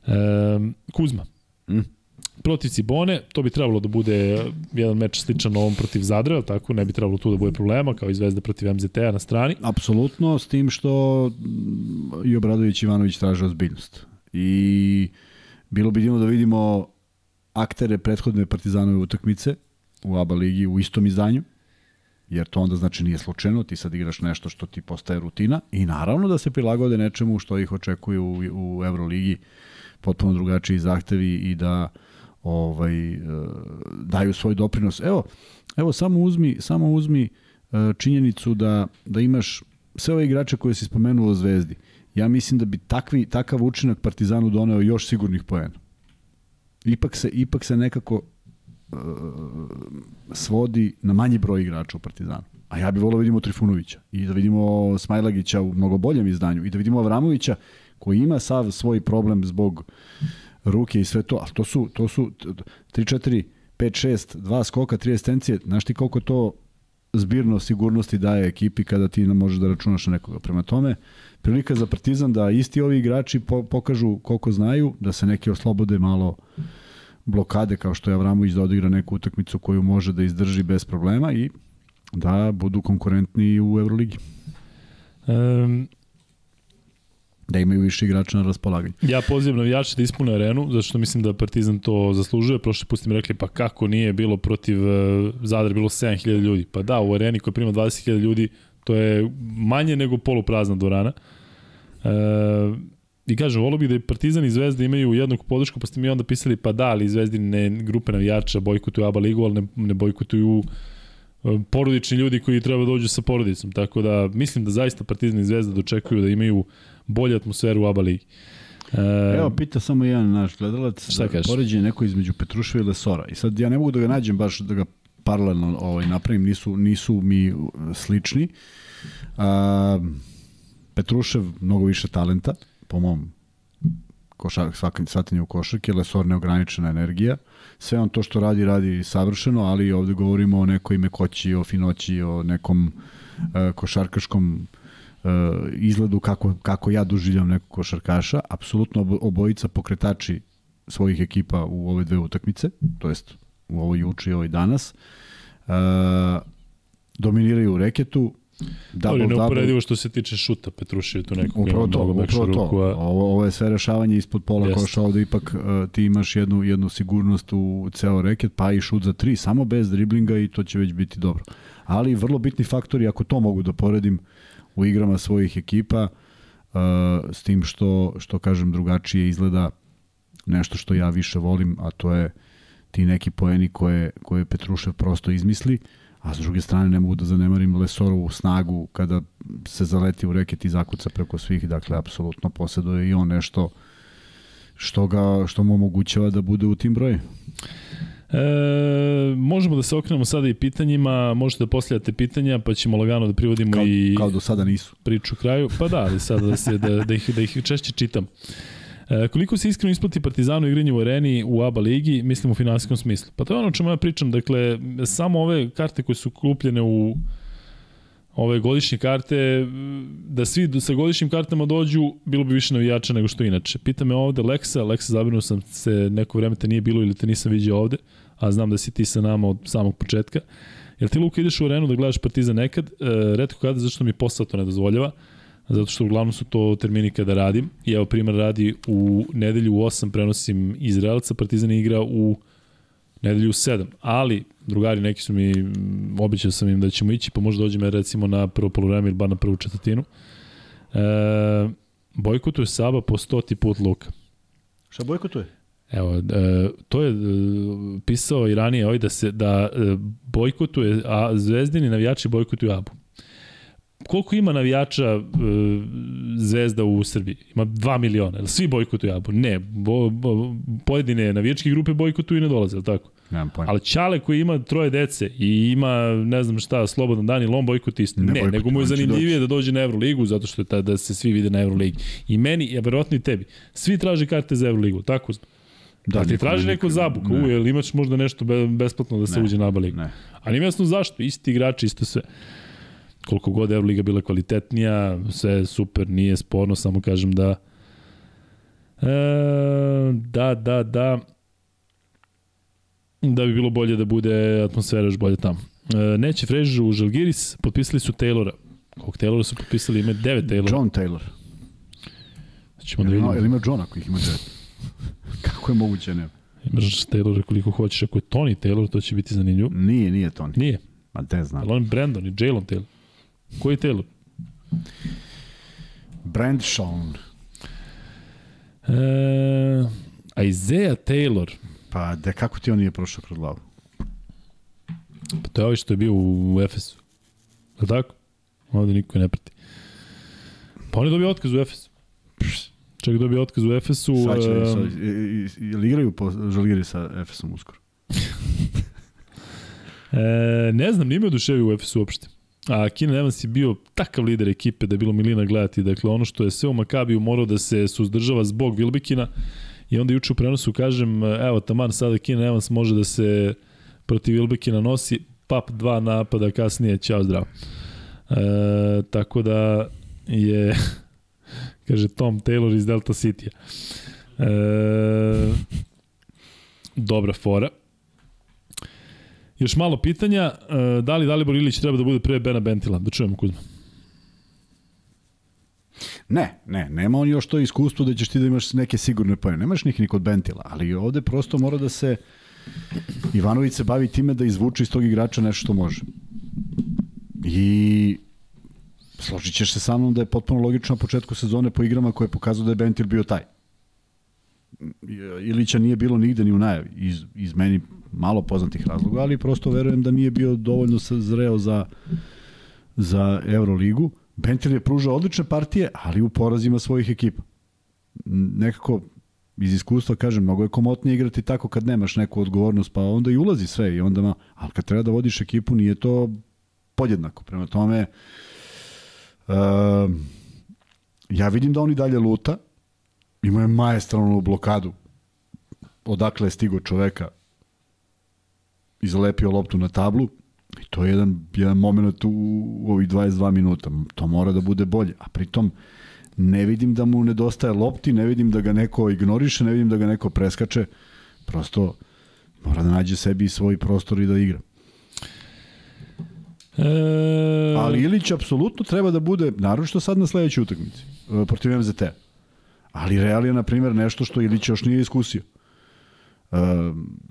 E, Kuzma. Mm protiv Cibone, to bi trebalo da bude jedan meč sličan ovom protiv Zadra, tako ne bi trebalo tu da bude problema, kao i Zvezda protiv MZT-a na strani. Apsolutno, s tim što i Obradović Ivanović traže ozbiljnost. I bilo bi divno da vidimo aktere prethodne partizanove utakmice u ABA ligi u istom izdanju, jer to onda znači nije slučajno, ti sad igraš nešto što ti postaje rutina i naravno da se prilagode nečemu što ih očekuju u, u Euroligi potpuno drugačiji zahtevi i da ovaj e, daju svoj doprinos. Evo, evo samo uzmi, samo uzmi e, činjenicu da da imaš sve ove igrače koje si spomenuo u Zvezdi. Ja mislim da bi takvi takav učinak Partizanu doneo još sigurnih poena. Ipak se ipak se nekako uh, svodi na manji broj igrača u Partizanu. A ja bih volio da vidimo Trifunovića i da vidimo Smajlagića u mnogo boljem izdanju i da vidimo Avramovića koji ima sav svoj problem zbog ruke i sve to, ali to su, to su 3, 4, 5, 6, 2 skoka, 3 estencije, znaš ti koliko to zbirno sigurnosti daje ekipi kada ti možeš da računaš na nekoga. Prema tome, prilika za Partizan da isti ovi igrači po, pokažu koliko znaju, da se neki oslobode malo blokade kao što je Avramović da odigra neku utakmicu koju može da izdrži bez problema i da budu konkurentni u Euroligi. Um, da imaju više igrača na raspolaganju. Ja pozivam navijače da ispune arenu, zato što mislim da Partizan to zaslužuje. Prošli put ste mi rekli, pa kako nije bilo protiv uh, Zadra, bilo 7000 ljudi. Pa da, u areni koja prima 20.000 ljudi, to je manje nego poluprazna dvorana. E, I kažem, volio bih da i Partizan i Zvezda imaju jednog podršku, pa ste mi onda pisali, pa da, ali Zvezdine grupe navijača bojkotuju ABA ligu, ali ne, ne bojkotuju e, porodični ljudi koji treba da dođu sa porodicom. Tako da mislim da zaista Partizan i Zvezda dočekuju da imaju bolju atmosferu u ABA ligi. E, Evo, pita samo jedan naš gledalac. Šta kažeš? Poređenje neko između Petruševa i Lesora. I sad ja ne mogu da ga nađem baš da ga paralelno ovaj, napravim, nisu, nisu mi slični. A, Petrušev mnogo više talenta, po mom košar, u košarke, Lesor neograničena energija. Sve on to što radi, radi savršeno, ali ovde govorimo o nekoj mekoći, o finoći, o nekom uh, košarkaškom uh, izgledu kako, kako ja doživljam nekog košarkaša. Apsolutno obojica pokretači svojih ekipa u ove dve utakmice, to jest u ovo juče i ovoj danas. Uh, dominiraju u reketu, Double, Ali neuporedivo što se tiče šuta Petrušev tu nekog upravo to, upravo to. Ruku, a... ovo, ovo je sve rešavanje ispod pola Jest. koša, ovde ipak uh, ti imaš jednu, jednu sigurnost u ceo reket, pa i šut za tri, samo bez driblinga i to će već biti dobro. Ali vrlo bitni faktori, ako to mogu da poredim u igrama svojih ekipa, uh, s tim što, što kažem drugačije izgleda nešto što ja više volim, a to je ti neki poeni koje, koje Petrušev prosto izmisli. Uh, a s druge strane ne mogu da zanemarim Lesorovu snagu kada se zaleti u reket i zakuca preko svih, dakle, apsolutno posjeduje i on nešto što, ga, što mu omogućava da bude u tim broju. E, možemo da se okrenemo sada i pitanjima, možete da postavljate pitanja, pa ćemo lagano da privodimo kao, i kao do sada nisu. priču kraju. Pa da, ali sada da, se, da, da, ih, da ih češće čitam. E, koliko se iskreno isplati Partizanu igranje u areni u ABA ligi, mislim u finansijskom smislu? Pa to je ono čemu ja pričam, dakle, samo ove karte koje su kupljene u ove godišnje karte, da svi sa godišnjim kartama dođu, bilo bi više navijača nego što inače. Pita me ovde Leksa, Leksa zabrinuo sam se, neko vreme te nije bilo ili te nisam vidio ovde, a znam da si ti sa nama od samog početka. Jel ti Luka ideš u arenu da gledaš Partizan nekad? E, redko kada, zašto mi posao to ne dozvoljava. Zato što uglavnom su to termini kada radim. I evo primjer radi u nedelju u 8 prenosim Izraelca, Partizan igra u nedelju u 7. Ali, drugari neki su mi, običao sam im da ćemo ići, pa možda dođemo recimo na prvo polovreme ili bar na prvu četvrtinu. E, bojkotuje Saba po stoti put Luka. Šta bojkotuje? Evo, e, to je e, pisao i ranije ovaj da se da e, bojkotuje, a zvezdini navijači bojkotuju Abu. Koliko ima navijača e, zvezda u Srbiji? Ima 2 miliona. Svi bojkotuju Abu? Ne. Bo, bo, pojedine navijačke grupe bojkotuju i ne dolaze, je tako? Nemam pojma. Ali Čale koji ima troje dece i ima, ne znam šta, slobodan dan ili on bojkot isto. Ne, ne nego mu je zanimljivije da dođe na Euroligu zato što je ta, da se svi vide na Euroligi. I meni, ja verovatno i tebi, svi traže karte za Euroligu, tako? Da, ti traži neko zabuka, u, jel imaš možda nešto besplatno da se ne, uđe na Euroligu? Ne. A nije jasno zašto, isti igrači, isto sve koliko god Euroliga bila kvalitetnija, sve super, nije sporno, samo kažem da e, da, da, da da bi bilo bolje da bude atmosfera još bolje tamo. E, neće Frežu u Žalgiris, potpisali su Taylora. Kog Taylora su potpisali? Ima devet Taylora. John Taylor. Ćemo da vidimo. Ili ima John ako ih ima devet? Kako je moguće, ne? Imaš Taylora koliko hoćeš. Ako je Tony Taylor, to će biti zanimljivo. Nije, nije Tony. Nije. Ma te znam. Ali on je Brandon i Jalen Taylor. Koji je Taylor? Brand Sean. E, Isaiah Taylor. Pa da kako ti on nije prošao kroz glavu? Pa to je ovaj što je bio u Efesu. Je tako? Ovde niko ne prati. Pa on je dobio otkaz u Efesu. Čak dobio otkaz u Efesu. Sad će, sad, je li igraju po Žalgiri sa Efesom uskoro? e, ne znam, nije me oduševio u Efesu uopšte. A Keenan Evans je bio takav lider ekipe da je bilo milina gledati. Dakle, ono što je sve u Makabiju morao da se suzdržava zbog Vilbekina i onda juče u prenosu kažem, evo, taman sada Keenan Evans može da se protiv Vilbekina nosi, pap dva napada kasnije, ćao zdravo. E, tako da je, kaže Tom Taylor iz Delta City. E, dobra fora. Još malo pitanja, e, da li Dalibor Ilić treba da bude pre Bena Bentila? Da čujemo Kuzma. Ne, ne, nema on još to iskustvo da ćeš ti da imaš neke sigurne pojene. Nemaš njih ni kod Bentila, ali ovde prosto mora da se Ivanović se bavi time da izvuče iz tog igrača nešto što može. I složit ćeš se sa mnom da je potpuno logično na početku sezone po igrama koje pokazuju da je Bentil bio taj. Ilića nije bilo nigde ni u najavi, iz, iz meni malo poznatih razloga, ali prosto verujem da nije bio dovoljno zreo za, za Euroligu. Bentil je pružao odlične partije, ali u porazima svojih ekipa. Nekako iz iskustva kažem, mnogo je komotnije igrati tako kad nemaš neku odgovornost, pa onda i ulazi sve i onda ma, ali kad treba da vodiš ekipu nije to podjednako. Prema tome, uh, ja vidim da oni dalje luta, Imao je majestralnu blokadu. Odakle je stigo čoveka i zalepio loptu na tablu. I to je jedan, jedan moment u, u ovih 22 minuta. To mora da bude bolje. A pritom ne vidim da mu nedostaje lopti, ne vidim da ga neko ignoriše, ne vidim da ga neko preskače. Prosto mora da nađe sebi svoj prostor i da igra. E... Ali Ilić apsolutno treba da bude, naročito sad na sledećoj utakmici, e, protiv MZT. Ali Real je, na primjer, nešto što Ilić još nije iskusio. Uh,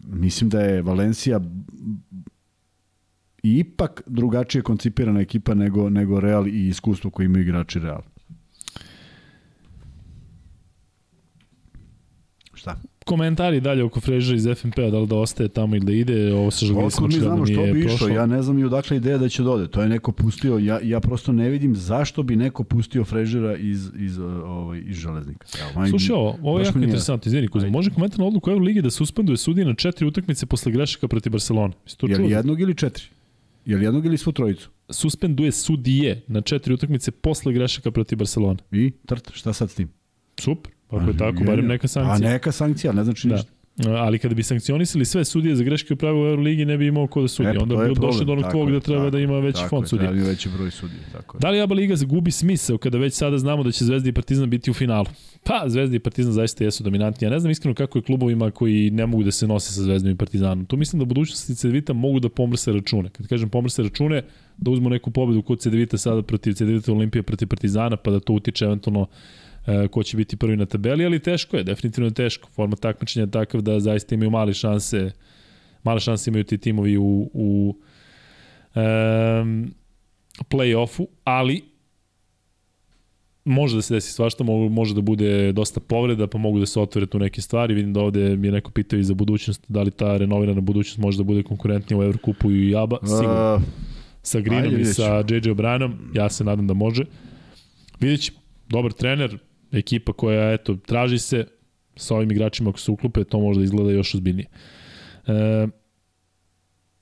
mislim da je Valencija ipak drugačije koncipirana ekipa nego, nego Real i iskustvo koje imaju igrači Real. Šta? Komentari dalje oko Freža iz FNP-a, da li da ostaje tamo ili da ide, ovo sa Žalgiris smo čuli da nije bi išlo, Ja ne znam i odakle ideja da će dode. To je neko pustio, ja, ja prosto ne vidim zašto bi neko pustio Frežera iz, iz, ovaj, iz železnika. Evo, Slušaj, ovo, ovo je jako interesantno, izvini, Kuzma, može komentar na odluku Euroligi da suspenduje sudije na četiri utakmice posle grešaka protiv Barcelona? Je li jednog ili četiri? Je li jednog ili svu trojicu? Suspenduje sudije na četiri utakmice posle grešaka protiv Barcelona. I, trt, šta sad s tim? Super. Pa ako je tako, barem neka sankcija. A neka sankcija, ne znači da. ništa. ali kada bi sankcionisali sve sudije za greške u pravilu u Euroligi ne bi imao ko da sudi. E, pa Onda bi problem. do onog Tako je, da treba tako da ima veći tako fond sudija. Treba ima veći broj sudija, tako je. Da li ABA Liga gubi smisao kada već sada znamo da će Zvezda i Partizan biti u finalu? Pa, Zvezda i Partizan zaista jesu dominantni. Ja ne znam iskreno kako je klubovima koji ne mogu da se nose sa Zvezdom i Partizanom. Tu mislim da budućnosti Cedevita mogu da pomrse račune. Kad kažem pomrse račune, da uzmu neku pobedu kod Cedevita sada protiv Cedevita Olimpije protiv Partizana, pa da to utiče eventualno ko će biti prvi na tabeli, ali teško je, definitivno je teško. Forma takmičenja je takav da zaista imaju male šanse, male šanse imaju ti timovi u, u um, play-offu, ali može da se desi svašta, može da bude dosta povreda, pa mogu da se otvore tu neke stvari. Vidim da ovde mi je neko pitao i za budućnost, da li ta renovirana budućnost može da bude konkurentnija u Evrokupu i ABA. Sigurno. Sa Greenom i sa JJ O'Brienom, ja se nadam da može. Vidjet ćemo. Dobar trener, ekipa koja, eto, traži se sa ovim igračima ako se uklupe, to možda izgleda još ozbiljnije. E,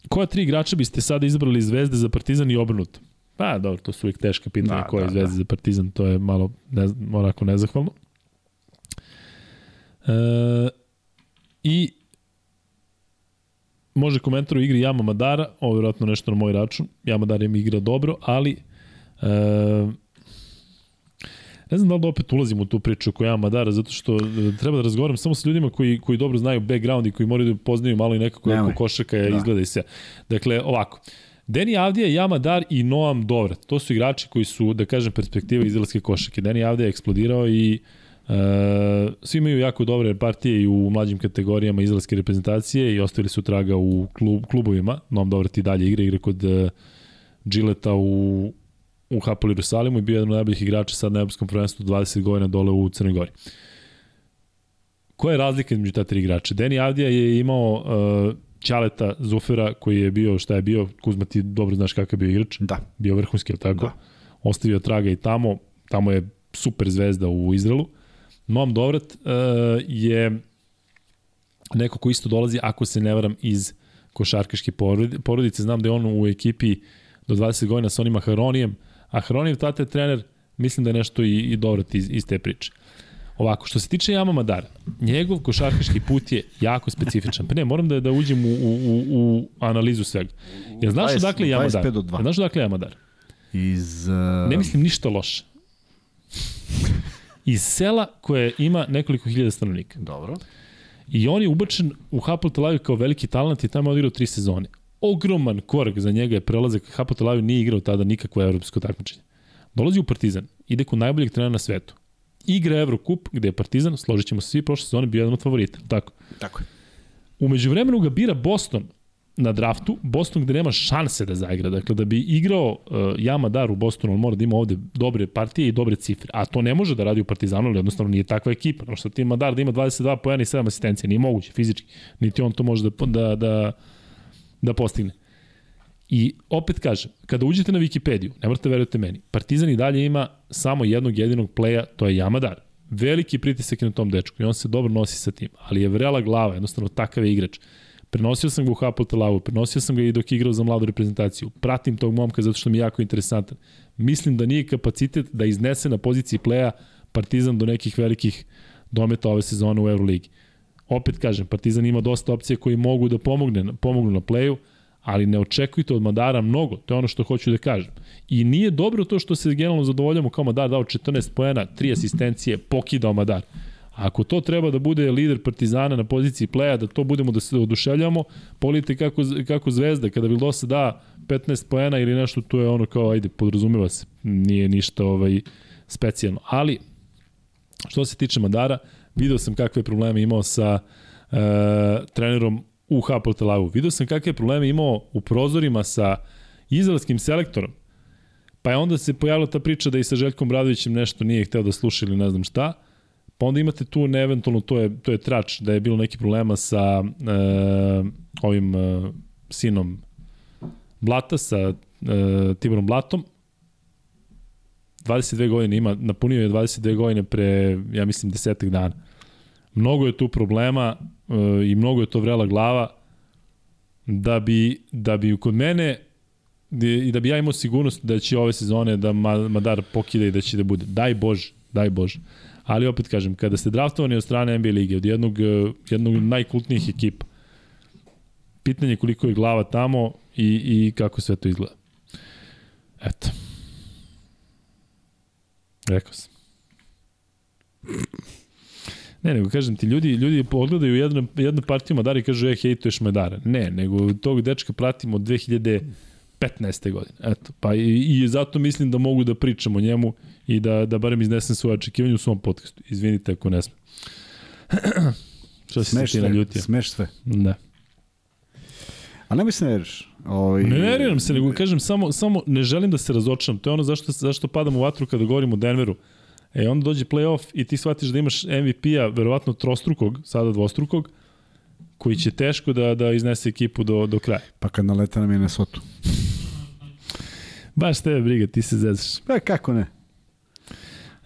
koja tri igrača biste sada izabrali iz Zvezde za Partizan i obrnuto? Pa, dobro, to su uvijek teška pitanja Da, koja je da, Zvezda da. za Partizan, to je malo ne, onako nezahvalno. E, I može komentar u igri Jama Madara, ovo je vjerojatno nešto na moj račun. Jama Madara im igra dobro, ali e, ne znam da li da opet ulazim u tu priču oko Jama Madara, zato što e, treba da razgovaram samo sa ljudima koji, koji dobro znaju background i koji moraju da poznaju malo i nekako Nemoj. kako košaka da. Da. izgleda i sve. Dakle, ovako. Deni Avdija, Jama Dar i Noam Dovrat. To su igrači koji su, da kažem, perspektiva izraelske košake. Deni Avdija je eksplodirao i E, svi imaju jako dobre partije i u mlađim kategorijama izraelske reprezentacije i ostavili su traga u klub, klubovima. Noam Dovrat i dalje igra, igra kod uh, Gileta u, u Hapoel Jerusalimu i bio jedan od najboljih igrača sad na Evropskom prvenstvu 20 godina dole u Crnoj Gori. Koja je razlika između ta tri igrača? Deni Avdija je imao uh, Ćaleta Zufera koji je bio, šta je bio, Kuzma ti dobro znaš kakav je bio igrač, da. bio vrhunski, ali tako? Da. Ostavio traga i tamo, tamo je super zvezda u Izraelu. Noam Dovrat uh, je neko ko isto dolazi, ako se ne varam, iz košarkaške porodice. Znam da je on u ekipi do 20 godina sa onim Aharonijem. Aharonijev tata je trener, mislim da je nešto i, i Dovrat iz, iz te priče. Ovako, što se tiče Jama Madara, njegov košarkaški put je jako specifičan. Pa ne, moram da, da uđem u, u, u, analizu svega. Jel znaš 20, odakle je Jamadar? 25 do 2. Jel znaš odakle je Jamadar? Iz... Uh, Ne mislim ništa loše. Iz sela koje ima nekoliko hiljada stanovnika. Dobro. I on je ubačen u Hapoel Tel Aviv kao veliki talent i tamo je odigrao tri sezone. Ogroman korak za njega je prelazak. Hapoel Tel Aviv nije igrao tada nikakvo evropsko takmičenje. Dolazi u Partizan, ide kod najboljeg trenera na svetu. Igra Evrokup, gde je Partizan, složit ćemo se svi, prošle sezone bio jedan od favorita. Tako. Tako je. Umeđu vremenu ga bira Boston na draftu, Boston gde nema šanse da zaigra. Dakle, da bi igrao uh, Jama Dar u Bostonu, on mora da ima ovde dobre partije i dobre cifre. A to ne može da radi u Partizanu, ali jednostavno nije takva ekipa. No što ti Madar da ima 22 pojena i 7 asistencija, nije moguće fizički. Niti on to može da, da, da, da postigne. I opet kažem, kada uđete na Wikipediju, ne morate verujete meni, Partizan i dalje ima samo jednog jedinog pleja, to je Jamadar. Veliki pritisak je na tom dečku i on se dobro nosi sa tim, ali je vrela glava, jednostavno takav je igrač. Prenosio sam ga u Hapoel Tel Aviv, prenosio sam ga i dok je igrao za mladu reprezentaciju. Pratim tog momka zato što mi je jako interesantan. Mislim da nije kapacitet da iznese na poziciji pleja Partizan do nekih velikih dometa ove sezone u Euroligi. Opet kažem, Partizan ima dosta opcija koji mogu da pomogne, pomognu na pleju, ali ne očekujte od Madara mnogo, to je ono što hoću da kažem. I nije dobro to što se generalno zadovoljamo kao Madar dao 14 poena, 3 asistencije, pokidao Madar. Ako to treba da bude lider Partizana na poziciji pleja, da to budemo da se oduševljamo, pogledajte kako, kako Zvezda, kada Vildosa da 15 poena ili nešto, to je ono kao, ajde, podrazumeva se, nije ništa ovaj, specijalno. Ali, što se tiče Madara, video sam kakve probleme imao sa uh, trenerom u Hapoel. Video sam kakve probleme imao u prozorima sa izraelskim selektorom. Pa je onda se pojavila ta priča da i sa Željkom Bradovićem nešto nije hteo da sluša ili ne znam šta. Pa onda imate tu ne eventualno, to je, to je trač, da je bilo neki problema sa e, ovim e, sinom Blata, sa e, Tiborom Blatom. 22 godine ima, napunio je 22 godine pre, ja mislim, desetak dana. Mnogo je tu problema e, i mnogo je to vrela glava da bi, da bi kod mene i da bi ja imao sigurnost da će ove sezone da Madar pokida i da će da bude. Daj Bože, daj Bože. Ali opet kažem, kada ste draftovani od strane NBA lige, od jednog, eh, jednog najkultnijih ekipa, pitanje je koliko je glava tamo i, i kako sve to izgleda. Eto. Rekao sam. Ne, nego kažem ti, ljudi, ljudi pogledaju jednu, jednu partiju Madara i kažu, e, hejtuješ Madara. Ne, nego tog dečka pratimo od 2015. godine. Eto, pa i, i zato mislim da mogu da pričam o njemu i da, da barem iznesem svoje očekivanje u svom podcastu. Izvinite ako ne smem. Si se ti naljutio? Smeš sve. Da. A ne mi se neriš. Ovaj... Ne neriram se, nego kažem, samo, samo ne želim da se razočaram. To je ono zašto, zašto padam u vatru kada govorim o Denveru. E, onda dođe playoff i ti shvatiš da imaš MVP-a, verovatno trostrukog, sada dvostrukog, koji će teško da, da iznese ekipu do, do kraja. Pa kad naleta na Minnesota. Baš tebe briga, ti se zezaš. Pa kako ne?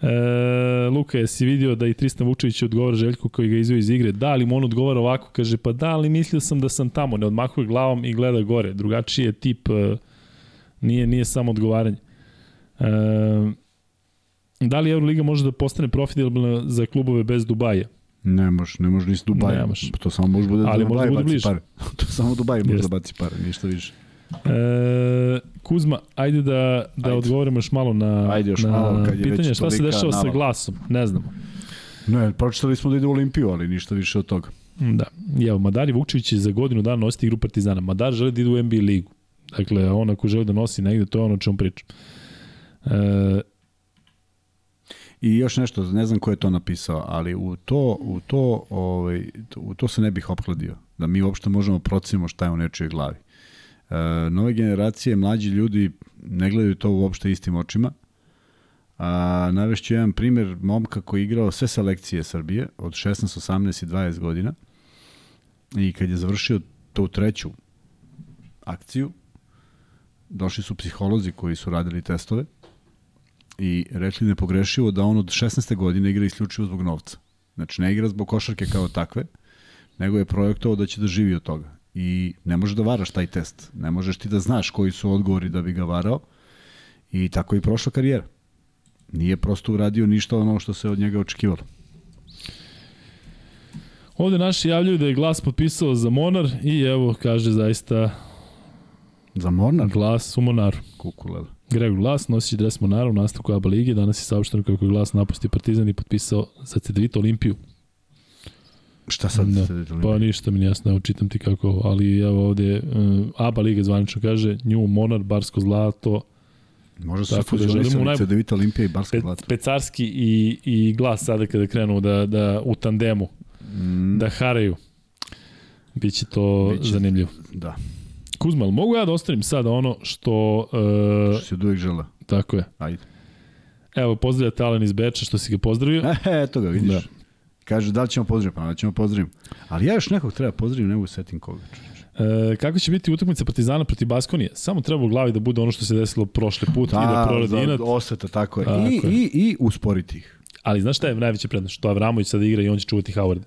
E, Luka, jesi vidio da i Tristan Vučević odgovara Željku koji ga izveo iz igre? Da, ali on odgovara ovako, kaže, pa da, ali mislio sam da sam tamo, ne odmahuje glavom i gleda gore. Drugačiji je tip, e, nije, nije samo odgovaranje. E, da li Euroliga može da postane profitabilna za klubove bez Dubaja? Ne može, ne može ni s Dubaja. To samo može bude ali da Dubaja baci bliže. pare. to samo Dubaj može da baci pare, ništa više. E, Kuzma, ajde da, da Ajde. odgovorimo još malo na, Ajde još na malo, kad je pitanje šta se dešava sa glasom. Ne znamo. Ne, pročitali smo da ide u Olimpiju, ali ništa više od toga. Da. I evo, Madari Vukčević će za godinu dana nositi igru Partizana. Madar želi da ide u NBA ligu. Dakle, on ako želi da nosi negde, to je ono o čemu pričam. E, I još nešto, ne znam ko je to napisao, ali u to, u to, ovaj, u to se ne bih opkladio. Da mi uopšte možemo procenimo šta je u nečijoj glavi. E, nove generacije, mlađi ljudi ne gledaju to uopšte istim očima. A, navešću jedan primer momka koji je igrao sve selekcije Srbije od 16, 18 i 20 godina i kad je završio tu treću akciju, došli su psiholozi koji su radili testove i rekli nepogrešivo da on od 16. godine igra isključivo zbog novca. Znači ne igra zbog košarke kao takve, nego je projektovao da će da živi od toga. I ne možeš da varaš taj test. Ne možeš ti da znaš koji su odgovori da bi ga varao. I tako je i prošla karijera. Nije prosto uradio ništa ono što se od njega očekivalo. ovde naši javljaju da je glas potpisao za Monar i evo, kaže zaista Za Mornar? glas u Monaru. Kukulel. Gregor Glas nosi dres Monara u nastavku ABA lige. Danas je saopšteno kako je Glas napustio Partizan i potpisao za CDVita Olimpiju. Šta sad? Da. Pa ništa mi jasno, evo čitam ti kako, ali evo ovde uh, ABA liga zvanično kaže Nju Monar, Barsko zlato, Može se Tako da Cedevita Olimpija i Barska Pe, Zlata. Pecarski i, i Glas sada kada krenu da, da u tandemu, Mm, da haraju. Biće to Biće. zanimljivo. da, Kuzma, ali mogu ja da ostavim sada ono što... Uh, što si od uvijek žela. tako je. Ajde. Evo, pozdravlja Alen iz Beča što si ga pozdravio. E, eto ga, vidiš. Da. Da. Kaže, da li ćemo pozdraviti? Pa da ćemo pozdraviti. Ali ja još nekog treba pozdraviti, ne mogu setim koga. E, kako će biti utakmica Partizana protiv Baskonije? Samo treba u glavi da bude ono što se desilo prošli put i da proradi za- inat. Osveta, tako je. Tako I, je. i, I usporiti ih. Ali znaš šta je najveća prednost? Što Avramović sada igra i on će čuvati Howard.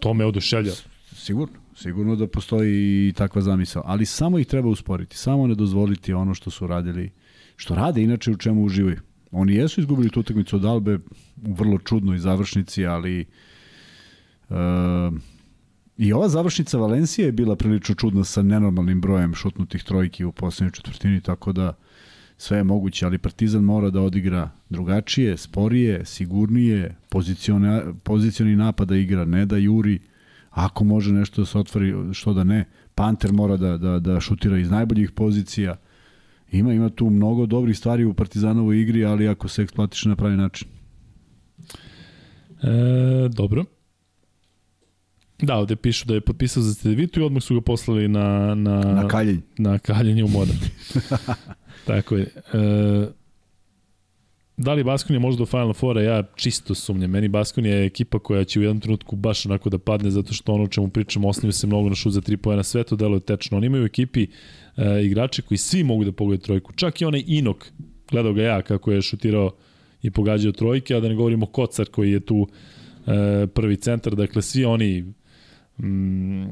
To me oduševlja. Sigurno. Sigurno da postoji i takva zamisao. Ali samo ih treba usporiti. Samo ne dozvoliti ono što su radili. Što rade inače u čemu uživaju. Oni jesu izgubili tu utakmicu od Albe u vrlo čudnoj završnici, ali uh, i ova završnica Valencije je bila prilično čudna sa nenormalnim brojem šutnutih trojki u poslednjoj četvrtini, tako da sve je moguće, ali Partizan mora da odigra drugačije, sporije, sigurnije, pozicioni napad da igra, ne da juri, ako može nešto da se otvori, što da ne. Panter mora da, da, da šutira iz najboljih pozicija. Ima ima tu mnogo dobrih stvari u Partizanovoj igri, ali ako se eksploatiše na pravi način. E, dobro. Da, ovde pišu da je potpisao za Cedevitu i odmah su ga poslali na, na, Na kaljenj. na kaljenje u moda. Tako je. E, da li Baskonija može do Final Fora? Ja čisto sumnjam. Meni Baskonija je ekipa koja će u jednom trenutku baš onako da padne zato što ono o čemu pričamo osniju se mnogo na šut za 3 pojena. Sve to deluje tečno. Oni imaju u ekipi e, igrače koji svi mogu da pogledaju trojku. Čak i onaj Inok, gledao ga ja kako je šutirao i pogađao trojke, a da ne govorimo Kocar koji je tu e, prvi centar. Dakle, svi oni mm,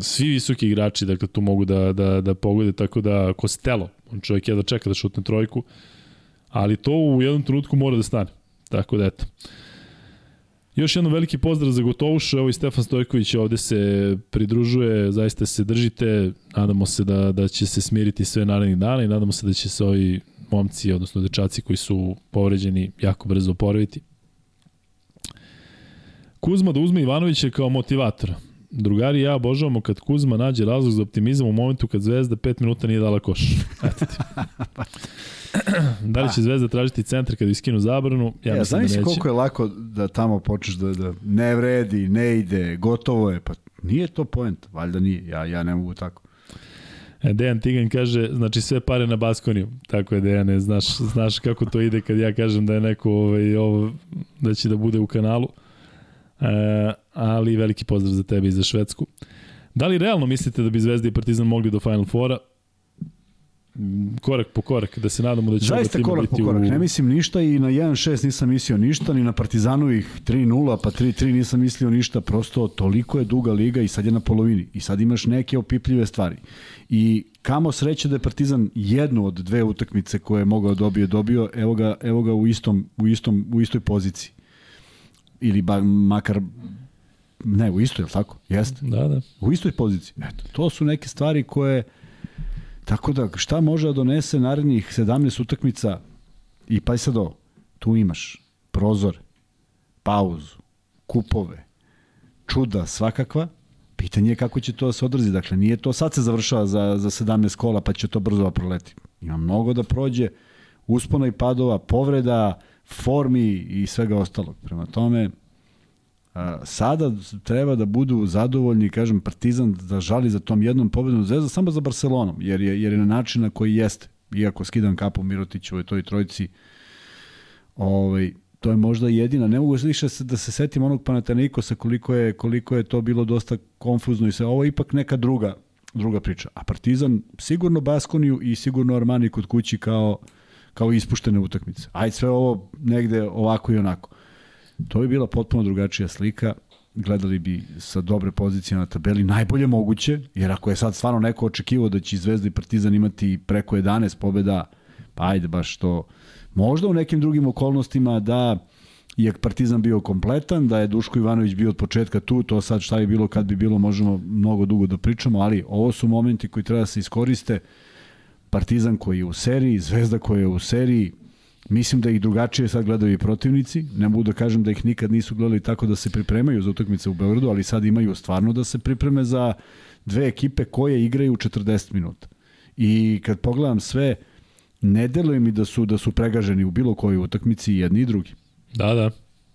svi visoki igrači dakle tu mogu da da da pogode tako da Kostelo on čovjek je da čeka da šutne trojku ali to u jednom trenutku mora da stane Tako da eto. Još jedno veliki pozdrav za Gotovuša, evo i Stefan Stojković ovde se pridružuje, zaista se držite, nadamo se da, da će se smiriti sve narednih dana i nadamo se da će se ovi momci, odnosno dečaci koji su povređeni, jako brzo oporaviti. Kuzma da uzme Ivanovića kao motivator. Drugari ja obožavamo kad Kuzma nađe razlog za optimizam u momentu kad Zvezda 5 minuta nije dala koš. Eto ti. da li će Zvezda tražiti centar kad iskinu zabranu? Ja, ja mislim da neće. koliko je lako da tamo počneš da, da ne vredi, ne ide, gotovo je. Pa nije to point, valjda nije. Ja, ja ne mogu tako. E, Dejan Tigan kaže, znači sve pare na Baskoniju. Tako je Dejane, znaš, znaš kako to ide kad ja kažem da je neko ovaj, ovo, da će da bude u kanalu. E, ali veliki pozdrav za tebe i za Švedsku. Da li realno mislite da bi Zvezda i Partizan mogli do Final Fora? Korak po korak, da se nadamo da će Zaista oba korak po korak, u... ne mislim ništa i na 1-6 nisam mislio ništa, ni na Partizanovih 3-0 pa 3-3 nisam mislio ništa, prosto toliko je duga liga i sad je na polovini i sad imaš neke opipljive stvari. I kamo sreće da je Partizan jednu od dve utakmice koje je mogao dobije dobio, evo ga, evo ga u, istom, u, istom, u istoj poziciji. Ili ba, makar ne, u istoj, je li tako? Jeste? Da, da. U istoj poziciji. Eto, to su neke stvari koje Tako da, šta može da donese narednih 17 utakmica i pa sad ovo, tu imaš prozor, pauzu, kupove, čuda svakakva, pitanje je kako će to da se odrazi. Dakle, nije to sad se završava za, za 17 kola pa će to brzo da proleti. Ima mnogo da prođe, uspona i padova, povreda, formi i svega ostalog. Prema tome, sada treba da budu zadovoljni, kažem, Partizan da žali za tom jednom pobedom Zvezda samo za Barcelonom, jer je, jer je na način na koji jeste, iako skidam kapu Mirotiću i toj trojici, ovaj, to je možda jedina. Ne mogu više da se setim onog Panatanikosa koliko je, koliko je to bilo dosta konfuzno i sve. Ovo je ipak neka druga, druga priča. A Partizan sigurno Baskoniju i sigurno Armani kod kući kao, kao ispuštene utakmice. Ajde sve ovo negde ovako i onako. To bi bila potpuno drugačija slika gledali bi sa dobre pozicije na tabeli najbolje moguće, jer ako je sad stvarno neko očekivao da će Zvezda i Partizan imati preko 11 pobeda, pa ajde baš to. Možda u nekim drugim okolnostima da je Partizan bio kompletan, da je Duško Ivanović bio od početka tu, to sad šta bi bilo kad bi bilo, možemo mnogo dugo da pričamo, ali ovo su momenti koji treba da se iskoriste. Partizan koji je u seriji, Zvezda koja je u seriji, Mislim da ih drugačije sad gledaju i protivnici. Ne mogu da kažem da ih nikad nisu gledali tako da se pripremaju za utakmice u Beogradu, ali sad imaju stvarno da se pripreme za dve ekipe koje igraju 40 minuta. I kad pogledam sve, ne deluje mi da su da su pregaženi u bilo kojoj utakmici jedni i drugi. Da, da.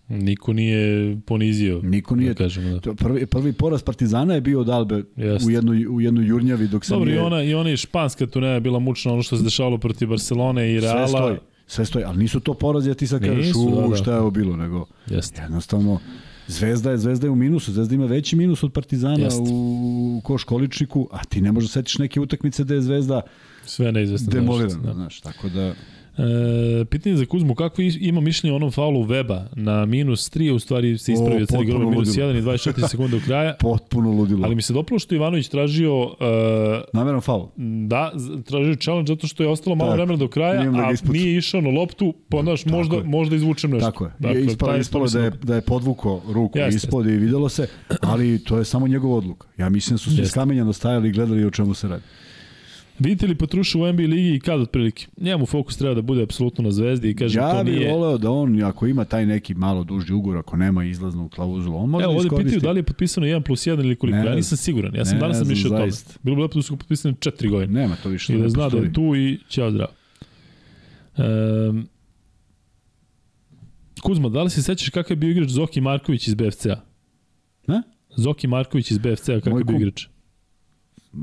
Niko nije ponizio. Niko nije. Da kažemo, da. Prvi, prvi poraz Partizana je bio od Albe Jest. u jednoj, u jednoj jurnjavi dok se Dobro, nije... i ona, i ona i španska tu je bila mučna, ono što se dešavalo protiv Barcelone i Reala. Sve stoji sve stoji, ali nisu to porazi, a ti sad kažeš, u, da, da. šta je ovo bilo, nego Jeste. jednostavno, Zvezda je, Zvezda je u minusu, Zvezda ima veći minus od Partizana Jeste. u koš količniku, a ti ne možeš da setiš neke utakmice da je Zvezda sve neizvestno demolirana, da. znaš, tako da E, pitanje za Kuzmu, kako ima mišljenje o onom faulu Weba na minus 3, u stvari se ispravio cijeli gol minus 1 i 24 sekunde do kraja. Potpuno ludilo. Ali mi se dopalo što Ivanović tražio... Uh, Nameran faul. Da, tražio challenge zato što je ostalo malo vremena do kraja, da a nije išao na loptu, pa znaš, možda, je. možda izvučem nešto. Tako je. Dakle, ispalo, ispalo da, je, da je podvuko ruku Jeste. ispod i videlo se, ali to je samo njegov odluka. Ja mislim da su svi skamenjano stajali i gledali o čemu se radi. Vidite li Petruša u NBA ligi i kad otprilike? Njemu fokus treba da bude apsolutno na zvezdi i kaže ja to nije... Ja bih voleo da on, ako ima taj neki malo duži ugovor, ako nema izlaznu klauzulu, on može Evo, ovde pitaju da li je potpisano 1 plus 1 ili koliko. Ne, ja nisam siguran. Ja sam ne, danas sam mišljao o tome. Bilo bi lepo da su potpisane 4 godine. Nema to više. I da zna da je tu i ćao zdravo. Um, Kuzma, da li se sećaš kakav je bio igrač Zoki Marković iz BFC-a? Ne? Zoki Marković iz BFC-a, kakav je bio igrač?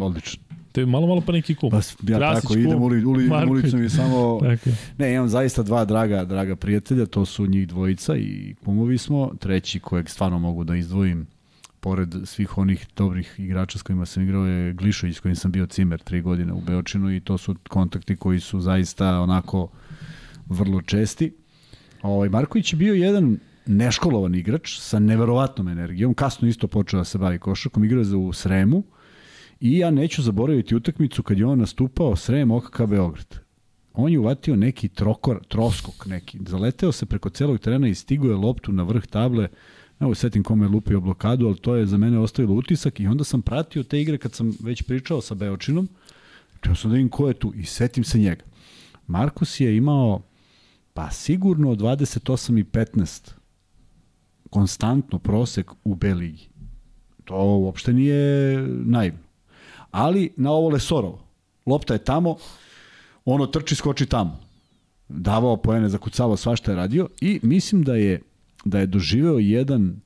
Odlično. Te malo, malo pa neki kum. Pa, ja Krasić tako kum, idem uli, uli, ulicom i samo... Tako. Ne, imam zaista dva draga, draga prijatelja, to su njih dvojica i kumovi smo. Treći kojeg stvarno mogu da izdvojim pored svih onih dobrih igrača s kojima sam igrao je Glišović s kojim sam bio cimer tri godine u Beočinu i to su kontakti koji su zaista onako vrlo česti. Ovaj, Marković je bio jedan neškolovan igrač sa neverovatnom energijom, kasno isto počeo da se bavi košarkom, igrao je za u Sremu, I ja neću zaboraviti utakmicu kad je on nastupao Srem OKK Beograd. on je uvatio neki trokor, troskok neki. Zaleteo se preko celog terena i stigo je loptu na vrh table. Evo setim kome je lupio blokadu, ali to je za mene ostavilo utisak i onda sam pratio te igre kad sam već pričao sa Beočinom. Čeo sam da vidim ko je tu i setim se njega. Markus je imao pa sigurno 28 i 15 konstantno prosek u B ligi. To uopšte nije naivno. Ali na ovo Lesorovo. Lopta je tamo, ono trči, skoči tamo. Davao poene, zakucavao svašta je radio i mislim da je da je doživeo jedan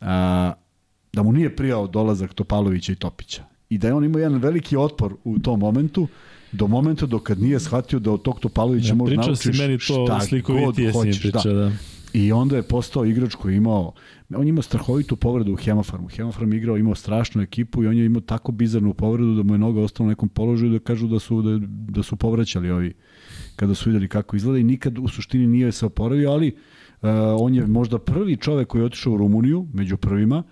a, da mu nije prijao dolazak Topalovića i Topića. I da je on imao jedan veliki otpor u tom momentu, do momenta dok kad nije shvatio da od tog Topalovića ja, može naučiš šta god hoćeš. Priča, da. da. I onda je postao igrač koji je imao, on je imao strahovitu povredu u Hemofarmu. Hemofarm igrao, imao strašnu ekipu i on je imao tako bizarnu povredu da mu je noga ostala u nekom položaju da kažu da su, da, da su povraćali ovi kada su videli kako izgleda i nikad u suštini nije se oporavio, ali uh, on je možda prvi čovek koji je otišao u Rumuniju, među prvima,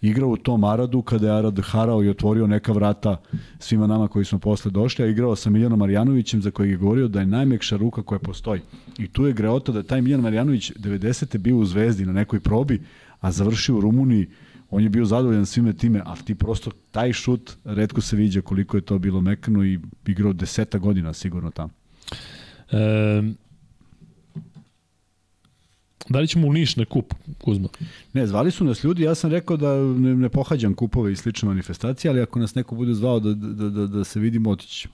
igrao u tom Aradu kada je Arad harao i otvorio neka vrata svima nama koji smo posle došli, a igrao sa Miljanom Marjanovićem za kojeg je govorio da je najmekša ruka koja postoji. I tu je greota da taj Miljan Marjanović 90. bio u Zvezdi na nekoj probi, a završio u Rumuniji on je bio zadovoljan svime time, ali ti prosto taj šut redko se viđa koliko je to bilo mekano i igrao deseta godina sigurno tamo. E, Da li ćemo u Niš na kup, Kuzma? Ne, zvali su nas ljudi, ja sam rekao da ne, ne pohađam kupove i slične manifestacije, ali ako nas neko bude zvao da, da, da, da se vidimo, otići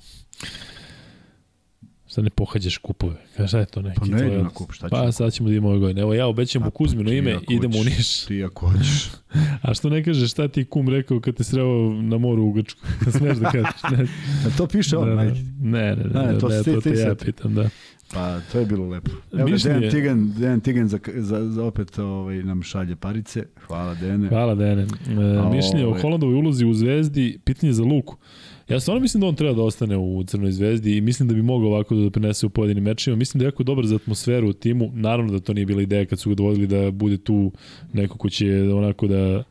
Šta ne pohađaš kupove? Kaže, šta je to neki? Pa ne idem na kup, šta ćemo? Pa sad ćemo da imamo ove godine. Evo ja obećam u Kuzmino ime, idemo u Niš. Ti ako hoćeš. A što ne kažeš šta ti kum rekao kad te sreo na moru u Grčku? Da smeš da kažeš? Ne. A to piše on, da, da. Ne, ne, ne, ne, ne, to, ne, to, to, to ja pitam, da. Pa, to je bilo lepo. Evo da Dejan Tigan, Dejan Tigan za, za, za opet ovaj, nam šalje parice. Hvala, Dene. Hvala, Dene. E, mišljenje ovaj... o Holandovoj ulozi u Zvezdi, pitanje za Luku. Ja stvarno mislim da on treba da ostane u Crnoj zvezdi i mislim da bi mogao ovako da prinese u pojedinim mečima. Mislim da je jako dobar za atmosferu u timu. Naravno da to nije bila ideja kad su ga dovodili da bude tu neko ko će onako da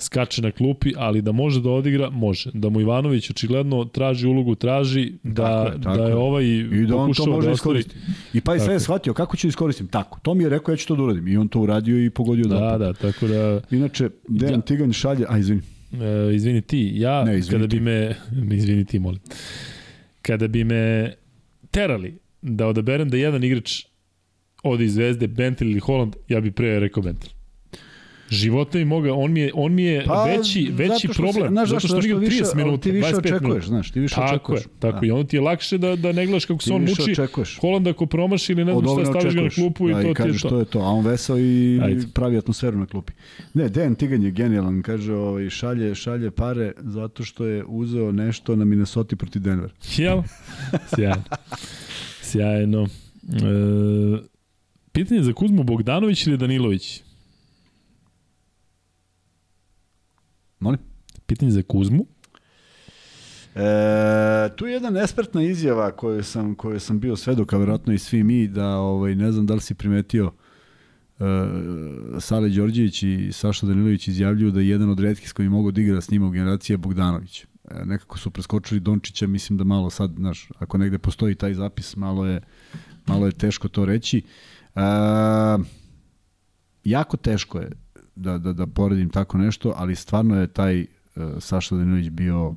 skače na klupi, ali da može da odigra, može. Da mu Ivanović očigledno traži ulogu, traži da, tako je, tako da je ovaj I da on to može da iskoristiti. I pa i sve je shvatio kako ću iskoristim. Tako, to mi je rekao ja ću to da uradim. I on to uradio i pogodio da. Da, da, tako da... Inače, Dejan ja. Tiganj šalje, a izvini. E, izvini ti, ja, ne, izvini kada ti. bi me, izvini ti, molim, kada bi me terali da odaberem da jedan igrač ode iz Zvezde, Bentel ili Holland, ja bih pre rekao Bentel. Života mi moga, on mi je, on mi je pa, veći, veći zato problem. Se, znaš, zato što, što više, 30 minuta, ti više očekuješ, minuta. znaš, ti više tako očekuješ. Je, tako da. i onda ti je lakše da, da ne gledaš kako se on muči. Očekuješ. Holland ako promaši ili ne znam šta, staviš ga na klupu da, i to i ti je to. je to. A on vesao i Ajde. pravi atmosferu na klupi. Ne, Dejan Tigan je genijalan, kaže, ovaj, šalje, šalje pare zato što je uzeo nešto na Minnesota protiv Denver. Jel? Sjajno. Sjajno. E, pitanje za Kuzmu Bogdanović ili Danilović? Molim? Pitanje za Kuzmu. E, tu je jedna nespertna izjava koju sam, koju sam bio svedok, a verovatno i svi mi, da ovaj, ne znam da li si primetio e, Sale Đorđević i Saša Danilović izjavljuju da je jedan od redkih s koji mogu da igra s njima u generaciji je Bogdanović. E, nekako su preskočili Dončića, mislim da malo sad, znaš, ako negde postoji taj zapis, malo je, malo je teško to reći. E, jako teško je da, da, da poredim tako nešto, ali stvarno je taj uh, Saša Danović bio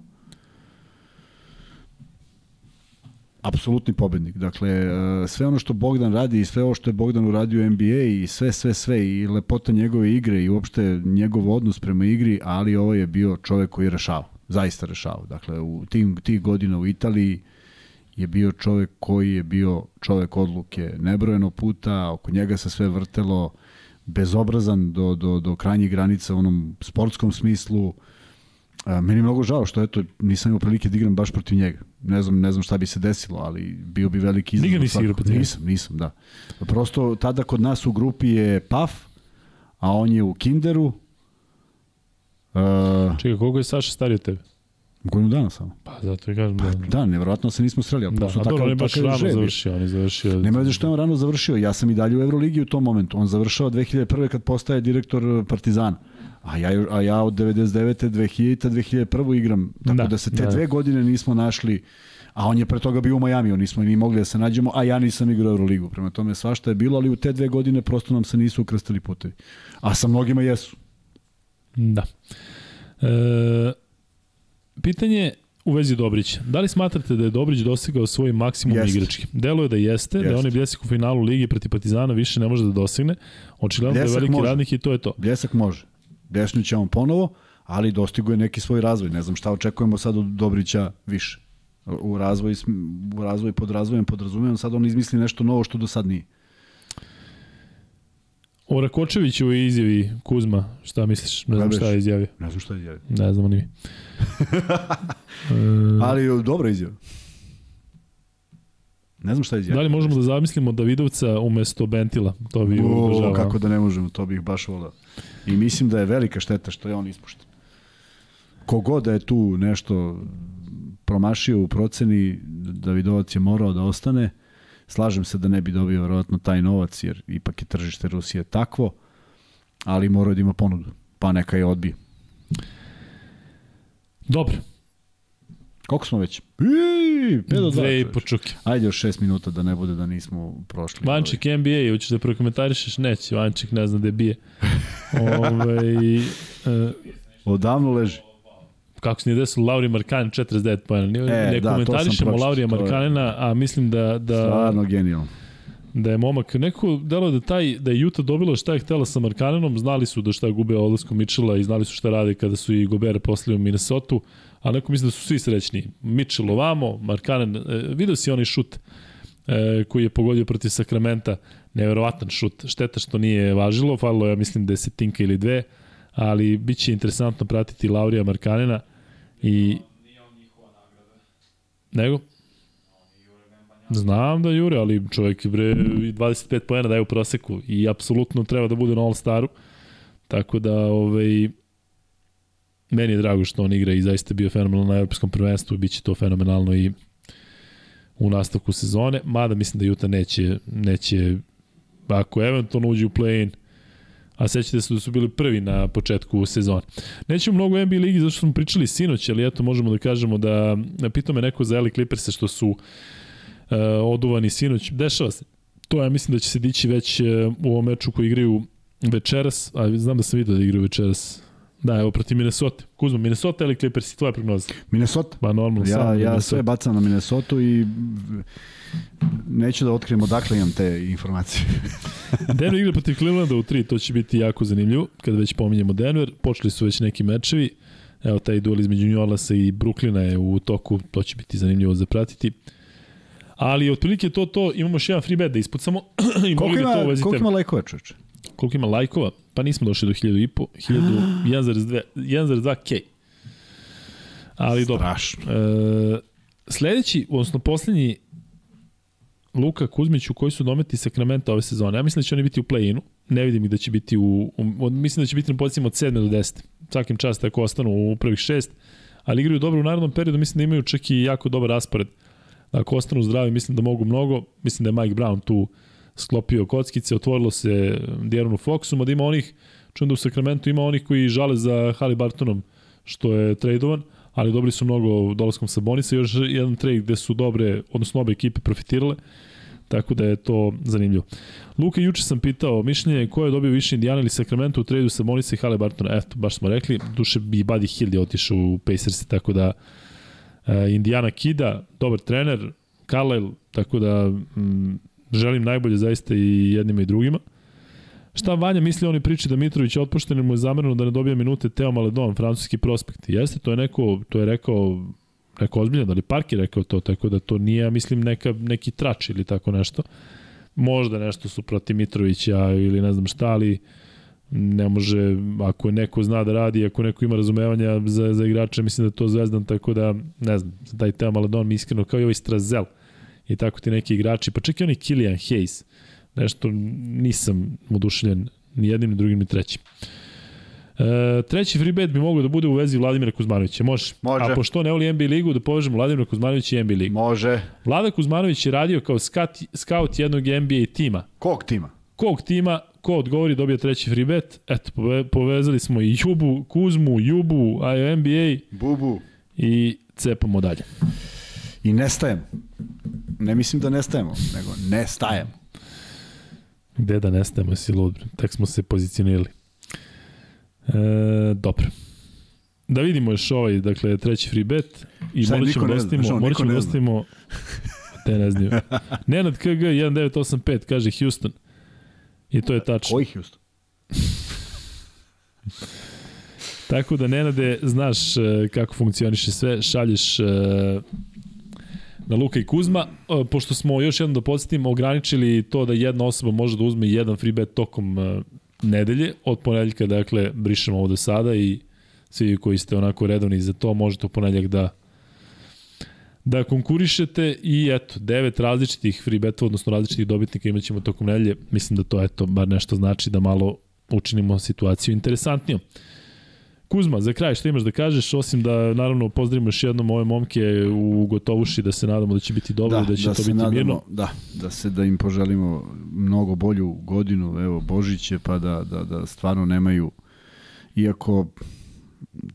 apsolutni pobednik. Dakle, uh, sve ono što Bogdan radi i sve ovo što je Bogdan uradio u NBA i sve, sve, sve i lepota njegove igre i uopšte njegov odnos prema igri, ali ovo je bio čovek koji je rešao. Zaista rešao. Dakle, u tim, tih godina u Italiji je bio čovek koji je bio čovek odluke nebrojeno puta, oko njega se sve vrtelo, bezobrazan do, do, do krajnjih granica u onom sportskom smislu. A, meni je mnogo žao što eto, nisam imao prilike da igram baš protiv njega. Ne znam, ne znam šta bi se desilo, ali bio bi veliki izazov. Nikad nisi igrao protiv Nisam, nisam, da. Prosto tada kod nas u grupi je Paf, a on je u Kinderu. Uh, Čekaj, koliko je Saša stariji od tebe? Godinu dana samo. Pa zato i kažem da... Pa, da, nevjerojatno se nismo sreli. Da, a dobro, on je baš rano završio. On je završio... Nema veze što je on rano završio. Ja sam i dalje u Euroligi u tom momentu. On završao 2001. kad postaje direktor Partizana. A ja, a ja od 99. 2000. 2001. igram. Tako da, da se te da. dve godine nismo našli A on je pre toga bio u Majamiju, nismo ni mogli da se nađemo, a ja nisam igrao Euroligu. Prema tome svašta je bilo, ali u te dve godine prosto nam se nisu ukrstili putevi. A sa mnogima jesu. Da. E, pitanje u vezi Dobrića. Da li smatrate da je Dobrić dosegao svoj maksimum Jeste. igrački? Deluje da jeste, da je Jeste. onaj bljesak u finalu ligi protiv Partizana više ne može da dosegne. Očigledno da je veliki može. radnik i to je to. Bljesak može. Bljesnut će on ponovo, ali dostigo je neki svoj razvoj. Ne znam šta očekujemo sad od Dobrića više. U razvoj, sm- u razvoj pod razvojem podrazumijem, sad on izmisli nešto novo što do sad nije. O Rakočevićevoj izjavi Kuzma, šta misliš? Ne znam šta je izjavio. Ne znam šta je izjavio. Ne znamo ni mi. e, Ali dobra izjava. Ne znam šta je izjavio. da li možemo da zamislimo Davidovca umesto Bentila? To bi O, obožavao. kako da ne možemo, to bih baš volao. I mislim da je velika šteta što je on ispušten. Kogod da je tu nešto promašio u proceni, Davidovac je morao da ostane. Slažem se da ne bi dobio verovatno taj novac, jer ipak je tržište Rusije takvo, ali morao da ima ponudu, pa neka je odbije. Dobro, Koliko smo već? Iii, 5 do 2. dve i po čuke. Ajde još 6 minuta da ne bude da nismo prošli. Vančik NBA, hoćeš da prokomentarišeš? Neće, Vančik ne zna da je bije. Ove, e, Odavno leži. Kako se nije desilo, Lauri Markanen 49 pojena. Ne, E, ne da, komentarišemo Laurija Markanena, a mislim da, da, Stvarno genijalno. da je momak, neko delo da taj, da je Juta dobila šta je htela sa Markanenom, znali su da šta gube odlaskom Mitchella i znali su šta rade kada su i Gobert poslali u Minnesota, a neko misli da su svi srećni. Mitchell ovamo, Markanen, e, video si onaj šut e, koji je pogodio protiv Sakramenta, neverovatan šut, šteta što nije važilo, falilo je, ja mislim, desetinka ili dve, ali bit će interesantno pratiti Laurija Markanena i... Nego? Znam da jure, ali čovjek bre i 25 poena daje u proseku i apsolutno treba da bude na All-Staru. Tako da, ovaj, meni je drago što on igra i zaista bio fenomenalno na evropskom prvenstvu i bit će to fenomenalno i u nastavku sezone, mada mislim da Juta neće, neće ako eventualno uđe u play-in, a sećate se da su bili prvi na početku sezone. Nećemo mnogo NBA ligi zašto smo pričali sinoć, ali eto možemo da kažemo da pitao me neko za LA Clippers što su uh, oduvani sinoć. Dešava se. To ja mislim da će se dići već uh, u ovom meču koji igraju večeras, a znam da sam vidio da igraju večeras. Da, evo protiv Minnesota. Kuzma, Minnesota ili Clippers, tvoja prognoza? Minnesota. Pa normalno Ja, samo ja Minnesota. sve bacam na Minnesota i neću da otkrijem odakle imam te informacije. Denver igra protiv Clevelanda u 3, to će biti jako zanimljivo, kada već pominjemo Denver. Počeli su već neki mečevi, evo taj duel između New Orleansa i Brooklyna je u toku, to će biti zanimljivo za pratiti. Ali otprilike to to, imamo još jedan free bet da ispucamo i Koliko molim da to uvezite. koliko ima lajkova, čoveče? Koliko ima lajkova? Pa nismo došli do 1000 i po, 1000, 1,2 1,2 K. Ali dobro. E, sledeći, odnosno poslednji Luka Kuzmić u koji su dometi Sakramenta ove sezone. Ja mislim da će oni biti u play-inu. Ne vidim ih da će biti u, u mislim da će biti na pozicijama od 7 do 10. Svakim čast ako ostanu u prvih šest. Ali igraju dobro u narednom periodu, mislim da imaju čak i jako dobar raspored. Ako ostanu zdravi, mislim da mogu mnogo. Mislim da je Mike Brown tu sklopio kockice, otvorilo se Dieronu Foxu, mada ima onih, čujem da u Sakramentu ima onih koji žale za Halibartonom što je tradovan, ali dobili su mnogo dolaskom Sabonisa, još jedan trade gde su dobre, odnosno obe ekipe profitirale, tako da je to zanimljivo. Luka, juče sam pitao mišljenje ko je dobio više Indiana ili Sacramento u tradu Sabonisa i Halibartona, eto, baš smo rekli, duše bi Buddy Hield je otišao u Pacers, tako da uh, Indiana kida, dobar trener, Carlisle, tako da mm, želim najbolje zaista i jednima i drugima. Šta Vanja misli oni priči da Mitrović je otpušten i mu je zamereno da ne dobija minute Teo Maledon, francuski prospekt. Jeste, to je neko, to je rekao neko ozbiljno, da li Park je rekao to, tako da to nije, ja mislim, neka, neki trač ili tako nešto. Možda nešto su protiv Mitrovića ili ne znam šta, ali ne može, ako neko zna da radi, ako neko ima razumevanja za, za igrače, mislim da je to zvezdan, tako da, ne znam, taj Teo Maledon mi iskreno, kao i ovaj Strazel, i tako ti neki igrači, pa čak i onaj Kilian Hayes, nešto nisam oduševljen ni jednim, ni drugim, ni trećim. E, treći free bet bi mogao da bude u vezi Vladimira Kuzmanovića. Može. Može. A pošto ne voli NBA ligu, da povežemo Vladimira Kuzmanovića i NBA ligu. Može. Vlada Kuzmanović je radio kao skat, scout jednog NBA tima. Kog tima? Kog tima, ko odgovori dobija treći free bet. Eto, pove, povezali smo i Jubu, Kuzmu, Jubu, a NBA Bubu. i cepamo dalje. I nestajemo. Ne mislim da nestajemo, nego nestajemo. Gde da nestajemo, si lud, tek smo se pozicionirali. E, dobro. Da vidimo još ovaj, dakle, treći free bet. I Šta morat ćemo niko da morat ćemo da zna. ostavimo, te ne znaju. Nenad KG 1985 kaže Houston. I to je tačno. Koji Houston? Tako da, Nenade, znaš e, kako funkcioniše sve, šalješ e, na Luka i Kuzma, E, pošto smo još jednom da podsjetim, ograničili to da jedna osoba može da uzme jedan free bet tokom e, nedelje, od ponedeljka, dakle, brišemo ovo do sada i svi koji ste onako redovni za to, možete u ponedeljak da da konkurišete i eto, devet različitih free betova, odnosno različitih dobitnika imat ćemo tokom nedelje. Mislim da to, eto, bar nešto znači da malo učinimo situaciju interesantnijom. Kuzma, za kraj što imaš da kažeš, osim da naravno pozdravimo još jednom ove momke u Gotovuši, da se nadamo da će biti dobro da, da će to se biti nadamo, mirno. Da, da se da im poželimo mnogo bolju godinu, evo Božić je pa da, da, da stvarno nemaju iako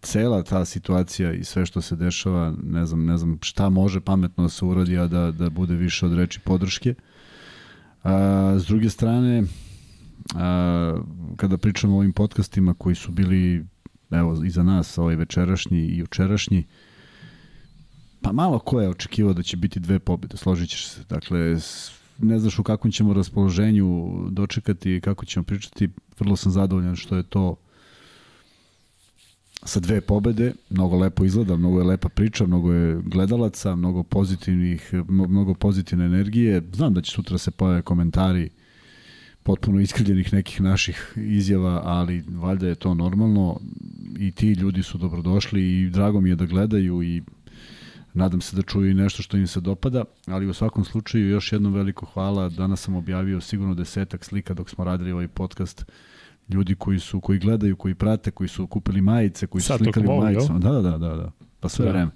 cela ta situacija i sve što se dešava, ne znam, ne znam šta može pametno da se uradi, a da, da bude više od reči podrške. A, s druge strane, a, kada pričamo o ovim podcastima koji su bili evo, iza nas, ovaj večerašnji i jučerašnji, pa malo ko je očekivao da će biti dve pobjede, složit ćeš se. Dakle, ne znaš u kakvom ćemo raspoloženju dočekati kako ćemo pričati. Vrlo sam zadovoljan što je to sa dve pobede, mnogo lepo izgleda, mnogo je lepa priča, mnogo je gledalaca, mnogo pozitivnih, mno- mnogo pozitivne energije. Znam da će sutra se pojave komentari potpuno iskrivljenih nekih naših izjava, ali valjda je to normalno i ti ljudi su dobrodošli i drago mi je da gledaju i nadam se da čuju i nešto što im se dopada, ali u svakom slučaju još jednom veliko hvala. Danas sam objavio sigurno desetak slika dok smo radili ovaj podcast ljudi koji su koji gledaju, koji prate, koji su kupili majice, koji su Sad slikali tokom ovog, majicama. Da, da, da, da, da. Pa sve Da. vreme.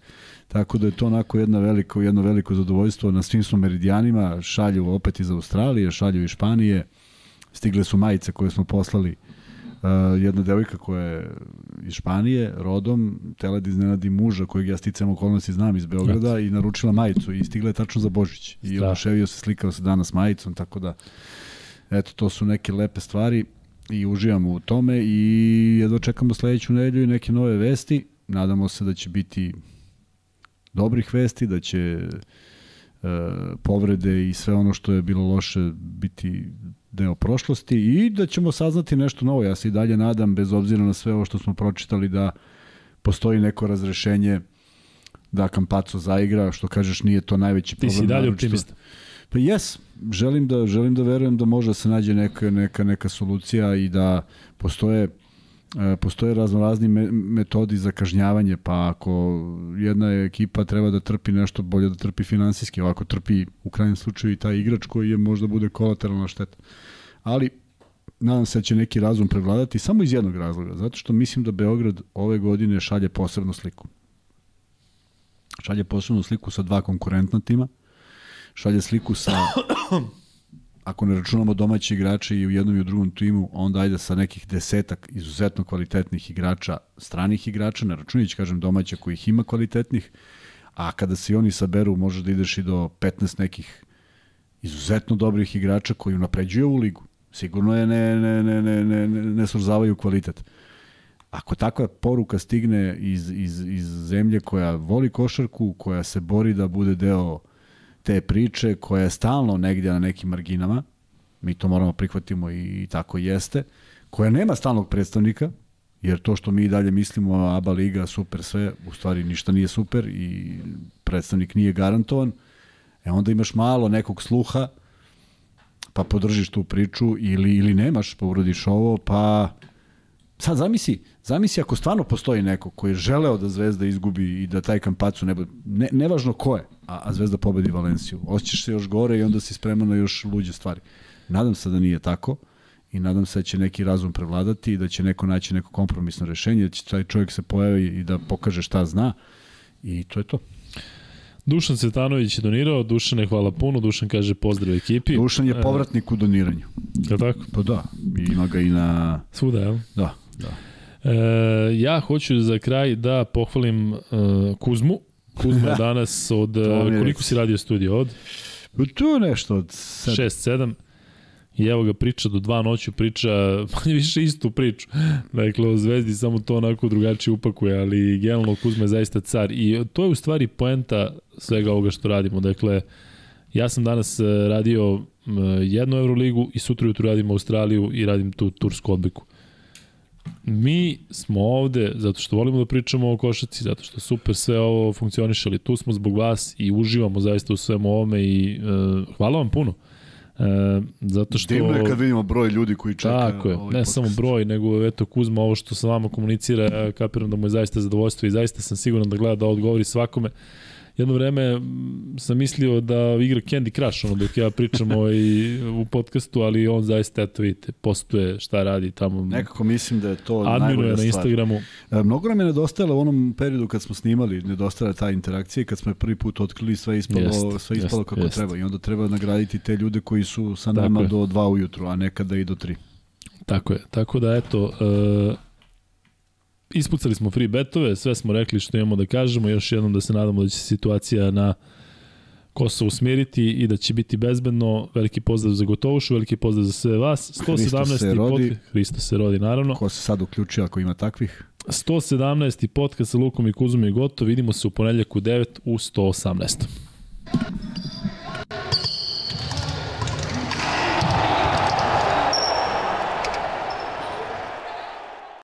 Tako da je to onako jedna veliko, jedno veliko zadovoljstvo na svim smo meridijanima, šalju opet iz Australije, šalju iz Španije, stigle su majice koje smo poslali Uh, jedna devojka koja je iz Španije, rodom, tela da iznenadi muža kojeg ja sticam okolnosti znam iz Beograda i naručila majicu i stigla je tačno za Božić. I oduševio se, slikao se danas majicom, tako da eto, to su neke lepe stvari i uživamo u tome i jedva čekamo sledeću nedelju i neke nove vesti. Nadamo se da će biti dobrih vesti, da će povrede i sve ono što je bilo loše biti deo prošlosti i da ćemo saznati nešto novo. Ja se i dalje nadam, bez obzira na sve ovo što smo pročitali, da postoji neko razrešenje da Kampaco zaigra, što kažeš nije to najveći Ti problem. si i dalje optimista. Pa jes, želim da, želim da verujem da može da se nađe neka, neka, neka solucija i da postoje e, postoje raznorazni me, metodi za kažnjavanje, pa ako jedna ekipa treba da trpi nešto, bolje da trpi finansijski, ovako trpi u krajnjem slučaju i taj igrač koji je možda bude kolateralna šteta. Ali nadam se da će neki razum prevladati samo iz jednog razloga, zato što mislim da Beograd ove godine šalje posebnu sliku. Šalje posebnu sliku sa dva konkurentna tima, šalje sliku sa ako ne računamo domaći igrače i u jednom i u drugom timu, onda ajde sa nekih desetak izuzetno kvalitetnih igrača, stranih igrača, ne računajući, kažem, domaća kojih ima kvalitetnih, a kada se oni saberu, možeš da ideš i do 15 nekih izuzetno dobrih igrača koji unapređuju ovu ligu. Sigurno je ne, ne, ne, ne, ne, ne, ne srozavaju kvalitet. Ako takva poruka stigne iz, iz, iz zemlje koja voli košarku, koja se bori da bude deo te priče koja je stalno negdje na nekim marginama, mi to moramo prihvatimo i, i tako jeste, koja nema stalnog predstavnika, jer to što mi dalje mislimo ABA liga super sve, u stvari ništa nije super i predstavnik nije garantovan, e onda imaš malo nekog sluha, pa podržiš tu priču ili, ili nemaš, pa uradiš ovo, pa sad zamisli, zamisli ako stvarno postoji neko koji je želeo da Zvezda izgubi i da taj kampacu ne bude, ne, nevažno ko je, a, a Zvezda pobedi Valenciju. Osjećaš se još gore i onda si spreman na još luđe stvari. Nadam se da nije tako i nadam se da će neki razum prevladati i da će neko naći neko kompromisno rešenje, da će taj čovjek se pojavi i da pokaže šta zna i to je to. Dušan Cvetanović je donirao, Dušane hvala puno, Dušan kaže pozdrav ekipi. Dušan je E, povratnik u doniranju. Je tako? Pa da, ima ga i na... Svuda, jel? Da, da. E, ja hoću za kraj da pohvalim e, Kuzmu, Kuzma je danas od, koliko si radio studio? Od? Tu nešto od 6, 7. I evo ga priča do dva noću, priča manje više istu priču. Dakle, o Zvezdi samo to onako drugačije upakuje, ali generalno Kuzma je zaista car. I to je u stvari poenta svega ovoga što radimo. Dakle, ja sam danas e, radio jednu Euroligu i sutra jutru radim Australiju i radim tu tursku odbiku. Mi smo ovde zato što volimo da pričamo o košaci, zato što super sve ovo funkcioniše, ali tu smo zbog vas i uživamo zaista u svemu ovome i uh, hvala vam puno. E, zato što... Divno je kad vidimo broj ljudi koji čeka Tako je, ovaj ne podcast. samo broj, nego eto Kuzma ovo što sa vama komunicira, ja kapiram da mu je zaista zadovoljstvo i zaista sam siguran da gleda da odgovori svakome. Jedno vreme sam mislio da igra Candy Crush, ono dok ja pričam ovaj, u podcastu, ali on zaista, eto vidite, postuje šta radi tamo. Nekako mislim da je to najbolja na Instagramu. E, mnogo nam je nedostajalo u onom periodu kad smo snimali, nedostajala ta interakcija kad smo je prvi put otkrili sve ispalo, jest, sve ispalo jest, kako jest. treba i onda treba nagraditi te ljude koji su sa nama do 2 ujutru, a nekada i do 3. Tako je, tako da eto, uh, ispucali smo free betove, sve smo rekli što imamo da kažemo, još jednom da se nadamo da će situacija na Kosovo smiriti i da će biti bezbedno. Veliki pozdrav za Gotovušu, veliki pozdrav za sve vas. 117. se rodi. Pod... Hristo se rodi, naravno. Ko se sad uključio ako ima takvih? 117. podcast sa Lukom i Kuzom je gotov. Vidimo se u ponedljak u 9 u 118.